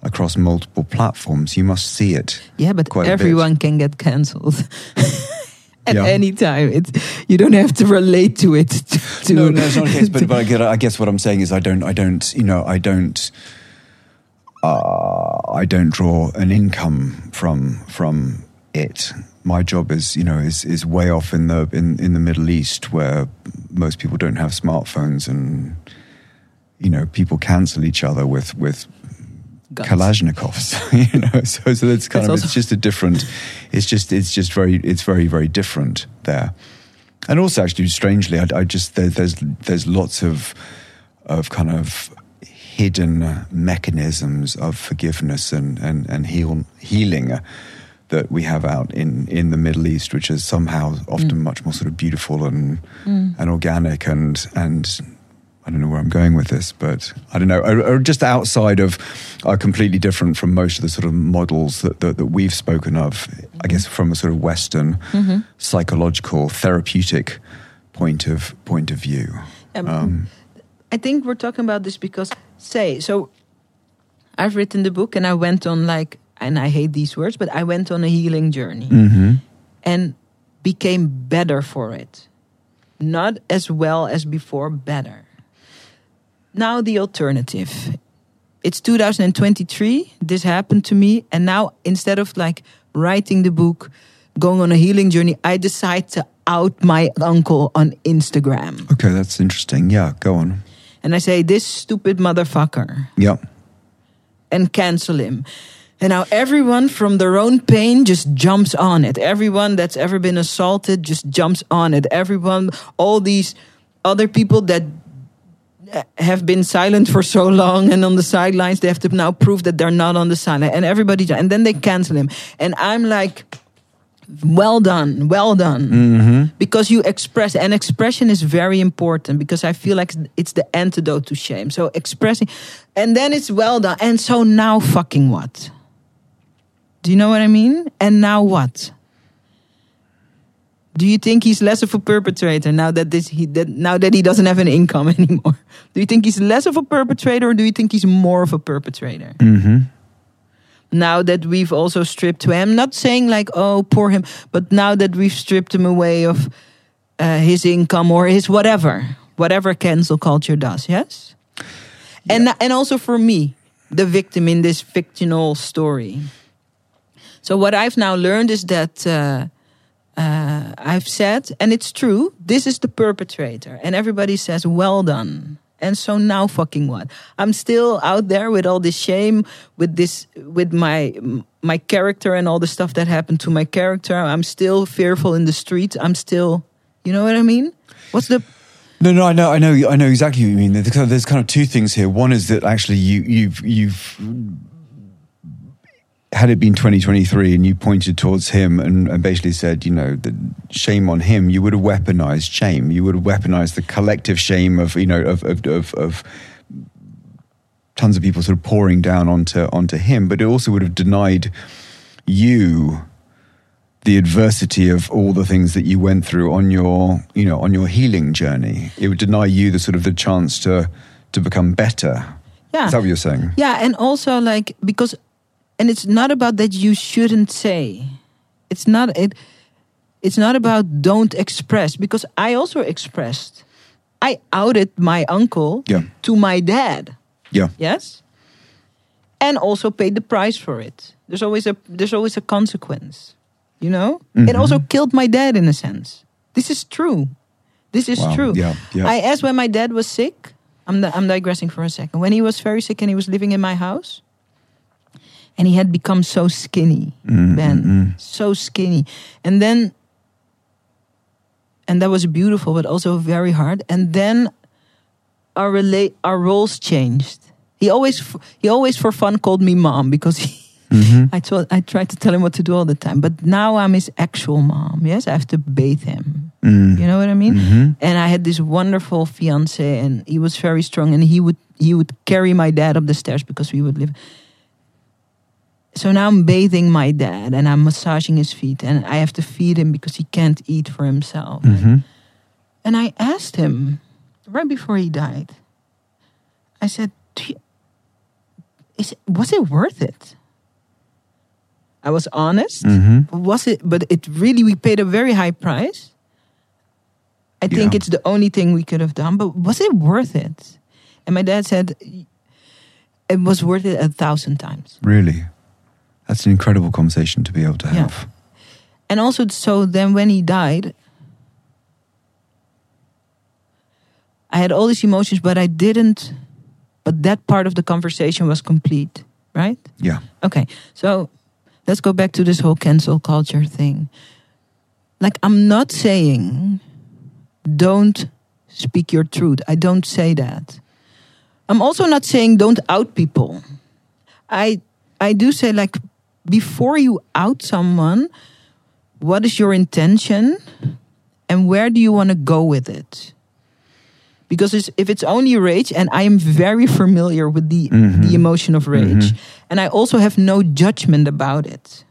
across multiple platforms. You must see it. Yeah, but a everyone can get cancelled at Yeah. any time. It's you don't have to relate to it. To, no, no, it's not the case. But, but I, get, I guess what I'm saying is, I don't, I don't, you know, I don't, uh, I don't draw an income from from it. My job is, you know, is is way off in the in in the Middle East where most people don't have smartphones and you know people cancel each other with with Guns. Kalashnikovs, you know. So, so it's kind That's of also- it's just a different. It's just it's just very it's very very different there, and also actually strangely, I, I just there, there's there's lots of of kind of hidden mechanisms of forgiveness and and and heal, healing that we have out in in the Middle East, which is somehow often much more sort of beautiful and and organic and and I don't know where I'm going with this, but I don't know. Are, are just outside of, are completely different from most of the sort of models that, that, that we've spoken of, I guess, from a sort of Western psychological, therapeutic point of point of view. Um, Um, I think we're talking about this because, say, so I've written the book and I went on like, and I hate these words, but I went on a healing journey mhm. and became better for it. Not as well as before, better. Now, the alternative. It's 2023. This happened to me. And now, instead of like writing the book, going on a healing journey, I decide to out my uncle on Instagram. Okay, that's interesting. Yeah, go on. And I say, This stupid motherfucker. Yeah. and cancel him. And now everyone from their own pain just jumps on it. Everyone that's ever been assaulted just jumps on it. Everyone, all these other people that have been silent for so long and on the sidelines, they have to now prove that they're not on the sideline. And everybody, and then they cancel him. And I'm like, well done, well done. Mm-hmm. Because you express, and expression is very important because I feel like it's the antidote to shame. So expressing, and then it's well done. And so now fucking what? Do you know what I mean? And now what? Do you think he's less of a perpetrator now that this he that now that he doesn't have an income anymore? Do you think he's less of a perpetrator or do you think he's more of a perpetrator? Mm-hmm. Now that we've also stripped him, I'm not saying like oh poor him, but now that we've stripped him away of uh, his income or his whatever, whatever cancel culture does, yes. And and also for me, the victim in this fictional story. So what I've now learned is that uh, uh, I've said, and it's true, this is the perpetrator, and everybody says, "Well done." And so now, fucking what? I'm still out there with all this shame, with this, with my my character and all the stuff that happened to my character. I'm still fearful in the street. I'm still, you know what I mean? What's the No, no, I know, I know, I know exactly what you mean. There's kind of two things here. One is that actually you, you've, you've had it been 2023 and you pointed towards him and, and basically said, you know, the shame on him, you would have weaponized shame. You would have weaponized the collective shame of, you know, of, of, of, of tons of people sort of pouring down onto onto him. But it also would have denied you the adversity of all the things that you went through on your you know on your healing journey it would deny you the sort of the chance to to become better yeah is that what you're saying Yeah, and also like because, and it's not about that you shouldn't say. It's not it. It's not about don't express because I also expressed. I outed my uncle Yeah. to my dad. yeah Yes, and also paid the price for it. There's always a there's always a consequence. You know, it mm-hmm. also killed my dad in a sense. This is true. This is Wow, true. yeah, yeah. I asked when my dad was sick. I'm di- I'm digressing for a second. When he was very sick and he was living in my house, and he had become so skinny, Mm, Ben, so skinny, and then, and that was beautiful, but also very hard. And then, our relate our roles changed. He always he always for fun called me mom because he. I told I tried to tell him what to do all the time, but now I'm his actual mom. Yes, I have to bathe him. Mm. You know what I mean? Mhm. And I had this wonderful fiance, and he was very strong, and he would he would carry my dad up the stairs because we would live. So now I'm bathing my dad, and I'm massaging his feet, and I have to feed him because he can't eat for himself. Mhm. And I asked him right before he died. I said, "Do you- "Is it, was it worth it?" I was honest. Mhm. Was it? But it really we paid a very high price. I think Yeah. it's the only thing we could have done. But was it worth it? And my dad said it was worth it a thousand times. really that's an incredible conversation to be able to Yeah. have And also, so then when he died, I had all these emotions, but I didn't. But that part of the conversation was complete, right? yeah Okay, so let's go back to this whole cancel culture thing. Like, I'm not saying don't speak your truth. I don't say that. I'm also not saying don't out people. I I do say like before you out someone, what is your intention and where do you want to go with it? Because it's, if it's only rage, and I am very familiar with the mm-hmm. the emotion of rage, mm-hmm. and I also have no judgment about it.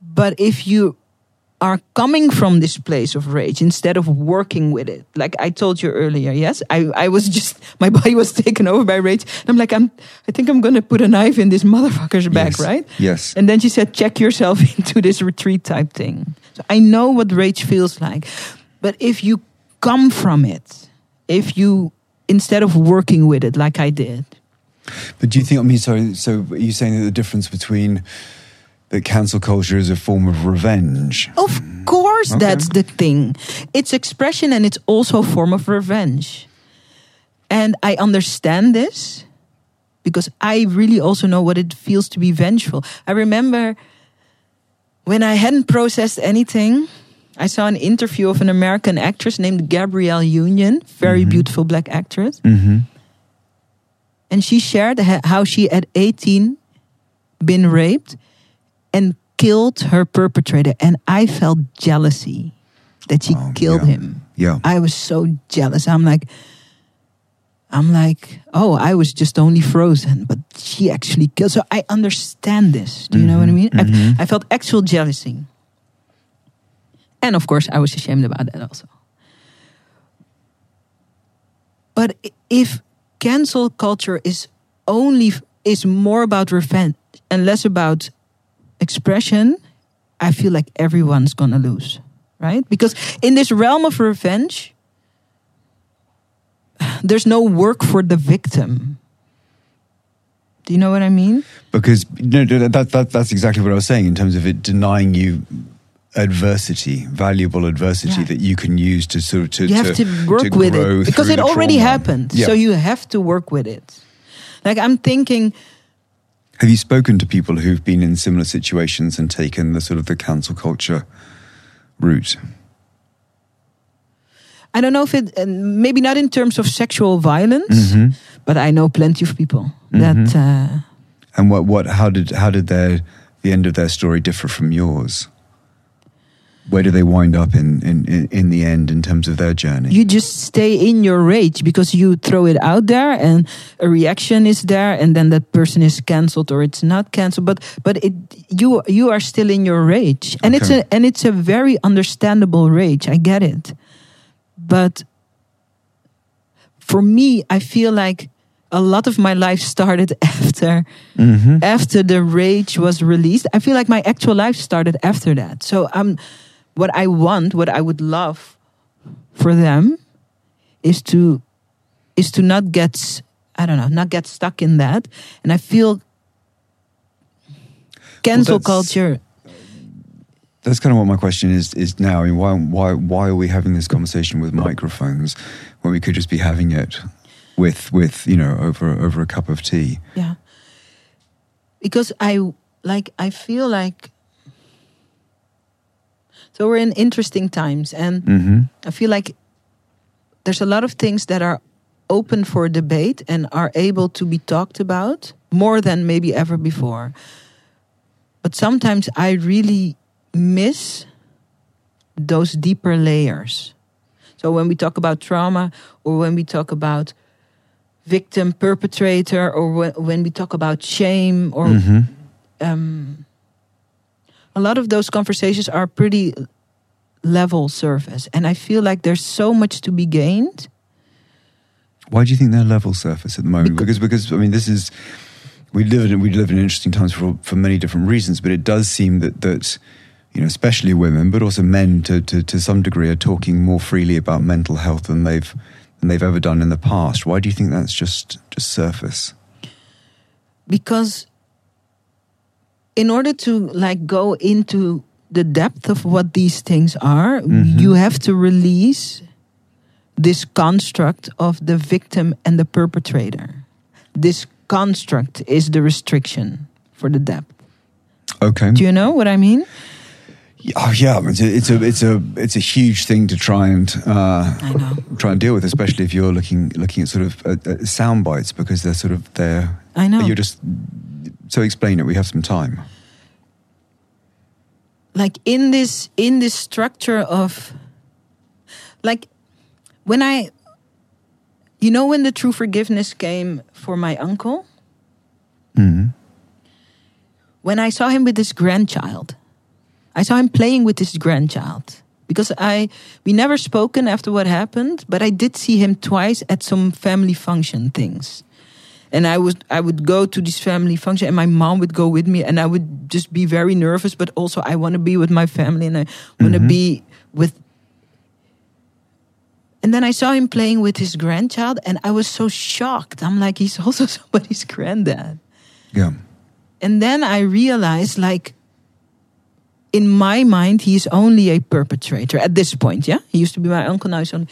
But if you are coming from this place of rage instead of working with it, like I told you earlier, yes, I, I was just my body was taken over by rage. And I'm like, I'm I think I'm gonna put a knife in this motherfucker's back, Yes. right? yes And then she said, check yourself into this retreat type thing. So I know what rage feels like. But if you come from it, if you, instead of working with it like I did, But do you think? I mean, so so are you saying that the difference between that cancel culture is a form of revenge? of course Okay. that's the thing. It's expression and it's also a form of revenge. And I understand this because I really also know what it feels to be vengeful. I remember when I hadn't processed anything, I saw an interview of an American actress named Gabrielle Union, very beautiful black actress. Mm-hmm. And she shared how she, at 18, been raped and killed her perpetrator. And I felt jealousy that she Oh, killed yeah. him. Yeah. I was so jealous. I'm like, I'm like, oh, I was just only frozen, but she actually killed. So I understand this. Do you know what I mm-hmm. mean? I, mm-hmm. I felt actual jealousy. And of course, I was ashamed about that also. But if cancel culture is only is more about revenge and less about expression, I feel like everyone's gonna lose, right? Because in this realm of revenge, there's no work for the victim. Do you know what I mean? Because no, that, that that's exactly what I was saying in terms of it denying you adversity, valuable adversity Yeah. that you can use to sort of to you have to, work with it because it already trauma. happened. Yeah. So you have to work with it. Like I'm thinking, Have you spoken to people who've been in similar situations and taken the sort of the cancel culture route? I don't know if it, maybe not in terms of sexual violence, Mhm. but I know plenty of people that. Mhm. Uh, And what what how did how did their the end of their story differ from yours? Where do they wind up in in, in, the end in terms of their journey? you just stay in your rage because you throw it out there and a reaction is there and then that person is cancelled or it's not cancelled. But but it you you are still in your rage. And it's a and it's a very understandable rage. I get it. But for me i feel like a lot of my life started after mm-hmm. after the rage was released. I feel like my actual life started after that. So um what i want what i would love for them is to is to not get I don't know not get stuck in that and i feel cancel that's- culture That's kind of what my question is is now. I mean, why why why are we having this conversation with microphones when we could just be having it with with you know over over a cup of tea? yeah because i like i feel like so we're in interesting times and Mm-hmm. I feel like there's a lot of things that are open for debate and are able to be talked about more than maybe ever before. But sometimes I really miss those deeper layers. So when we talk about trauma or when we talk about victim perpetrator or when, when we talk about shame or Mm-hmm. um, a lot of those conversations are pretty level surface and i feel like there's so much to be gained Why do you think they're level surface at the moment? Becau- Because because I mean this is we live in we live in interesting times for for many different reasons, but it does seem that that you know especially women, but also men to to to some degree are talking more freely about mental health than they've than they've ever done in the past. Why do you think that's just just surface? because in order to like go into the depth of what these things are Mhm. you have to release this construct of the victim and the perpetrator. This construct is the restriction for the depth. Okay. do you know what i mean? Oh yeah, it's a, it's a it's a it's a huge thing to try and uh, try and deal with, especially if you're looking looking at sort of uh, uh, sound bites because they're sort of they're i know. You're just so explain it. We have some time. like in this in this structure of like when i you know when the true forgiveness came for my uncle Mm. when i saw him with his grandchild i saw him playing with his grandchild because i we never spoken after what happened but i did see him twice at some family function things and i was i would go to this family function and my mom would go with me and i would just be very nervous but also i want to be with my family and i want to Mhm. be with and then i saw him playing with his grandchild and i was so shocked i'm like he's also somebody's granddad Yeah. and then I realized, like, in my mind, he's only a perpetrator at this point. Yeah, he used to be my uncle. Now he's only.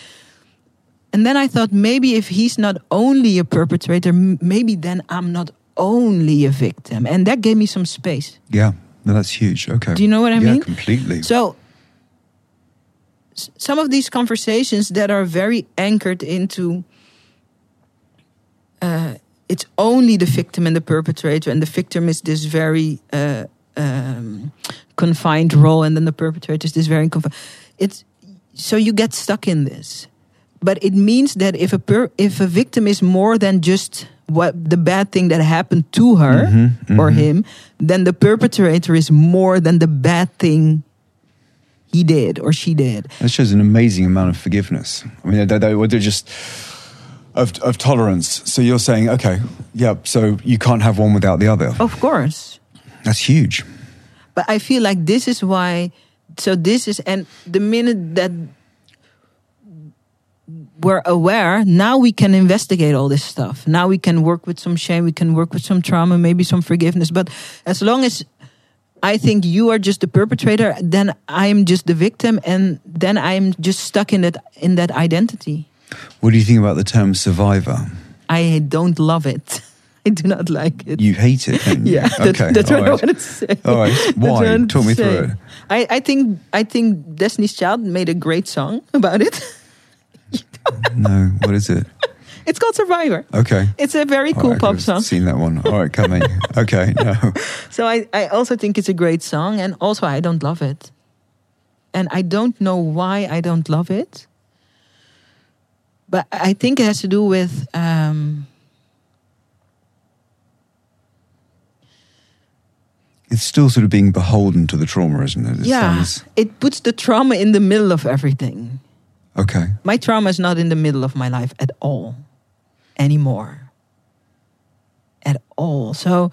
And then I thought maybe if he's not only a perpetrator, maybe then I'm not only a victim, and that gave me some space. Yeah. No, that's huge. Okay. Do you know what I mean? yeah, mean? completely. So, some of these conversations that are very anchored into uh, it's only the victim and the perpetrator, and the victim is this very uh, um, confined role, and then the perpetrator is this very confined. It's so you get stuck in this, but it means that if a per, if a victim is more than just what the bad thing that happened to her Mhm, or mhm. him, then the perpetrator is more than the bad thing he did or she did. That shows an amazing amount of forgiveness. I mean, they, they, they're just of, of tolerance. So you're saying, okay, yeah, so you can't have one without the other. Of course. That's huge. But I feel like this is why. So this is, and the minute that we're aware, now we can investigate all this stuff. Now we can work with some shame, we can work with some trauma, maybe some forgiveness. But as long as I think you are just the perpetrator, then I'm just the victim, and then I'm just stuck in that in that identity. What do you think about the term survivor? I don't love it. I do not like it. You hate it, yeah, okay, that's all what I right. wanted to say. All right. Why? I Talk me say. through it. I, I think I think Destiny's Child made a great song about it. No, what is it? It's called Survivor. Okay. It's a very cool pop I've song. Seen that one. All right, coming. Okay, no. So I, I also think it's a great song, and also I don't love it. And I don't know why I don't love it. But I think it has to do with um, It's still sort of being beholden to the trauma, isn't it? It yeah, sounds- it puts the trauma in the middle of everything. Okay. My trauma is not in the middle of my life at all anymore. At all. So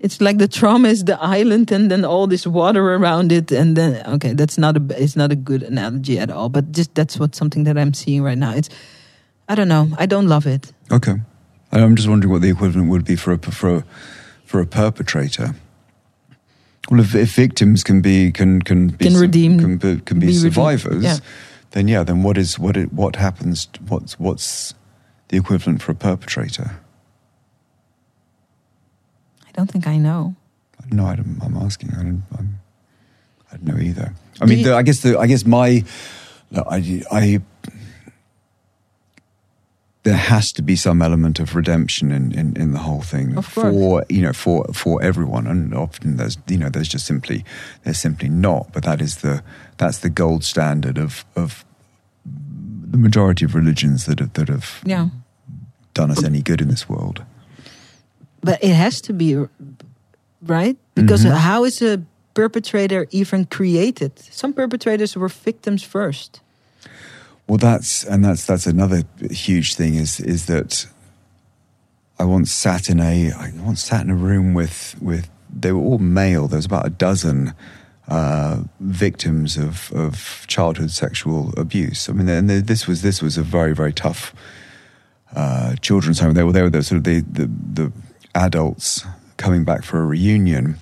it's like the trauma is the island and then all this water around it and then okay, that's not a it's not a good analogy at all, but just that's what something that I'm seeing right now. It's I don't know. I don't love it. Okay. I'm just wondering what the equivalent would be for a for a, for a perpetrator. Well, if, if victims can be can can be Can redeem- can be, can be, be survivors, yeah. then yeah, then what is what it, what happens? What's what's the equivalent for a perpetrator? I don't think I know. No, I don't, I'm asking. I don't. I'm, I don't know either. I Do mean, you- the, I guess the I guess my I I there has to be some element of redemption in, in, in the whole thing Of for you know for for everyone and often there's you know there's just simply there's simply not but that is the that's the gold standard of of the majority of religions that have that have Yeah. done us any good in this world But it has to be right because Mhm. how is a perpetrator even created? Some perpetrators were victims first. Well, that's and that's that's another huge thing is is that I once sat in a I once sat in a room with with they were all male. There was about a dozen uh, victims of of childhood sexual abuse. I mean, and this was this was a very very tough uh, children's home. They were they were the, sort of the, the the adults coming back for a reunion.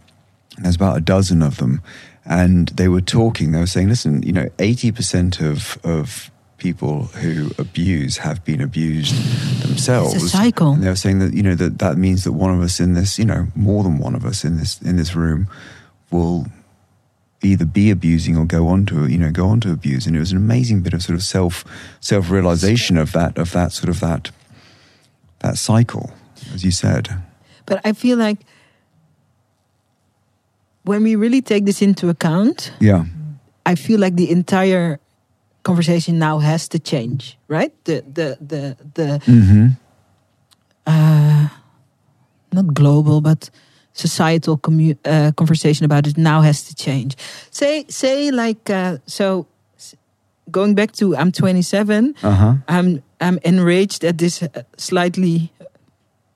There's about a dozen of them, and they were talking. They were saying, "Listen, you know, eighty percent of of people who abuse have been abused themselves. It's a cycle. And they were saying that you know that that means that one of us in this, you know, more than one of us in this in this room, will either be abusing or go on to you know go on to abuse. And it was an amazing bit of sort of self self realization of that of that sort of that that cycle, as you said. But I feel like when we really take this into account, Yeah. I feel like the entire conversation now has to change, right? The the the the Mm-hmm. uh, not global but societal commu- uh, conversation about it now has to change. Say say like uh, so. Going back to I'm 27. Uh huh. I'm I'm enraged at this uh, slightly,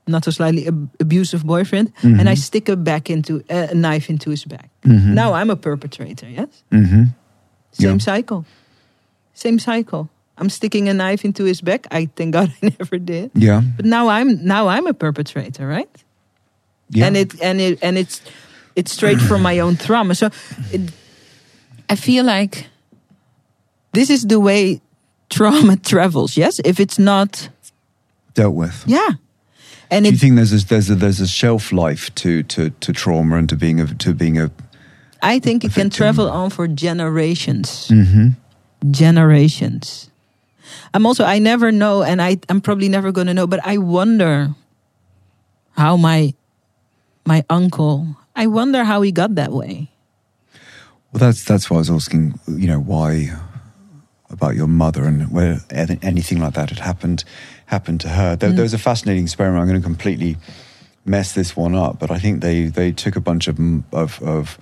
not so slightly ab- abusive boyfriend, and I Mhm. stick a back into uh, a knife into his back. Mhm. Now I'm a perpetrator. Yes, Mm-hmm. same Yeah. cycle, same cycle. I'm sticking a knife into his back. I thank God I never did. Yeah. But now I'm now I'm a perpetrator, right? Yeah. And it and it and it's it's straight from my own trauma. So it, I feel like this is the way trauma travels. Yes, if it's not, dealt with. yeah, and Do you think there's a, there's a there's a shelf life to, to, to trauma and to being a to being a I think it can travel on for generations, mm-hmm. Generations. I'm also I never know, and I I'm probably never going to know, but I wonder how my my uncle. I wonder how he got that way. Well, that's that's why I was asking. You know, why about your mother and where anything like that had happened happened to her. There, Mm. there was a fascinating experiment. I'm going to completely mess this one up, but I think they they took a bunch of of, of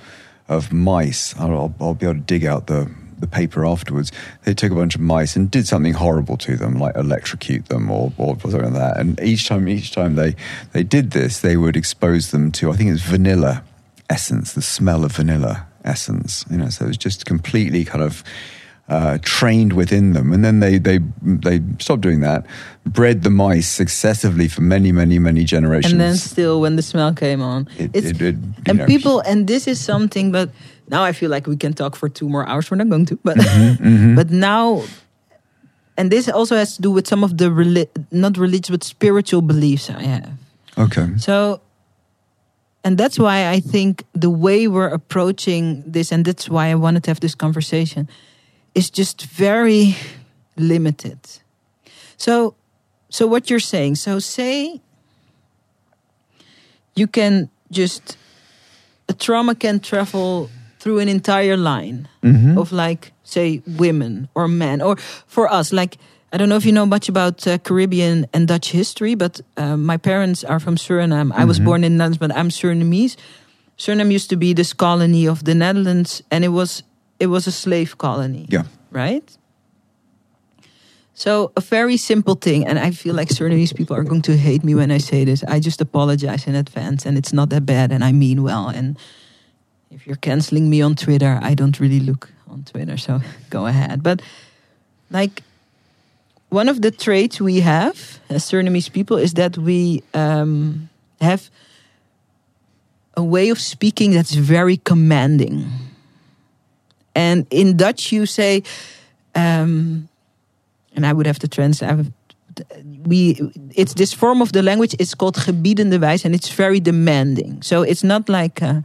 of mice. I'll, I'll, I'll be able to dig out the the paper afterwards. They took a bunch of mice and did something horrible to them, like electrocute them or, or something like that. And each time, each time they they did this, they would expose them to I think it's vanilla essence, the smell of vanilla essence. You know, so it was just completely kind of uh, trained within them, and then they they they stopped doing that, bred the mice successively for many many many generations, and then still when the smell came on, It- it's it- it, and know, people and this is something, but now I feel like we can talk for two more hours. We're not going to, but Mm-hmm, but now. And this also has to do with some of the reli- not religious but spiritual beliefs I have. okay, So, and that's why I think the way we're approaching this, and that's why I wanted to have this conversation, is just very limited. So, so what you're saying, so say you can just, a trauma can travel through an entire line Mm-hmm. of like, say, women or men, or for us, like, I don't know if you know much about uh, Caribbean and Dutch history, but uh, my parents are from Suriname. I was Mhm. born in the Netherlands, but I'm Surinamese. Suriname used to be this colony of the Netherlands, and it was it was a slave colony, yeah, right? So a very simple thing, and I feel like Surinamese people are going to hate me when I say this. I just apologize in advance, and it's not that bad, and I mean well. And if you're canceling me on Twitter, I don't really look on Twitter, so go ahead. But like one of the traits we have as Surinamese people is that we um, have a way of speaking that's very commanding. And in Dutch, you say, um, and I would have to translate. We, it's this form of the language. It's called gebiedende wijs, and it's very demanding. So it's not like, uh,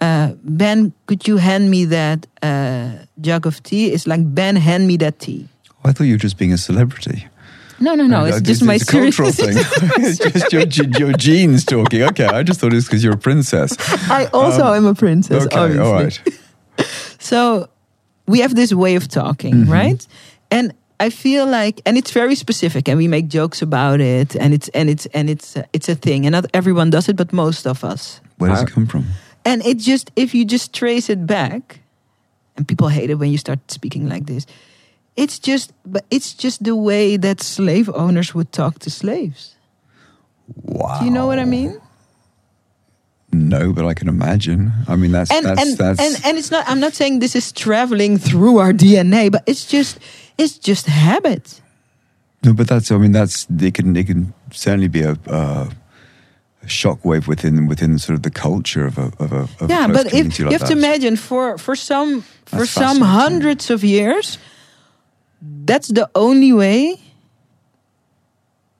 uh, Ben, could you hand me that uh, jug of tea? It's like Ben, hand me that tea. I thought you were just being a celebrity. No, no, no. It's uh, just my a cultural thing. it's just your, your genes talking. Okay, I just thought it was because you're a princess. I also Um, am a princess. okay, obviously. all right. So we have this way of talking, Mhm. right? And I feel like, and it's very specific, and we make jokes about it, and it's and it's and it's uh, it's a thing, and not everyone does it, but most of us. Where does are. it come from? And it just if you just trace it back, and people hate it when you start speaking like this. It's just, but it's just the way that slave owners would talk to slaves. Wow. Do you know what I mean? No, but I can imagine. I mean, that's and that's and, that's. and and it's not i'm not saying this is traveling through our dna but it's just it's just habit no, but that's. I mean, that's. It can. It can certainly be a. Uh, a shockwave within within sort of the culture of a of a, of yeah a but if community you like have to imagine for for some for That's some hundreds of years that's the only way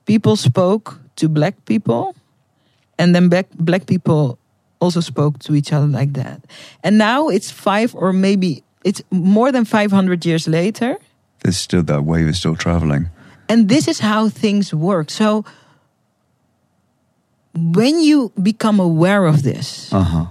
people spoke to black people and then black black people also spoke to each other like that and now it's five or maybe it's more than 500 years later There's still that wave is still traveling. And this is how things work. So when you become aware of this, Uh huh.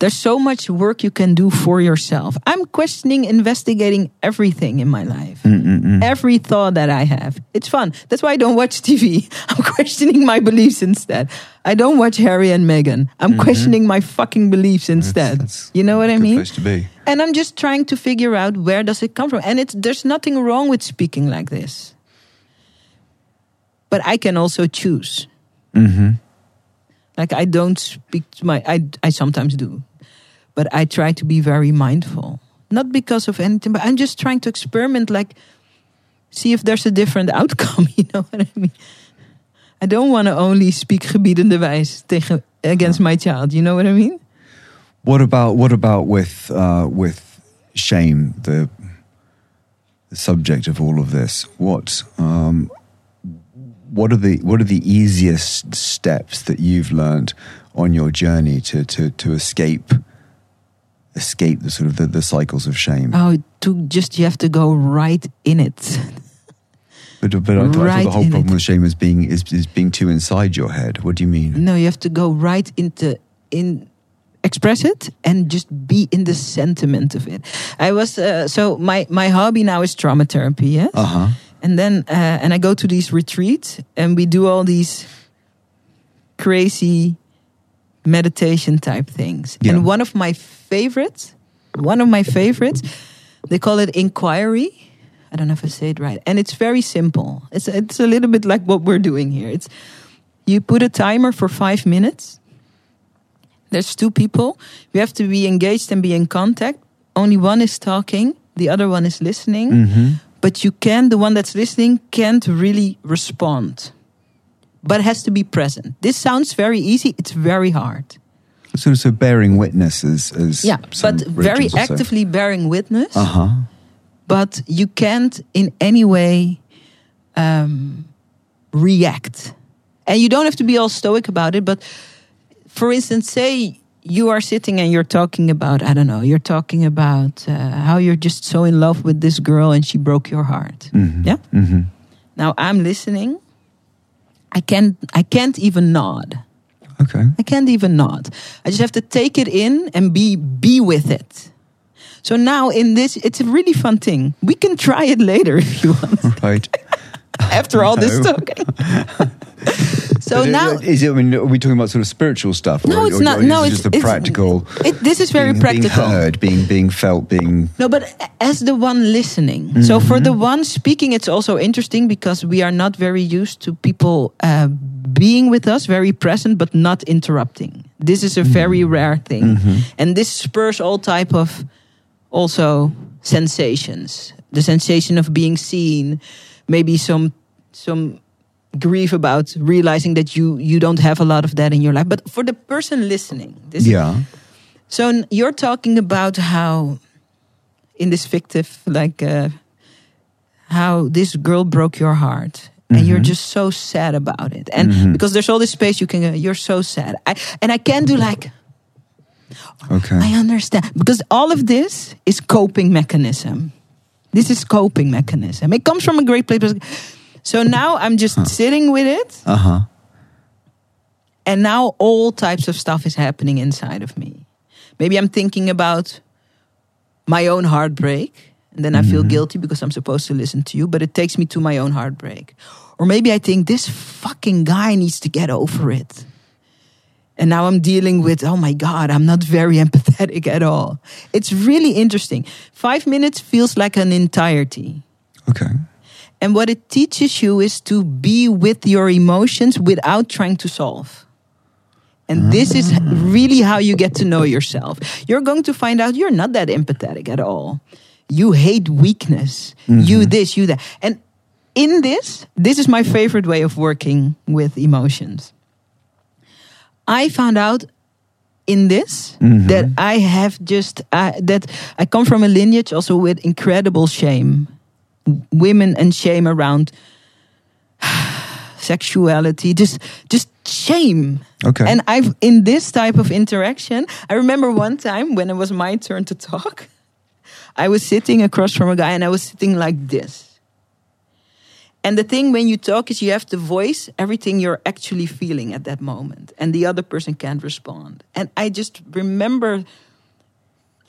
there's so much work you can do for yourself. I'm questioning, investigating everything in my life. Mm-mm-mm. Every thought that I have. It's fun. That's why I don't watch TV. I'm questioning my beliefs instead. I don't watch Harry and Meghan. I'm mm-hmm. questioning my fucking beliefs instead. That's you know what I mean? Place to be. And I'm just trying to figure out where does it come from. And it's there's nothing wrong with speaking like this. But I can also choose. Mm-hmm. Like I don't speak to my I I sometimes do. But I try to be very mindful. Not because of anything, but I'm just trying to experiment like see if there's a different outcome, you know what I mean? I don't want to only speak gebiedende wijs tegen against my child, you know what I mean? What about what about with uh, with shame, the, the subject of all of this? What um, what are the what are the easiest steps that you've learned on your journey to to to escape escape the sort of the, the cycles of shame? Oh, to just you have to go right in it. but but I, thought- I thought the whole problem it. with shame is being is, is being too inside your head. What do you mean? No, you have to go right into in express it and just be in the sentiment of it. I was uh, so my my hobby now is trauma therapy, yes. Uh huh. And then uh, and I go to these retreats and we do all these crazy meditation type things. Yeah. And one of my favorites, one of my favorites, they call it inquiry. I don't know if I say it right. And it's very simple. It's it's a little bit like what we're doing here. It's you put a timer for five minutes. There's two people. You have to be engaged and be in contact. Only one is talking, the other one is listening. Mm-hmm. But you can, the one that's listening, can't really respond, but has to be present. This sounds very easy. It's very hard. So, so bearing witness is. as Yeah, but very actively bearing witness. Uh-huh. But you can't in any way um, react. And you don't have to be all stoic about it. But for instance, say you are sitting and you're talking about, I don't know, you're talking about uh, how you're just so in love with this girl and she broke your heart. Mhm. Yeah. hmm Now I'm listening. I can't I can't even nod. Okay. I can't even nod. I just have to take it in and be be with it. So now in this it's a really fun thing. We can try it later if you want Right. after all this No. talking. so But, uh, now is it? I mean, are we talking about sort of spiritual stuff? No, or, it's or- not- or no, it it's- just the practical. it, this is very being, practical. Being heard, being being felt, being. No, but as the one listening. So for Mm-hmm. the one speaking, it's also interesting because we are not very used to people uh, being with us, very present, but not interrupting. This is a very Mm-hmm. rare thing, and this spurs all type of also sensations. The sensation of being seen, maybe some some grief about realizing that you you don't have a lot of that in your life. But for the person listening, this Yeah. so you're talking about how, in this fictive, like, uh, how this girl broke your heart, and you're just so sad about it, and because there's all this space you can, go, you're so sad. I, and I can't do like, Okay. I understand because all of this is coping mechanism. This is coping mechanism. It comes from a great place. So now I'm just sitting with it, Uh huh. and now all types of stuff is happening inside of me. Maybe I'm thinking about my own heartbreak, and then I feel guilty because I'm supposed to listen to you, but it takes me to my own heartbreak. Or maybe I think this fucking guy needs to get over it. And now I'm dealing with, oh my God, I'm not very empathetic at all. It's really interesting. Five minutes feels like an entirety. Okay. And what it teaches you is to be with your emotions without trying to solve. And this is ah. really how you get to know yourself. You're going to find out you're not that empathetic at all. You hate weakness. You mm-hmm. this, you that. And in this, this is my favorite way of working with emotions. I found out in this that I have just uh, that I come from a lineage also with incredible shame, women and shame around sexuality, just just shame. Okay. And I've in this type of interaction, I remember one time when it was my turn to talk, I was sitting across from a guy and I was sitting like this. And the thing when you talk is you have to voice everything you're actually feeling at that moment, and the other person can't respond. And I just remember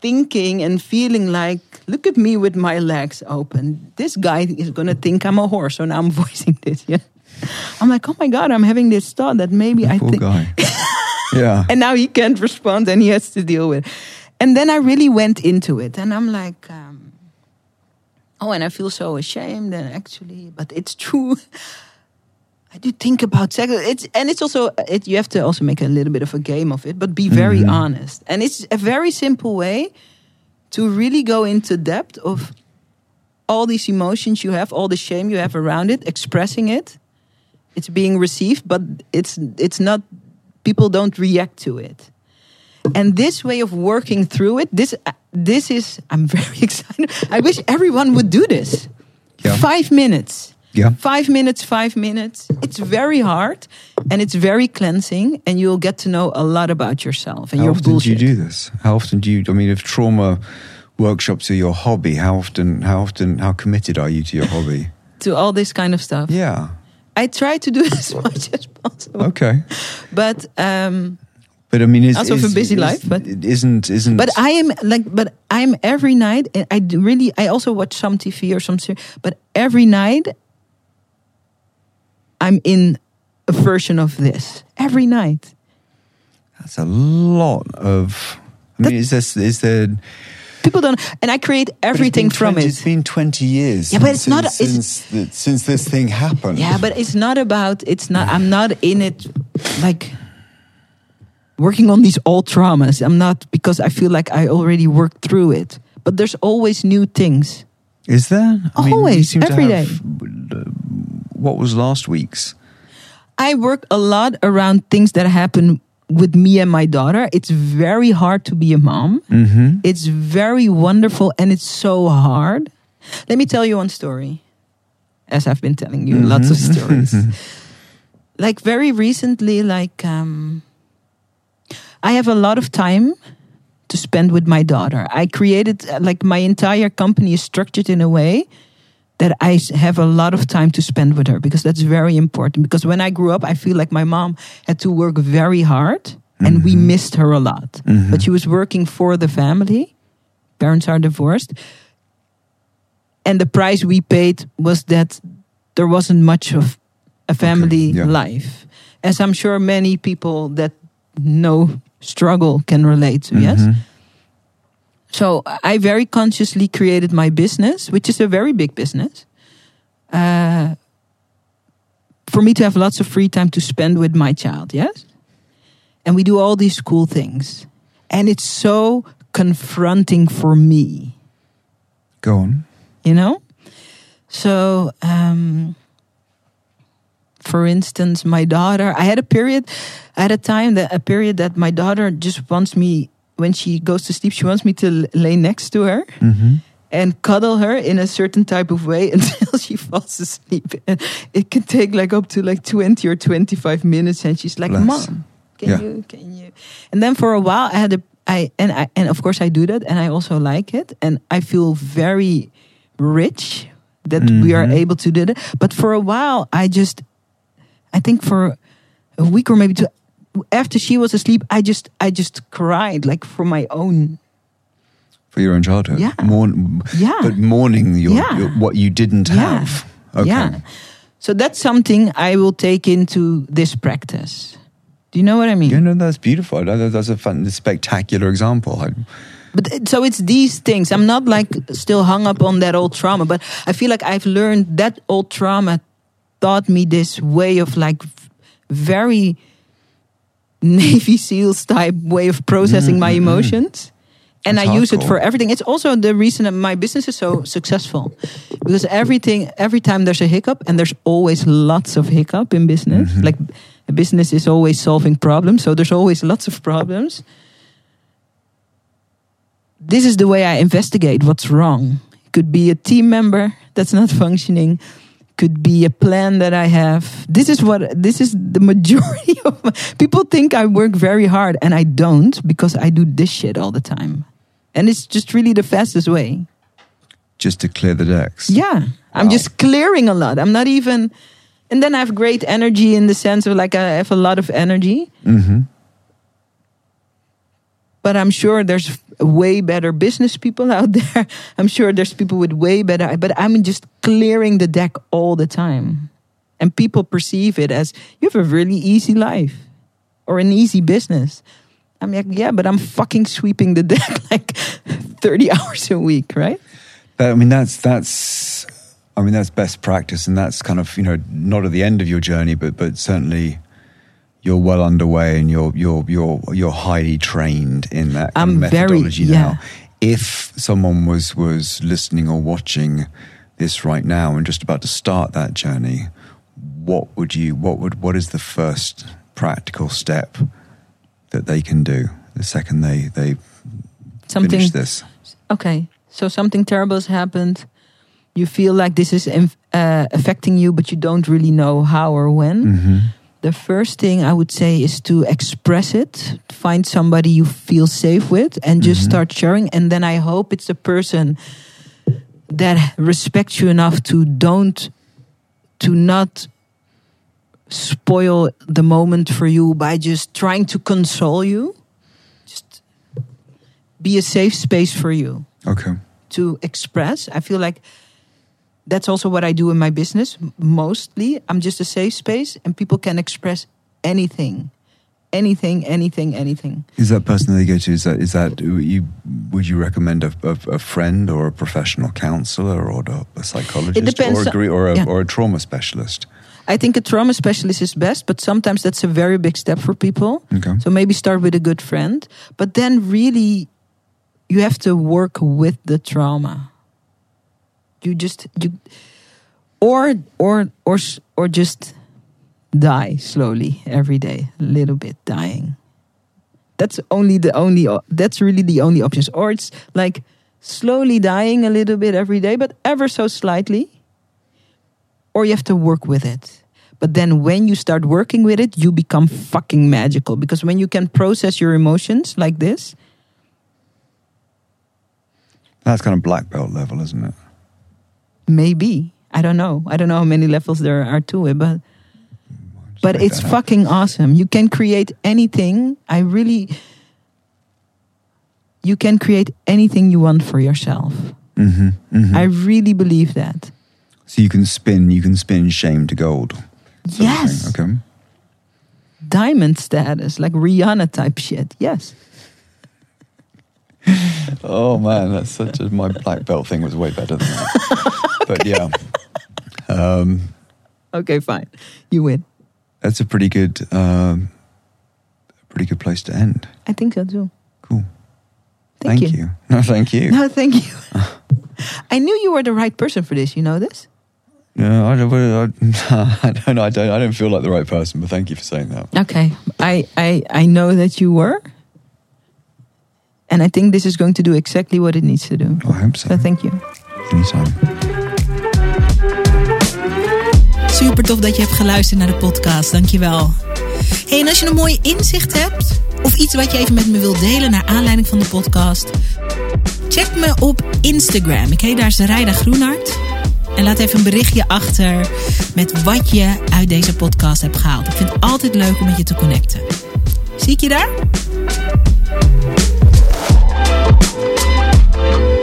thinking and feeling like, look at me with my legs open. This guy is going to think I'm a horse. So now I'm voicing this. Yeah. I'm like, oh my God, I'm having this thought that maybe I Poor think. guy. yeah. And now he can't respond and he has to deal with it. And then I really went into it and I'm like, um, oh, and I feel so ashamed and actually, but it's true. I do think about sex. It's and it's also it, you have to also make a little bit of a game of it, but be very mm-hmm. honest. And it's a very simple way to really go into depth of all these emotions you have, all the shame you have around it, expressing it. It's being received, but it's it's not. People don't react to it. And this way of working through it, this this is. I'm very excited. I wish everyone would do this. Yeah. Five minutes. Yeah. Five minutes, five minutes. It's very hard and it's very cleansing, and you'll get to know a lot about yourself and How your often bullshit. do you do this? How often do you? I mean, if trauma workshops are your hobby, how often? How often? How committed are you to your hobby? to all this kind of stuff. Yeah. I try to do as much as possible, Okay. but um, But I mean, it's Also is, for busy life, but- it isn't isn't. but I am like, but I'm every night. and I really, I also watch some TV or some series, but every night I'm in a version of this every night. That's a lot of. I mean, is this is there? People don't, and I create everything But it's been from 20 it. It's been twenty years. Yeah, but it's since, not- it's- since the- since this thing happened. Yeah, but it's not about. It's not. I'm not in it like working on these old traumas. I'm not because I feel like I already worked through it. But there's always new things. is there? I Always, to every have- What was last week's? I work a lot around things that happen with me and my daughter. It's very hard to be a mom. Mm-hmm. It's very wonderful and it's so hard. Let me tell you one story. As I've been telling you lots of stories. like very recently, like um, I have a lot of time to spend with my daughter. I created like my entire company is structured in a way that I have a lot of time to spend with her because that's very important. Because when I grew up, I feel like my mom had to work very hard and we mm-hmm. missed her a lot. Mm-hmm. But she was working for the family. Parents are divorced. And the price we paid was that there wasn't much of a family yeah. life. As I'm sure many people that know struggle can relate to, yes? Mhm. So I very consciously created my business, which is a very big business, uh, for me to have lots of free time to spend with my child. Yes, and we do all these cool things, and it's so confronting for me, Go on. you know. So, um, for instance, my daughter, I had a period, at a time that a period that my daughter just wants me when she goes to sleep, she wants me to lay next to her Mm-hmm. and cuddle her in a certain type of way until she falls asleep. And it can take like up to like 20 or 25 minutes. And she's like, Bless. Mom, can Yeah. you, can you? And then for a while, I had a, I, and I, and of course I do that and I also like it. And I feel very rich that we are Mhm. able to do that. But for a while, I just, I think for a week or maybe two, after she was asleep, I just, I just cried like for my own. For your own childhood. Yeah. Mourn, Yeah. But mourning your, Yeah. your what you didn't Yeah. have. Okay. Yeah. So that's something I will take into this practice. Do you know what I mean? Yeah, no, that's beautiful. That- That's a fun, spectacular example. I, But uh, so it's these things. I'm not like still hung up on that old trauma, but I feel like I've learned that old trauma taught me this way of like very Navy SEALs type way of processing my mm, mm, mm. emotions. And That's I use it for everything. It's also the reason that my business is so successful. Because everything, every time there's a hiccup, and there's always lots of hiccup in business. Mm-hmm. Like a business is always solving problems, so there's always lots of problems this is the way I investigate what's wrong. It could be a team member that's not functioning. Could be a plan that I have. This is what this is the majority of my, people think I work very hard and I don't because I do this shit all the time. And it's just really the fastest way. just to clear the decks. Yeah. I'm just clearing a lot. I'm not even and then I have great energy in the sense of like I have a lot of energy. Mm-hmm. But I'm sure there's way better business people out there. I'm sure there's people with way better, but I'm just clearing the deck all the time. And people perceive it as you have a really easy life or an easy business. I'm like, yeah, but I'm fucking sweeping the deck like 30 hours a week, right? But, I mean, that's that's. I mean, that's best practice, and that's kind of you know not at the end of your journey, but but certainly you're well underway, and you're you're you're you're highly trained in that I'm of very- methodology yeah. now. If someone was was listening or watching this right now and just about to start that journey, what would you what would what is the first practical step that they can do the second they they Something finish this? okay so something terrible has happened you feel like this is uh, affecting you but you don't really know how or when Mm-hmm. The first thing i would say is to express it find somebody you feel safe with and just Mhm. start sharing and then i hope it's the person that respects you enough to don't to not spoil the moment for you by just trying to console you just be a safe space for you Okay. to express. I feel like that's also what I do in my business. Mostly, I'm just a safe space and people can express anything. anything, anything, anything. Is that person that they go to? Is that is that you? Would you recommend a, a, a friend or a professional counselor or a, psychologist or a, or a, yeah. or a trauma specialist? I think a trauma specialist is best, but sometimes that's a very big step for people. Okay. So maybe start with a good friend, but then really you have to work with the trauma. You just you or or or or just die slowly every day, a little bit dying. That's only the only that's really the only options. Or it's like slowly dying a little bit every day, but ever so slightly or you have to work with it. But then when you start working with it, you become fucking magical because when you can process your emotions like this, That's kind of black belt level, isn't it? Maybe I don't know. I don't know how many levels there are to it, but but it's fucking awesome. You can create anything. I really you can create anything you want for yourself. Mm-hmm, mm-hmm. I really believe that. so you can spin, you can spin shame to gold. sort of thing. Yes. Okay. Diamond status, like Rihanna type shit. Yes. Oh man, that's such a my black belt thing was way better than that. but yeah, um, Okay, fine. You win. that's a pretty good, um, pretty good place to end. I think so too. Cool. Thank, Thank, you. No, thank you. No, thank you. I knew you were the right person for this. You know this? No, I don't, I, I don't. I don't. I don't feel like the right person. But thank you for saying that. Okay. I, I, I know that you were. And I think this is going to do exactly what it needs to do. I hope so. So thank you. Anytime. Super tof dat je hebt geluisterd naar de podcast. Dankjewel. Hey, en als je een mooi inzicht hebt of iets wat je even met me wilt delen naar aanleiding van de podcast, check me op Instagram. Ik heet daar Zerijda Groenhart. En laat even een berichtje achter met wat je uit deze podcast hebt gehaald. Ik vind het altijd leuk om met je te connecten. Zie ik je daar? Thank you.